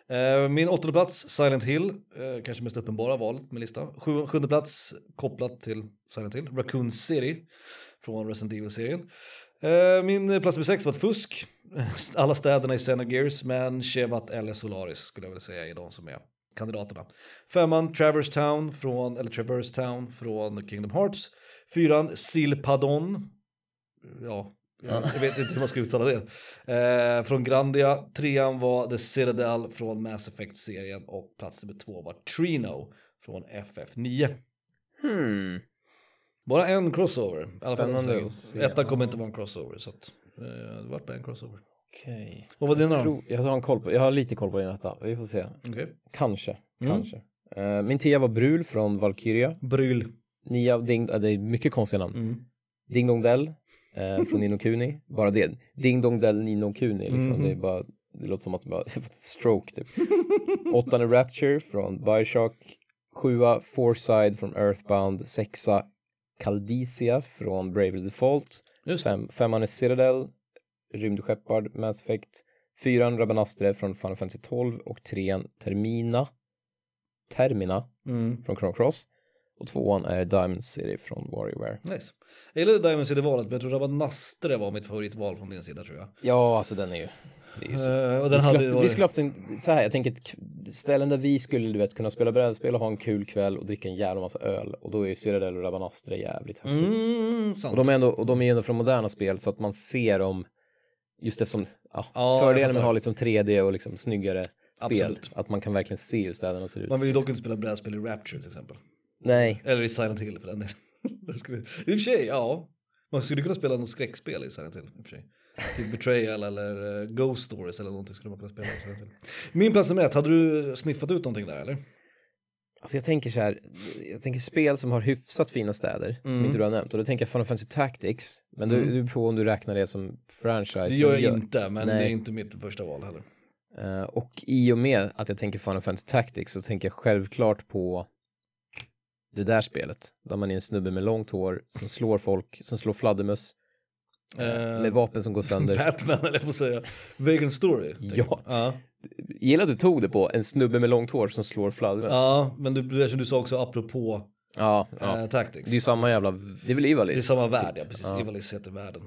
Eh, min åttonde plats, Silent Hill, eh, kanske mest uppenbara valet med lista. Sju, sjunde plats, kopplat till Silent Hill, Raccoon City från Resident Evil-serien. Eh, min plats nummer sex var ett fusk. Alla städerna i Xenogears, men Chevat eller Solaris skulle jag vilja säga är de som är kandidaterna. Femman, Traverse Town från, eller Traverse Town från Kingdom Hearts. Fyran, Silpadon. Ja, jag, jag vet inte hur man ska uttala det. Eh, från Grandia. Trean var The Citadel från Mass Effect-serien och plats nummer två var Trino från FF9. Hmm. Bara en crossover. Spännande. Ettan kommer inte vara en crossover så att eh, det vart bara en crossover. Okej. Vad var dina Jag, tror, jag, har en koll på, jag har lite koll på din etta. Vi får se. Okej. Kanske. Mm. Kanske. Eh, min tia var Brul från Valkyria. Bryl. Nia, ding, äh, det är mycket konstiga namn. Mm. Ding Dong Dell eh, från Nino Kuni. Bara det. Ding Dong Dell Nino Kuni. Liksom. Mhm. Det, är bara, det låter som att man bara fått stroke typ. Åttonde Rapture från Bioshock. Sjua Foreside från Earthbound. Sexa Caldicia från Bravely Default. Fem, femman är Citadel. Rymdskeppard, Mass Effect. Fyran Rabanastre från Final Fantasy 12 och trean Termina. Termina Mm. från Chrono Cross. Och tvåan är Diamond City från WarioWare. Nice. Jag gillade Diamond City-valet men jag tror Rabat Nastre var mitt favoritval från din sida tror jag. Ja, alltså den är ju... Det är ju så. Eh, och Vi den skulle, hade haft, varit- vi skulle haft en, så här, jag tänker ställen där vi skulle du vet, kunna spela brädspel och ha en kul kväll och dricka en jävla massa öl och då är ju Cyrodiil och Rabanastre jävligt högt. Mm, sant. Och de är ändå, och de är ändå från moderna spel så att man ser dem just eftersom, ja, Ja, fördelen med att ha liksom 3D och liksom snyggare spel, Absolut. att man kan verkligen se hur städerna ser ut. Man vill ju dock inte spela brädspel i Rapture till exempel. Nej, Eller i Silent Hill för den delen. I och för sig, ja. Man skulle kunna spela något skräckspel i Silent Hill. I och för sig. Typ Betrayal eller uh, Ghost Stories eller någonting skulle man kunna spela i Silent Hill. Min plats nummer ett, hade du sniffat ut någonting där eller? alltså jag tänker så här, jag tänker spel som har hyfsat fina städer som Mm. inte du har nämnt och då tänker jag Final Fantasy Tactics, men du, Mm. du är på om du räknar det som franchise. Det gör jag inte, men Nej. det är inte mitt första val heller. Eh, och i och med att jag tänker Final Fantasy Tactics så tänker jag självklart på det där spelet. Där man är en snubbe med långt hår som slår folk, som slår fladdermöss. Eh, med vapen som går sönder. Batman eller jag får säga. Vagrant Story. Ja. ja. Gillar att du tog det på en snubbe med långt hår som slår fladdermöss. Ja, men du, det som du sa också apropå ja, ja. eh, Tactics. Det är samma jävla, det är väl Ivalis? Det är samma typ. värld, ja precis. Ivalis heter världen.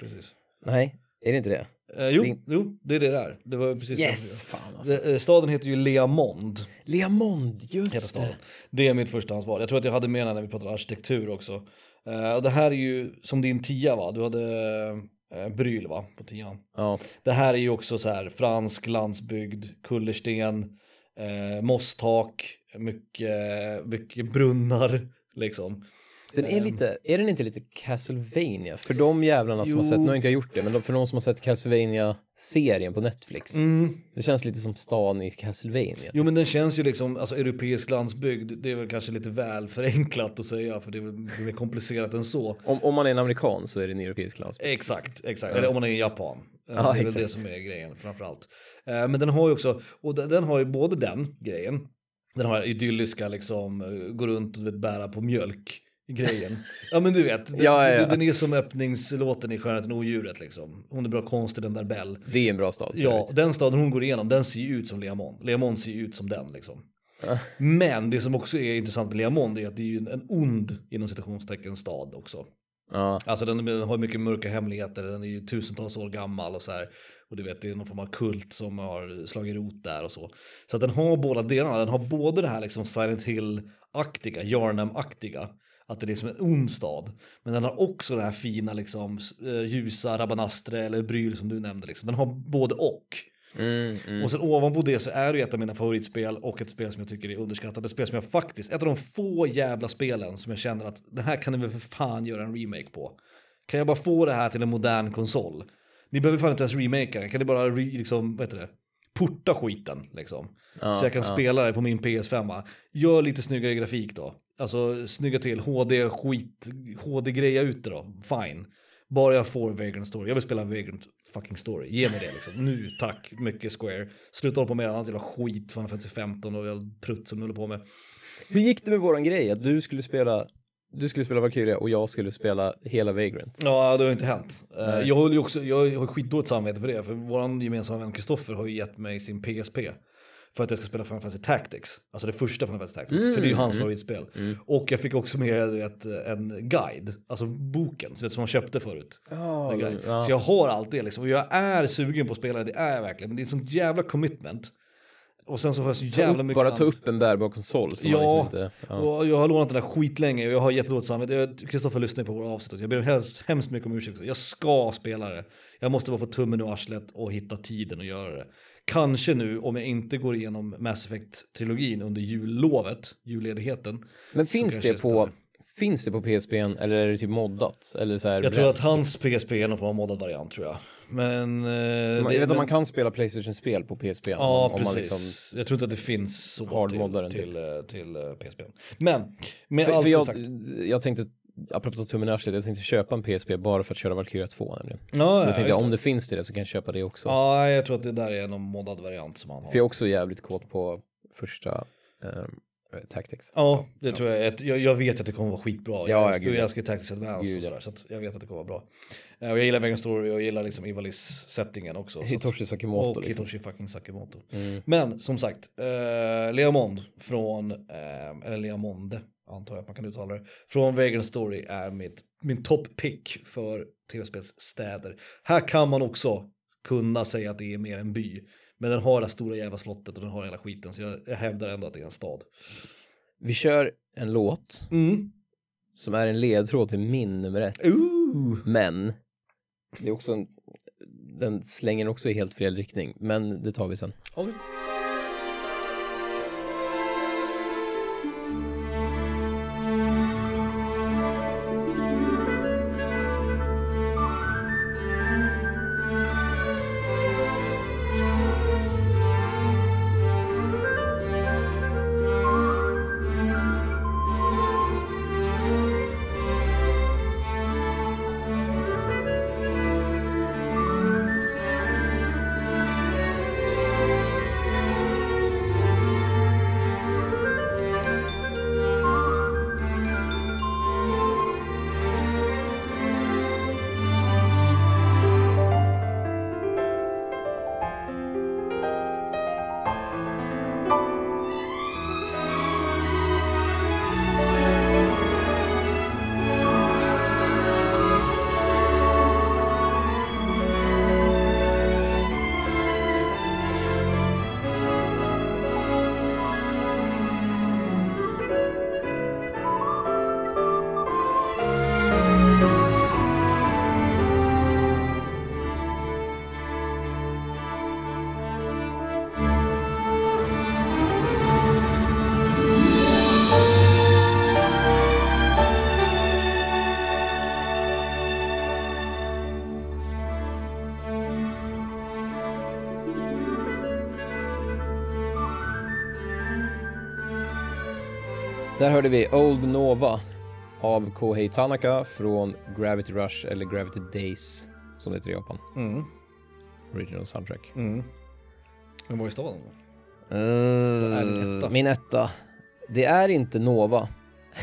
Precis. Nej, är det inte det? Eh, jo, Det- jo, det är det där. Det var precis Yes, det. fan alltså. Det- eh, Staden heter ju Leamond. Leamond, Heter just staden. det. Det är mitt förstahandsval. Jag tror att jag hade med när vi pratade arkitektur också. Eh, och det här är ju som din tia va? Du hade uh, Bryl va? På tian. Ja, Det här är ju också så här fransk landsbygd, kullersten, eh, mosstak, mycket, mycket brunnar liksom. Den är lite, är den inte lite Castlevania? För de jävlarna som har Jo. sett, nu har inte jag gjort det, men för de som har sett Castlevania-serien på Netflix. Det känns lite som stan i Castlevania. typ. Jo men den känns ju liksom, alltså europeisk landsbygd, det är väl kanske lite väl förenklat att säga för det är väl mer komplicerat än så. Om, om man är en amerikan så är det en europeisk landsbygd. Exakt, exakt. Eller om man är i Japan. Eh, Ja, det är väl exakt. det som är grejen framförallt. Eh, Men den har ju också, och den, den har ju både den grejen, den har idylliska liksom, eh, gå runt och vet, bära på mjölk grejen. Ja men du vet, den, Ja, ja, ja. den är som öppningslåten i Skönheten och odjuret liksom. Hon är bra konstig den där Bell. Det är en bra stad. Ja, den staden hon går igenom, den ser ju ut som Leamon. Leamon ser ju ut som den liksom. Men det som också är intressant med Leamon är att det är ju en, ond, inom citationstecken, stad också. Ja, Alltså den har mycket mörka hemligheter, den är ju tusentals år gammal och så här. Och du vet, det är någon form av kult som har slagit rot där och så. Så att den har båda delarna, den har både det här liksom Silent Hill-aktiga, Yarnam-aktiga. Att det är som en ond stad. Men den har också det här fina liksom eh, ljusa Rabanastre eller Bryl som du nämnde liksom. Den har både och. Mm, mm. Och sen ovanpå det så är det ju ett av mina favoritspel och ett spel som jag tycker är underskattat. Ett spel som jag faktiskt, ett av de få jävla spelen som jag känner att det här kan ni väl för fan göra en remake på. Kan jag bara få det här till en modern konsol? Ni behöver fan inte ens remakea det, kan ni bara re, liksom, vad heter det? Porta skiten liksom. Ja, så jag kan ja. spela det på min PS5. Gör lite snyggare grafik då. Alltså snygga till, HD skit, HD-greja ut det då, fine. Bara jag får Vagrant Story. Jag vill spela Vagrant fucking Story. Ge mig det liksom. Nu, tack. Mycket Square. Sluta hålla på med annat jävla skit. Final Fantasy 15 och jag prutt som du håller på med. Hur gick det med våran grej? Att du skulle spela du skulle spela Valkyria och jag skulle spela hela Vagrant. Ja, det har inte hänt. Eh, Nej. jag, håller ju också, jag har skitdåligt samvete för det. För vår gemensamma vän Kristoffer har ju gett mig sin PSP. För att jag ska spela Final Fantasy Tactics. Alltså det första Final Fantasy Tactics. Mm, för det är ju hans mm. favoritspel. Mm. Och jag fick också med vet, en guide. Alltså boken som man köpte förut. Guide. ja. Så jag har allt det liksom. Och jag är sugen på att spela det, det är jag verkligen. Men det är ett sånt jävla commitment. Och sen så har jag så jävla upp, mycket bara ta upp en bärbar konsol som Ja, liksom inte... Ja. Och jag har lånat den där skitlänge och jag har jättedåligt samvete. Kristoffer lyssnar på våra avsnitt. Jag ber hemskt, hemskt mycket om ursäkt. Jag ska spela det. Jag måste bara få tummen ur arslet och hitta tiden att göra det. Kanske nu om jag inte går igenom Mass Effect-trilogin under jullovet, julledigheten. Men finns det på, finns det på PSP eller är det typ moddat? Eller så Jag tror att hans PSP är någon form av moddad variant tror jag. Men... eh, jag vet att man kan spela Playstation-spel på PSP. Ja, om, om precis. liksom, Jag tror inte att det finns så till, typ. till, till, eh, PSP. Men, med för, allt för jag, sagt. jag tänkte, apropå tummen arslet, jag tänkte köpa en PSP bara för att köra Valkyria 2 nämligen. Ja, Så ja, jag tänkte om det. det finns till det så kan jag köpa det också. Ja, jag tror att det där är någon moddad variant som han har. För jag är också jävligt kåt på första ehm, Tactics. Ja, det tror jag. Jag, jag vet att det kommer vara skitbra. Ja, jag ja, älskar, jag ju Tactics Advance och sådär, så jag vet att det kommer vara bra. Eh, Och jag gillar Vegan Story och jag gillar liksom Ivalis settingen också. Hitoshi Sakimoto Och liksom. Hitoshi fucking Sakimoto. Mm. Men som sagt, eh, Leamond från, eh, eller Leamonde antar jag att man kan uttala det, från Vagrant Story är mitt, min top pick för tv-spelsstäder. Här kan man också kunna säga att det är mer en by. Men den har det stora jävla slottet och den har hela skiten så jag, jag hävdar ändå att det är en stad. Vi kör en låt Mm. som är en ledtråd till min nummer ett. Ooh. Men det är också en, den slänger också i helt fel riktning. Men det tar vi sen. Okej. Hörde vi Old Nova av Kohei Tanaka från Gravity Rush eller Gravity Days som det heter i Japan. Mm. Original soundtrack. Mm. Men vad är staden då? är din etta? Min etta. Det är inte Nova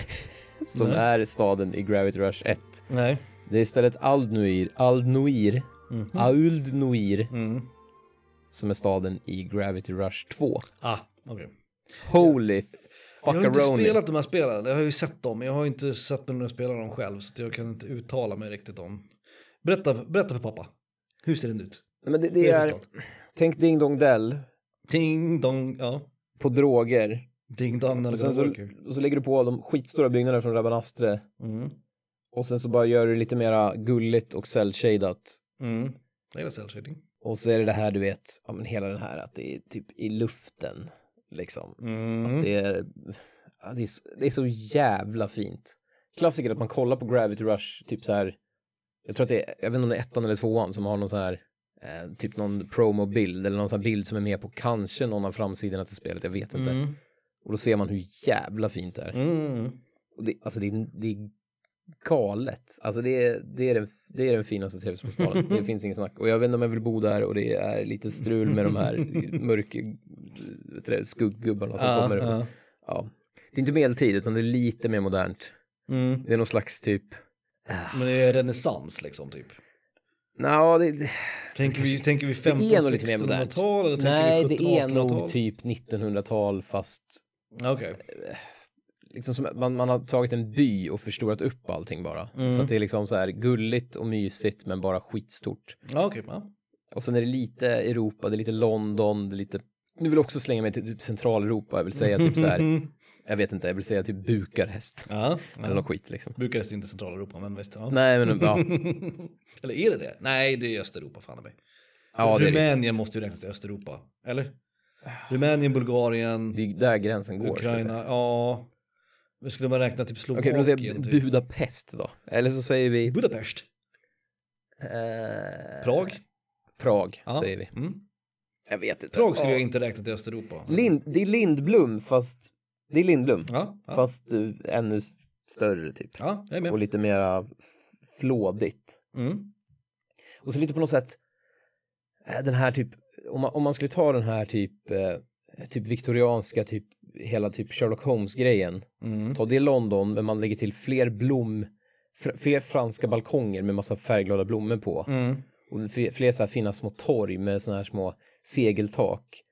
som Nej. är staden i Gravity Rush 1. Nej. Det är istället Aldnuir, Aldnuir, Mm. Aldnuir Mm. som är staden i Gravity Rush 2. Ah, okej. Holy Jag har inte spelat de här spelen, jag har ju sett dem, men jag har inte sett mig när jag spelar dem själv, så jag kan inte uttala mig riktigt om. Berätta, berätta för pappa. Hur ser den ut? Men det, det är tänk Ding Dong Dell Ding dong, ja. på droger. Ding dong, Och sen så, och så lägger du på de skitstora byggnaderna från Rabanastre. Mm. Och sen så bara gör du lite mera gulligt och cell-shadat. Mm. Jag gillar cell shading. Och så är det det här du vet, ja men hela den här att det är typ i luften liksom. Mm. Att det är, det, är så, det är så jävla fint. Klassiker att man kollar på Gravity Rush, typ så här, jag tror att det är, jag vet inte om det är ettan eller tvåan som har någon så här, eh, typ någon promo-bild eller någon sån här bild som är med på kanske någon av framsidorna till spelet, jag vet inte. Mm. Och då ser man hur jävla fint det är. Mm. Och det, alltså det är, det är galet. Alltså det är, det är, den, det är den finaste tv-spelsstaden. det finns ingen snack. Och jag vet inte om jag vill bo där och det är lite strul med de här mörk vet du det, skugggubbarna som Ja, kommer. ja. Ja. Det är inte medeltid utan det är lite mer modernt. Mm. Det är någon slags typ Men det är renässans liksom typ. Nå, det, det, Tänker vi, tänker vi det är nog lite mer 1500 modernt. tal eller tänker Nej, vi det är 1700-1800-tal? nog typ 1900-tal fast Okej. Liksom som, man, man har tagit en by och förstorat upp allting bara. Så att det är liksom så här gulligt och mysigt men bara skitstort. Ja, okej. Ja. Och sen är det lite Europa, det är lite London, det är lite... Nu vill jag också slänga mig till typ Centraleuropa, jag vill säga typ så här, jag vet inte, jag vill säga typ Bukarest. Ja. Eller ja. något skit liksom. Bukarest är inte Centraleuropa, men visst. Ja. Nej men ja, Eller är det det? Nej, det är Östeuropa, fan mig. ja är det. Rumänien måste ju räknas till Östeuropa. Eller? Rumänien, Bulgarien, Det är där gränsen går. Ukraina. Ja. Men skulle man räkna typ Okej, Slovakien? men då säger jag typ? Budapest då. Eller så säger vi... Budapest. Eh, Prag. Prag Ja. säger vi. Mm. Jag vet inte. Prag skulle Ja. jag inte räkna till Östeuropa. Lind, det är Lindblom fast... Det är Lindblom. Ja, ja. Fast eh, ännu större typ. ja jag är med. Och lite mera flådigt. Mm. Och så lite på något sätt eh, den här typ, om man, om man skulle ta den här typ, eh, typ viktorianska, typ hela typ Sherlock Holmes-grejen. Mm. Ta det i London, men man lägger till fler blom, fler franska balkonger med massa färgglada blommor på. Mm. Och fler, så här fina små torg med såna här små segeltak.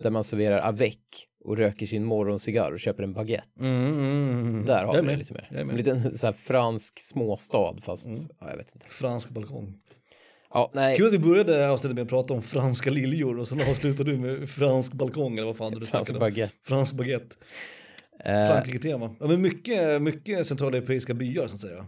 Där man serverar avec och röker sin morgoncigarr och köper en baguette. Mm, mm, mm. Där har vi det lite mer. En liten så här fransk småstad fast, ja, jag vet inte. Fransk balkong. Ja, nej. Kul att vi började avsnittet med att prata om franska liljor och sen avslutar du med fransk balkong eller vad fan du Fransk snackade om. baguette. Fransk baguette. Eh, Frankrike-tema. Ja, men mycket, mycket centraleuropeiska byar så att säga.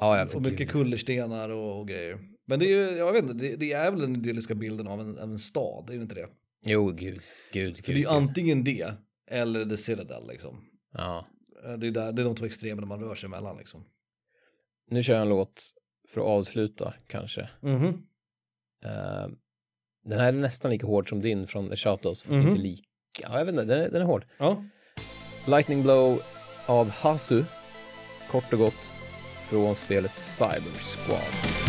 ja, jag Och mycket kullerstenar och, och grejer. Men det är ju, jag vet inte, det, det är väl den idylliska bilden av en, av en stad, är det inte det? Jo, gud, gud, För gud. det är ju antingen det, eller The Citadel liksom. Ja. Det är, där, det är de två extremerna man rör sig mellan liksom. Nu kör jag en låt för att avsluta kanske. Mhm. Eh, den här är nästan lika hård som din från The Shadows, fast Mhm. inte lika. Ja, jag vet inte, den är, den är hård. Ja. Lightning Blow av Hasu, kort och gott, från spelet Cyber Squad.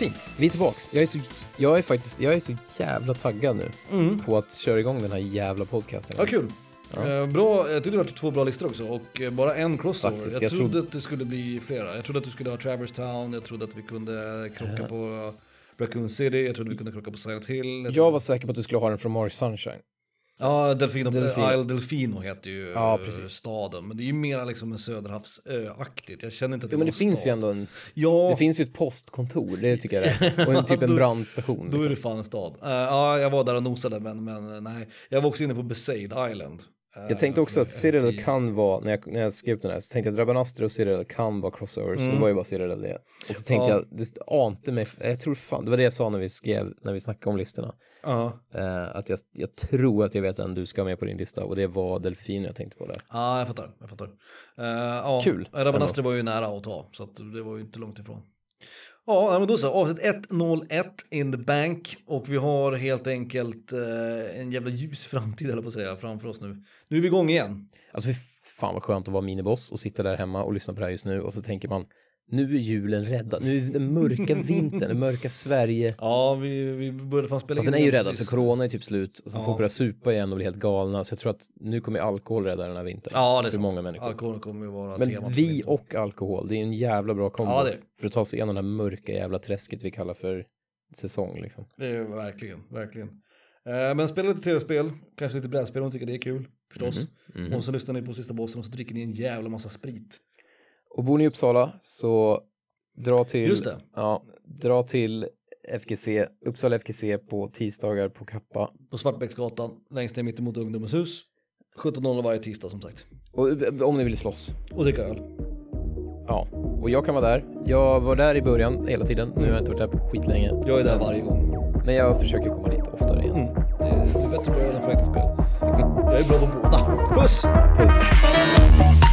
Fint, vi är tillbaks. Jag är, så, jag är faktiskt, jag är så jävla taggad nu på att köra igång den här jävla podcasten. Ja, kul. Eh, bra, jag tyckte det var två bra listor också och eh, bara en crossover. Faktiskt, jag, jag trodde trodde- att det skulle bli flera. Jag trodde att du skulle ha Travers Town, jag trodde att vi kunde krocka på, Raccoon City, jag trodde vi kunde krocka på Silent Hill. Jag Jag var säker på att du skulle ha den från Mars Sunshine. Ja, Delfino, Delfino. Isle Delfino heter ju Ja, eh, staden. Men det är ju mera liksom en söderhavsöaktigt. Jag känner inte att det Jo, men det finns ju ändå en, Ja, det finns ju ett postkontor, det tycker jag är. Och en typ en brandstation. då är Liksom. det fan en stad. Eh, ja, jag var där och nosade, men, men nej. Jag var också inne på Besaid Island. Eh, Jag tänkte också att FTI. kan vara, när jag, när jag skrev den här, så tänkte jag att Rabanastre och Citadel kan vara crossovers, Mm. det var ju bara Citadel det. Och så tänkte Ja. jag, det ante mig, jag tror fan, det var det jag sa när vi skrev, när vi snackade om listorna. Ja, Eh, att jag, jag tror att jag vet en du ska med på din lista och det var Delfin jag tänkte på där. ja jag fattar. Jag fattar. Eh, ja, Kul, Rabanastre var ju nära att ta, så att det var ju inte långt ifrån. Ja, men då så. Avsnitt 101 in the bank. Och vi har helt enkelt eh, en jävla ljus framtid, eller på att säga, framför oss nu. Nu är vi igång igen. Alltså fan vad skönt att vara miniboss och sitta där hemma och lyssna på det här just nu och så tänker man nu är julen räddad, nu är den mörka vintern, det mörka Sverige. Ja, vi, vi började fan spela Fast in den är ju räddad för corona är typ slut, så Ja. folk börjar supa igen och bli helt galna. Så jag tror att nu kommer alkohol rädda den här vintern. Ja, det är för sant. många människor. Alkoholen kommer ju vara Men temat vi och alkohol, det är en jävla bra kombo Ja, för att ta sig igenom det här mörka jävla träsket vi kallar för säsong liksom. Det är verkligen, verkligen. Eh, men spela lite tv-spel, kanske lite brädspel om ni tycker det är kul, förstås. Mhm. Och så lyssnar ni på sista bossen och så dricker ni en jävla massa sprit. Och bor ni i Uppsala så dra till, det. Ja, dra till FGC, Uppsala FGC på tisdagar på Kappa. På Svartbäcksgatan, längst ner mittemot Ungdomens hus. 17.00 varje tisdag som sagt. Och eh, om ni vill slåss. Och dricka öl. Ja, och jag kan vara där. Jag var där i början hela tiden. Nu har jag inte varit där på skitlänge. Jag är där varje gång. Men jag försöker komma dit oftare igen. Mm. Det är bättre på öl än för äkta spel. Jag är bra på båda. Puss! Puss!